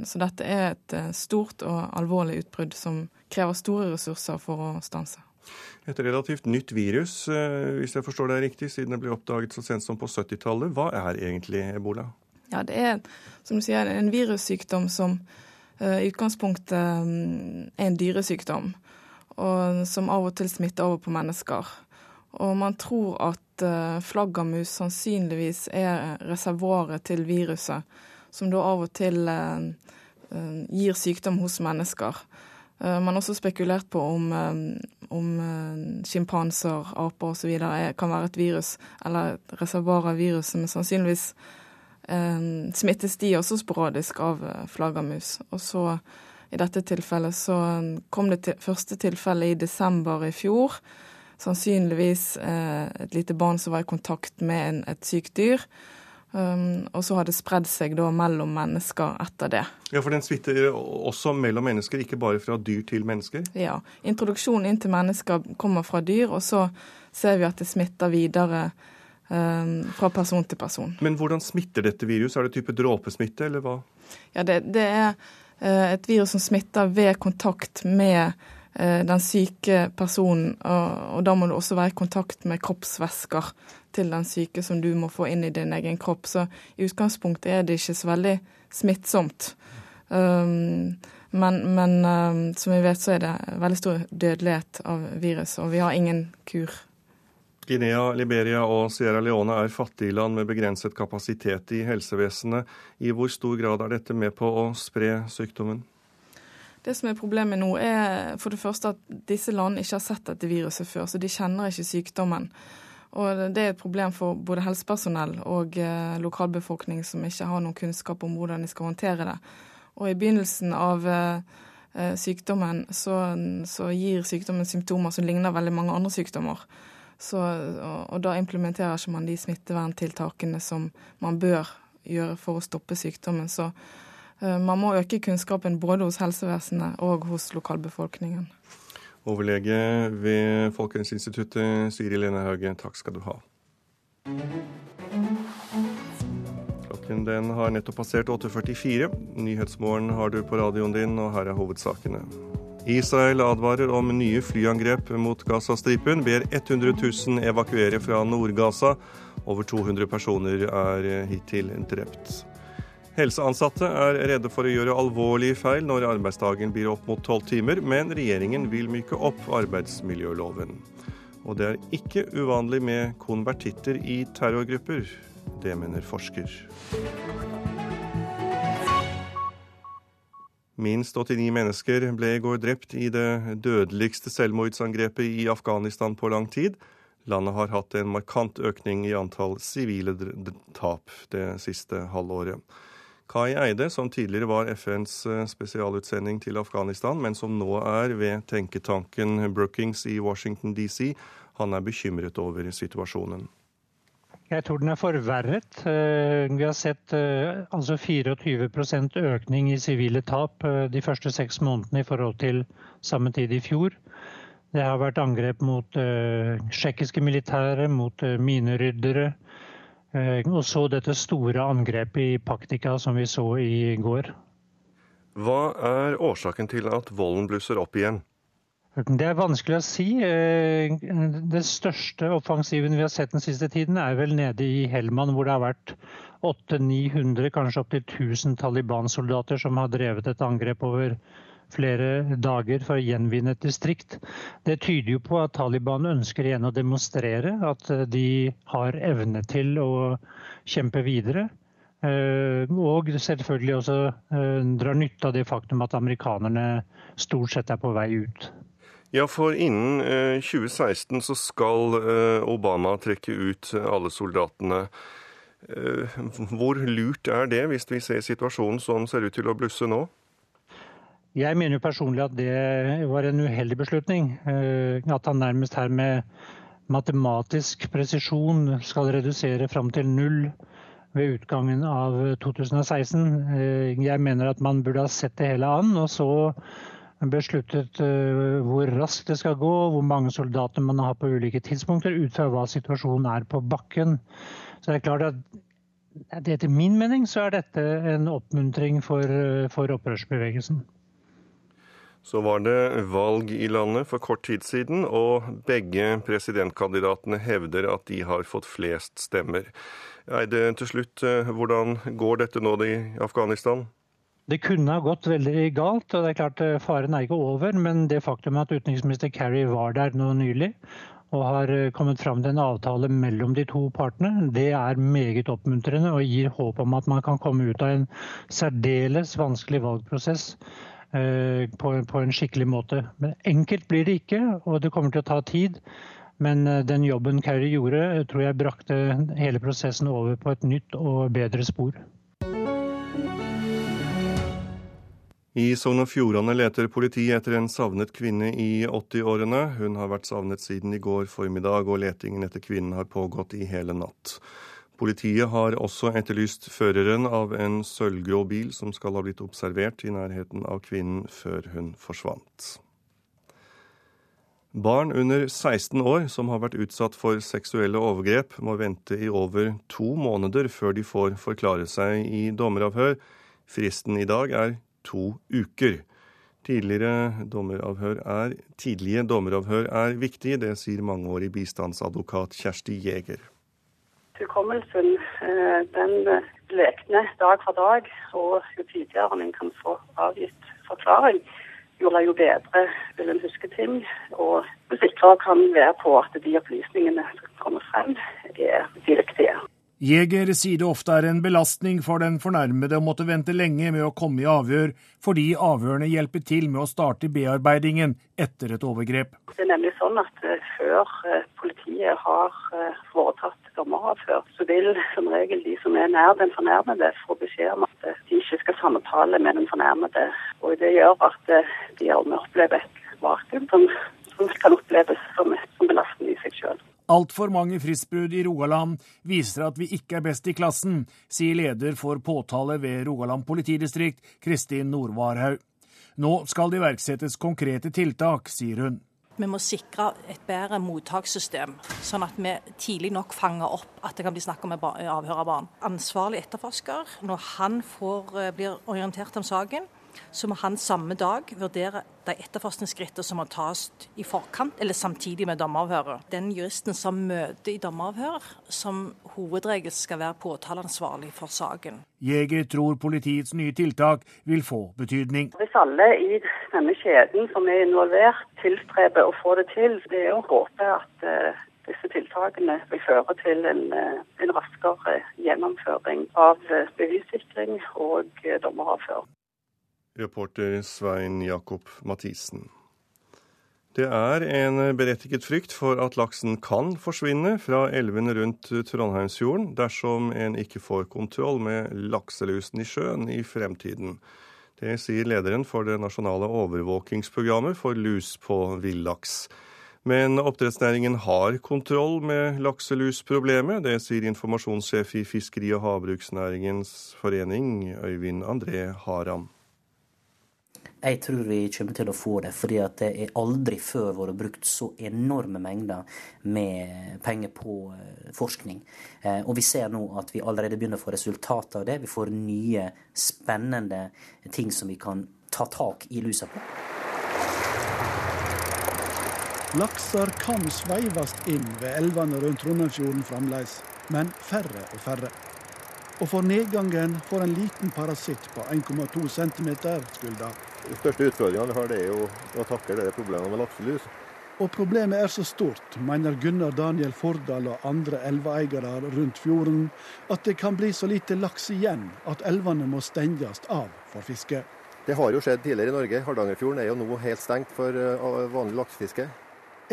Speaker 62: så, dette er et eh, stort og alvorlig utbrudd som krever store ressurser for å stanse.
Speaker 1: Et relativt nytt virus, eh, hvis jeg forstår deg riktig, siden det ble oppdaget så sent som på 70-tallet. Hva er egentlig ebola?
Speaker 62: Ja, Det er som du sier, en virussykdom som i utgangspunktet um, er en dyresykdom. Og som av og til smitter over på mennesker. Og man tror at uh, flaggermus sannsynligvis er reservoaret til viruset som da av og til eh, eh, gir sykdom hos mennesker. Eh, man har også spekulert på om, om sjimpanser, aper osv. kan være et virus, eller et reservoar av viruset, men sannsynligvis smittes de også sporadisk av flaggermus. Og så i dette tilfellet så kom det til, første tilfellet i desember i fjor. Sannsynligvis et lite barn som var i kontakt med en, et sykt dyr. Um, og så har det spredd seg da mellom mennesker etter det.
Speaker 1: Ja, For den smitter også mellom mennesker, ikke bare fra dyr til mennesker?
Speaker 62: Ja. Introduksjonen inn til mennesker kommer fra dyr, og så ser vi at det smitter videre fra person til person.
Speaker 1: Men hvordan smitter dette viruset? Er det type dråpesmitte, eller hva?
Speaker 62: Ja, det, det er uh, et virus som smitter ved kontakt med uh, den syke personen, og da må du også være i kontakt med kroppsvæsker til den syke som du må få inn i din egen kropp. Så i utgangspunktet er det ikke så veldig smittsomt. Um, men, men um, som vi vet, så er det veldig stor dødelighet av virus, og vi har ingen kur.
Speaker 1: Guinea, Liberia og Sierra Leone er fattige land med begrenset kapasitet i helsevesenet. I hvor stor grad er dette med på å spre sykdommen?
Speaker 62: Det som er Problemet nå er for det første at disse landene ikke har sett dette viruset før, så de kjenner ikke sykdommen. Og det er et problem for både helsepersonell og eh, lokalbefolkning som ikke har noen kunnskap om hvordan de skal håndtere det. Og i begynnelsen av eh, sykdommen så, så, gir sykdommen symptomer som ligner veldig mange andre sykdommer. Så, og, og, da implementerer ikke man de smitteverntiltakene som man bør gjøre for å stoppe sykdommen. Så uh, man må øke kunnskapen både hos helsevesenet og hos lokalbefolkningen.
Speaker 1: Overlege ved Folkehelseinstituttet, Siri Lene Hauge, takk skal du ha. Klokken den har nettopp passert 8.44. Nyhetsmorgen har du på radioen din, og her er hovedsakene. Israel advarer om nye flyangrep mot Gazastripen, ber 100 000 evakuere fra Nord-Gaza. Over 200 personer er hittil drept. Helseansatte er redde for å gjøre alvorlige feil når arbeidsdagen blir opp mot tolv timer, men regjeringen vil myke opp arbeidsmiljøloven. Og det er ikke uvanlig med konvertitter i terrorgrupper. Det mener forsker. Minst 89 mennesker ble i går drept i det dødeligste selvmordsangrepet i Afghanistan på lang tid. Landet har hatt en markant økning i antall sivile tap det siste halvåret. Kai Eide, som tidligere var FNs eh, spesialutsending til Afghanistan, men som nå er ved tenketanken Brookings i Washington DC, han er bekymret over situasjonen.
Speaker 13: Jeg tror den er forverret. Eh, vi har sett eh, altså 24% økning i sivile tap eh, de første seks månedene i forhold til samme tid i fjor. Det har vært angrep mot tsjekkiske militære, mot mineryddere. Og så dette store angrepet i Paktika som vi så i går.
Speaker 1: Hva er årsaken til at volden blusser opp igjen?
Speaker 13: Det er vanskelig å si. Den det største offensiven vi har sett den siste tiden, er vel nede i Helman, hvor det har vært 800-900, kanskje opptil 1000 Taliban-soldater som har drevet et angrep over flere dager for å gjenvinne et distrikt. Det tyder jo på at Taliban ønsker igjen å demonstrere at de har evne til å kjempe videre. Eh, og selvfølgelig også eh, drar nytte av det faktum at amerikanerne stort sett er på vei ut.
Speaker 1: Ja, for innen 2016 eh, så skal eh, Obama trekke ut alle soldatene. Eh, hvor lurt er det, hvis vi ser situasjonen som ser ut til å blusse nå?
Speaker 13: Jeg mener jo personlig at det var en uheldig beslutning. At han nærmest her med matematisk presisjon skal redusere fram til null ved utgangen av 2016. Jeg mener at man burde ha sett det hele an, og så besluttet eh, hvor raskt det skal gå, hvor mange soldater man har på ulike tidspunkter, ut fra hva situasjonen er på bakken. Så det er klart at etter min mening så er dette en oppmuntring for, eh, for opprørsbevegelsen.
Speaker 1: Så var det valg i landet for kort tid siden, og begge presidentkandidatene hevder at de har fått flest stemmer. Eide, til slutt, eh, hvordan går dette nå i Afghanistan?
Speaker 13: Det kunne ha gått veldig galt, og det er klart eh, faren er ikke over. Men det faktum at utenriksminister Kerry var der nå nylig og har eh, kommet fram til en avtale mellom de to partene, det er meget oppmuntrende og gir håp om at man kan komme ut av en særdeles vanskelig valgprosess eh, på, en skikkelig måte. Men enkelt blir det ikke, og det kommer til å ta tid. Men den jobben Kerry gjorde, tror jeg brakte hele prosessen over på et nytt og bedre spor.
Speaker 1: I Sogn og Fjordane leter politiet etter en savnet kvinne i 80-årene. Hun har vært savnet siden i går formiddag, og letingen etter kvinnen har pågått i hele natt. Politiet har også etterlyst føreren av en sølvgrå bil som skal ha blitt observert i nærheten av kvinnen før hun forsvant. Barn under 16 år som har vært utsatt for seksuelle overgrep, må vente i over to måneder før de får forklare seg i dommeravhør. Fristen i dag er to uker. Dommeravhør er, tidlige dommeravhør er viktig, det sier mangeårig bistandsadvokat Kjersti Jæger.
Speaker 63: Hukommelsen eh, den lekner dag for dag, og jo tidligere en kan få avgitt forklaring, jo, jo bedre vil en huske ting. Og jo sikrere kan være på at de opplysningene som kommer frem, er de.
Speaker 64: Jeger sier det ofte er en belastning for den fornærmede å måtte vente lenge med å komme i avhør, fordi avhørene hjelper til med å starte bearbeidingen etter et overgrep.
Speaker 63: Det er nemlig sånn at uh, før uh, politiet har uh, foretatt dommeravhør, så vil som regel de som er nær den fornærmede, få beskjed om at de ikke skal samtale med den fornærmede. Og Det gjør at de gjerne opplever et vakuum som, som kan oppleves som, som belastning i seg sjøl.
Speaker 64: Altfor mange fristbrudd i Rogaland viser at vi ikke er best i klassen, sier leder for påtale ved Rogaland politidistrikt, Kristin Nordvarhaug. Nå skal det iverksettes konkrete tiltak, sier hun.
Speaker 65: Vi må sikre et bedre mottakssystem, sånn at vi tidlig nok fanger opp at det kan bli snakk om avhør av barn. Ansvarlig etterforsker, når han får, eh, blir orientert om saken, så må han samme dag vurdere de etterforskningsskrittene som må tas i forkant eller samtidig med dommeravhøret. Den juristen som møter i dommeravhør, som hovedregel skal være påtaleansvarlig for saken.
Speaker 64: Jeger tror politiets nye tiltak vil få betydning.
Speaker 63: Hvis alle i denne kjeden som er involvert, tilstreber å få det til, det er å håpe at uh, disse tiltakene vil føre til en, eh, en raskere gjennomføring av eh, bevissikring og dommeravhør.
Speaker 1: Reporter Svein Jakob Mathisen. Det er en berettiget frykt for at laksen kan forsvinne fra elvene rundt Trondheimsfjorden dersom en ikke får kontroll med lakselusen i sjøen i fremtiden. Det sier lederen for det nasjonale overvåkingsprogrammet for lus på villaks. Men oppdrettsnæringen har kontroll med lakselusproblemet. Det sier informasjonssjef i Fiskeri- og havbruksnæringens forening, Øyvind André Haram.
Speaker 56: Jeg tror vi kommer til å få det, fordi det er aldri før vært brukt så enorme mengder med penger på eh, forskning. Eh, og vi ser nå at vi allerede begynner å få resultater av det. Vi får nye, spennende ting som vi kan ta tak i lusa på.
Speaker 66: Lakser kan sveives inn ved elvene rundt Trondheimsfjorden fremdeles, men færre og færre. Og for nedgangen får en liten parasitt på 1,2 cm skylda.
Speaker 42: Største utfordringene vi har, det er jo å takle det problemet med lakselus.
Speaker 66: Og problemet er så stort, mener Gunnar Daniel Fordal og andre elveeiere rundt fjorden, at det kan bli så lite laks igjen at elvene må stenges av for fiske.
Speaker 42: Det har jo skjedd tidligere i Norge. Hardangerfjorden er jo nå helt stengt for eh, vanlig laksefiske.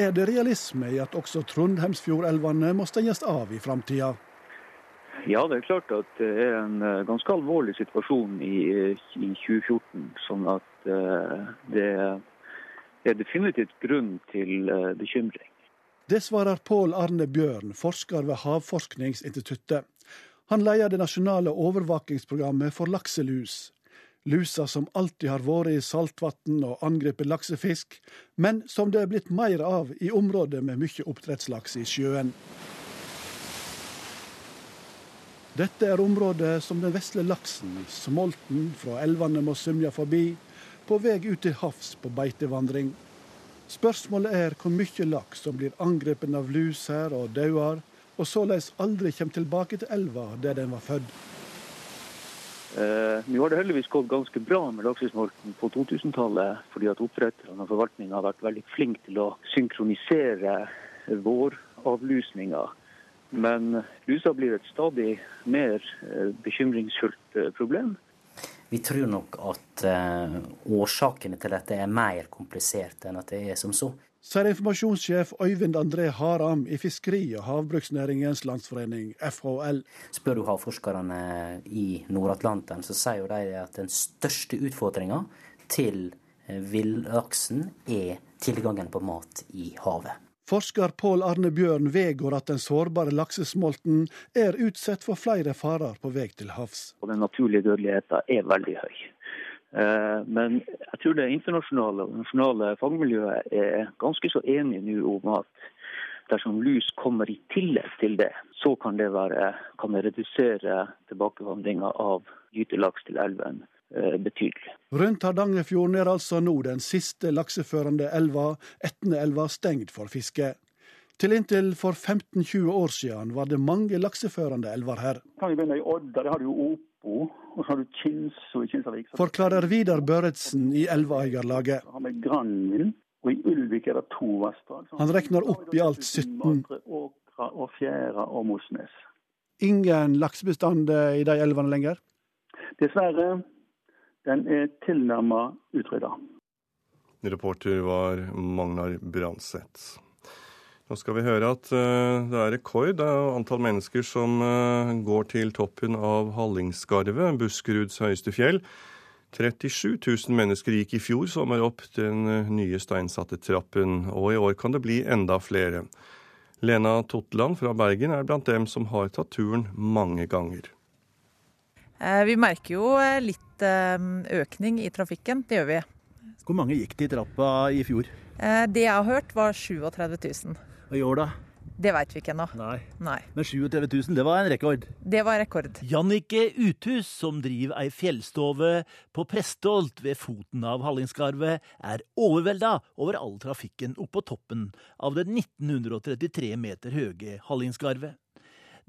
Speaker 66: Er det realisme i at også Trondheimsfjordelvene må stenges av i framtida?
Speaker 67: Ja, det er klart at det er en eh, ganske alvorlig situasjon i, i 2014. Sånn at uh, det er definitivt grunn til uh, bekymring.
Speaker 66: Det svarer Pål Arne Bjørn, forsker ved Havforskningsinstituttet. Han leder det nasjonale overvåkingsprogrammet for lakselus. Lusa som alltid har vært i saltvann og angrepet laksefisk, men som det er blitt mer av i områder med mye oppdrettslaks i sjøen. Dette er området som den vesle laksen, smolten fra elvene, må svømme forbi, på vei ut til havs på beitevandring. Spørsmålet er hvor mye laks som blir angrepet av lus her og dauer, og såleis aldri kommer tilbake til elva der den var født.
Speaker 67: Eh, nå har det heldigvis gått ganske bra med laksesmolten på 2000-tallet, fordi at oppdretterne og forvaltninga har vært veldig flinke til å synkronisere våravlusninga men lusa blir et stadig mer eh, bekymringsfullt eh, problem.
Speaker 56: Vi tror nok at uh, årsakene til dette er mer kompliserte enn at det er som så.
Speaker 66: Sier informasjonssjef Øyvind André Haram i Fiskeri- og havbruksnæringens landsforening, FHL.
Speaker 56: Spør du havforskerne i Nord-Atlanteren, så sier de at den største utfordringa til villaksen er tilgangen på mat i havet.
Speaker 66: Forsker Pål Arne Bjørn vedgår at den sårbare laksesmolten er utsatt for flere farer på vei til havs.
Speaker 67: Og Den naturlige dødeligheten er veldig høy. Eh, men jeg tror det internasjonale og nasjonale fagmiljøet er ganske så enige nå om at dersom lus kommer i tillegg til det, så kan det, være, kan det redusere tilbakevandringa av gytelaks til elven betydelig.
Speaker 66: Rundt Hardangerfjorden er altså nå den siste lakseførende elva, Etneelva, stengt for fiske. Til inntil for 15-20 år siden var det mange lakseførende elver her.
Speaker 68: Kan vi begynne i Odda, der har du Opo, og så har du Kinso i Kinsarvik.
Speaker 66: Forklarer Vidar Børretsen i Elveeierlaget.
Speaker 68: Har vi Granvind, og i Ulvik er det to vassdrag.
Speaker 66: Han regner opp i alt 17.
Speaker 68: Åkra og Fjæra og Mosnes.
Speaker 66: Ingen laksebestand i de elvene lenger?
Speaker 68: Dessverre den er tilnærmet utrydda.
Speaker 1: Reporter var Magnar Branseth. Nå skal vi høre at uh, det er rekord av antall mennesker som uh, går til toppen av Hallingskarvet, Buskeruds høyeste fjell. 37 000 mennesker gikk i fjor sommer opp den uh, nye steinsatte trappen, og i år kan det bli enda flere. Lena Totland fra Bergen er blant dem som har tatt turen mange ganger.
Speaker 69: Vi merker jo litt økning i trafikken, det gjør vi.
Speaker 70: Hvor mange gikk det i trappa i fjor?
Speaker 69: Eh, det jeg har hørt var 37 000.
Speaker 70: Og i år da?
Speaker 69: Det veit vi ikke ennå.
Speaker 70: Nei.
Speaker 69: Nei.
Speaker 70: Men 37 000, det var en rekord?
Speaker 69: Det var rekord.
Speaker 70: Jannike Uthus, som driver ei fjellstove på Prestholt ved foten av Hallingskarvet, er overvelda over all trafikken oppå toppen av det 1933 meter høye Hallingskarvet.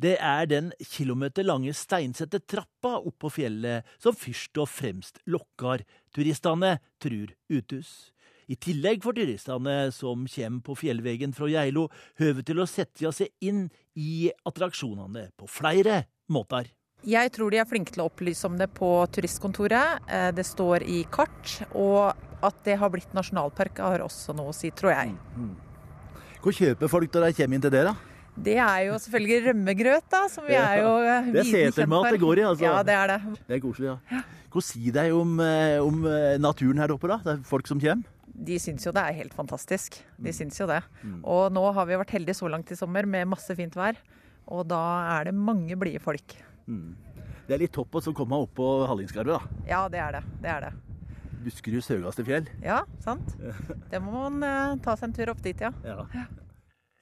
Speaker 70: Det er den kilometerlange steinsette trappa opp på fjellet som først og fremst lokker turistene, tror Uthus. I tillegg får turistene som kommer på fjellveggen fra Geilo, høve til å sette seg inn i attraksjonene på flere måter.
Speaker 69: Jeg tror de er flinke til å opplyse om det på turistkontoret. Eh, det står i kart. Og at det har blitt nasjonalpark har også noe å si, tror jeg.
Speaker 70: Mm, mm. Hvor kjøper folk når de kommer inn til det, da?
Speaker 69: Det er jo selvfølgelig rømmegrøt, da, som vi er jo
Speaker 70: eh, Det er setermat det går i, altså.
Speaker 69: Ja, det er det.
Speaker 70: Det er koselig, ja. Hva sier de om, eh, om, eh, naturen her oppe, da? Det er folk som kommer?
Speaker 69: de syns jo det er helt fantastisk. De
Speaker 70: Mm.
Speaker 69: syns jo det.
Speaker 70: Mm.
Speaker 69: Og nå har vi vært heldige så langt i sommer med masse fint vær. Og da er det mange blide folk.
Speaker 70: Mm. Det er litt topp å komme opp på Hallingskarvet, da.
Speaker 69: Ja, det er det. Det er det.
Speaker 70: Buskeruds høyeste fjell.
Speaker 69: Ja, sant. Det må man eh, ta seg en tur opp dit, ja.
Speaker 70: Ja.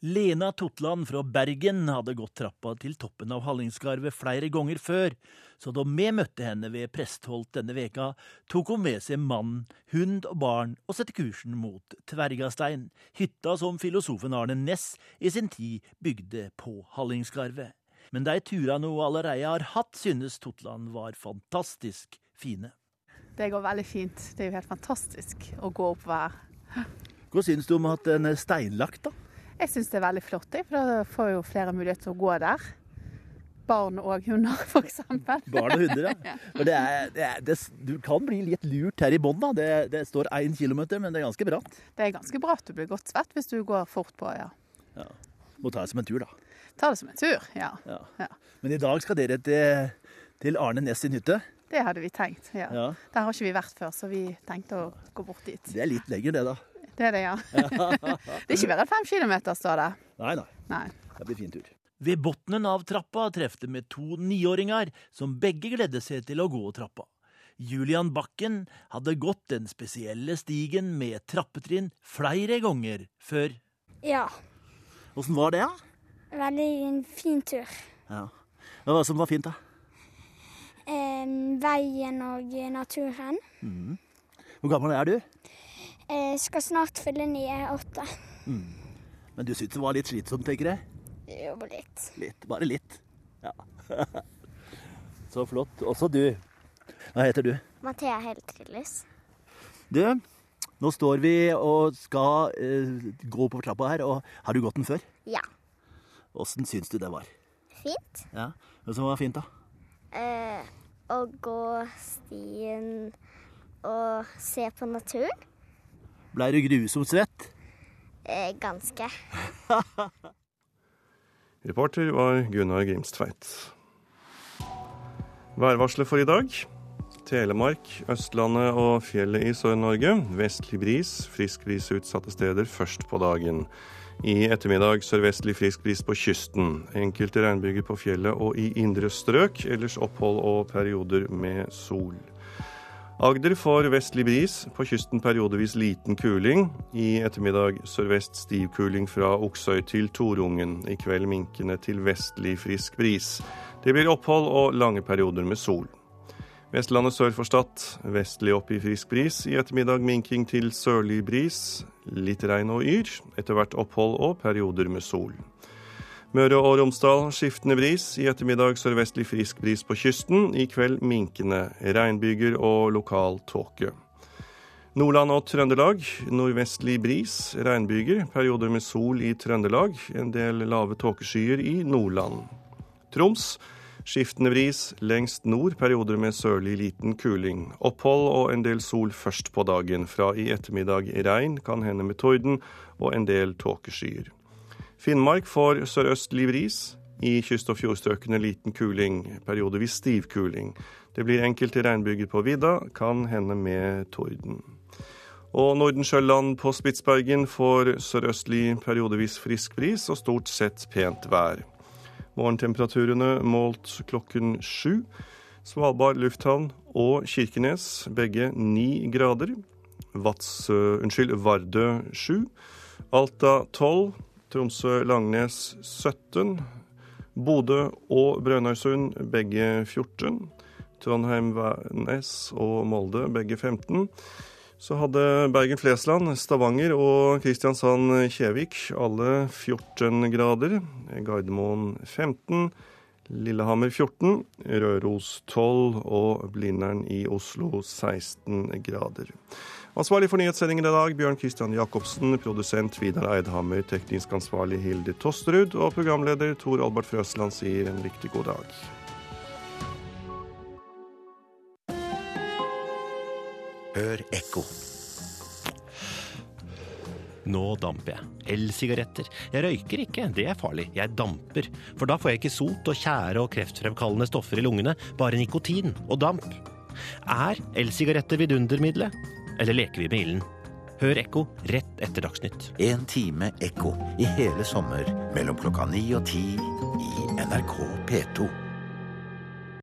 Speaker 70: Lena Totland fra Bergen hadde gått trappa til toppen av Hallingskarvet flere ganger før, så da vi møtte henne ved Prestholt denne veka, tok hun med seg mann, hund og barn og satte kursen mot Tvergastein, hytta som filosofen Arne Næss i sin tid bygde på Hallingskarvet. Men de turene hun allerede har hatt, synes Totland var fantastisk fine.
Speaker 71: Det går veldig fint. Det er jo helt fantastisk å gå oppover her.
Speaker 70: Hva syns du om at den er steinlagt, da?
Speaker 71: Jeg syns det er veldig flott, jeg, for da får jo flere mulighet til å gå der. Barn og hunder, f.eks.
Speaker 70: Barn og hunder, ja. Det er, det er, det, du kan bli litt lurt her i bånn. Det, det står én kilometer, men det er ganske bratt.
Speaker 71: Det er ganske bratt. Du blir godt svett hvis du går fort på, ja.
Speaker 70: Ja. Må ta det som en tur, da.
Speaker 71: Ta det som en tur, ja.
Speaker 70: Ja.
Speaker 71: ja.
Speaker 70: Men i dag skal dere til, til Arne Næss sin hytte.
Speaker 71: Det hadde vi tenkt, ja.
Speaker 70: Ja.
Speaker 71: Der har ikke vi vært før, så vi tenkte å gå bort dit.
Speaker 70: Det er litt lenger, det, da.
Speaker 71: Det er det, ja. det er ikke mer enn fem kilometer, står det.
Speaker 70: Nei, nei.
Speaker 71: Nei.
Speaker 70: Det blir fin tur. Ved bunnen av trappa trefte vi to niåringer som begge gledde seg til å gå trappa. Julian Bakken hadde gått den spesielle stigen med trappetrinn flere ganger før.
Speaker 68: Ja,
Speaker 70: Åssen var det, da?
Speaker 68: veldig en fin tur.
Speaker 70: Ja. Hva var det som var fint, da?
Speaker 68: Eh, veien og naturen.
Speaker 70: Mm. Hvor gammel er du?
Speaker 68: Eh, skal snart fylle nye jeg åtte.
Speaker 70: Mm. Men du syntes det var litt slitsomt, tenker jeg?
Speaker 68: Jo, litt.
Speaker 70: Litt. Bare litt. Ja. Så flott. Også du. Hva heter du?
Speaker 68: Mathea Heltrillis.
Speaker 70: Du, nå står vi og skal eh, gå på trappa her, og har du gått den før?
Speaker 68: Ja.
Speaker 70: Åssen syns du det var?
Speaker 68: Fint.
Speaker 70: Ja, Hva som var fint, da?
Speaker 68: Eh, å gå stien og se på naturen.
Speaker 70: Blei du grusomt svett?
Speaker 68: Eh, ganske.
Speaker 1: Reporter var Gunnar Grimstveit. Værvarselet for i dag. Telemark, Østlandet og fjellet i Sør-Norge. Vestlig bris, frisk bris utsatte steder først på dagen. I ettermiddag sørvestlig frisk bris på kysten. Enkelte regnbyger på fjellet og i indre strøk. Ellers opphold og perioder med sol. Agder får vestlig bris, på kysten periodevis liten kuling. I ettermiddag sørvest stiv kuling fra Oksøy til Torungen. I kveld minkende til vestlig frisk bris. Det blir opphold og lange perioder med sol. Vestlandet sør for Stad vestlig opp i frisk bris. I ettermiddag minking til sørlig bris. Litt regn og yr. Etter hvert opphold og perioder med sol. Møre og Romsdal skiftende bris. I ettermiddag sørvestlig frisk bris på kysten. I kveld minkende. Regnbyger og lokal tåke. Nordland og Trøndelag nordvestlig bris. Regnbyger. Perioder med sol i Trøndelag. En del lave tåkeskyer i Nordland. Troms skiftende bris. Lengst nord perioder med sørlig liten kuling. Opphold og en del sol først på dagen. Fra i ettermiddag regn, kan hende med torden, og en del tåkeskyer. Finnmark får sørøstlig bris. I kyst- og fjordstrøkene liten kuling, periodevis stiv kuling. Det blir enkelte regnbyger på vidda, kan hende med torden. Og Nordensjøland på Spitsbergen får sørøstlig periodevis frisk bris og stort sett pent vær. Morgentemperaturene målt klokken sju. Svalbard lufthavn og Kirkenes begge ni grader. Vats, unnskyld, Vardø sju. Alta tolv. Tromsø-Langnes 17. Bodø og Brønnøysund begge 14. Trondheim-Værnes og Molde begge 15. Så hadde Bergen-Flesland, Stavanger og Kristiansand-Kjevik alle 14 grader. Gardermoen 15. Lillehammer 14, Røros 12 og Blindern i Oslo 16 grader. Ansvarlig for nyhetssendingen i dag, Bjørn Christian Jacobsen. Produsent Vidar Eidhammer. Teknisk ansvarlig Hilde Tosterud. Og programleder Tor Albert Frøsland sier en riktig god dag.
Speaker 72: Hør ekko. Nå damper jeg. Elsigaretter. Jeg røyker ikke, det er farlig. Jeg damper. For da får jeg ikke sot og tjære og kreftfremkallende stoffer i lungene, bare nikotin og damp. Er elsigaretter vidundermiddelet? Eller leker vi med ilden?
Speaker 73: Hør Ekko rett etter Dagsnytt.
Speaker 72: En time ekko i hele sommer mellom klokka ni og ti i NRK P2.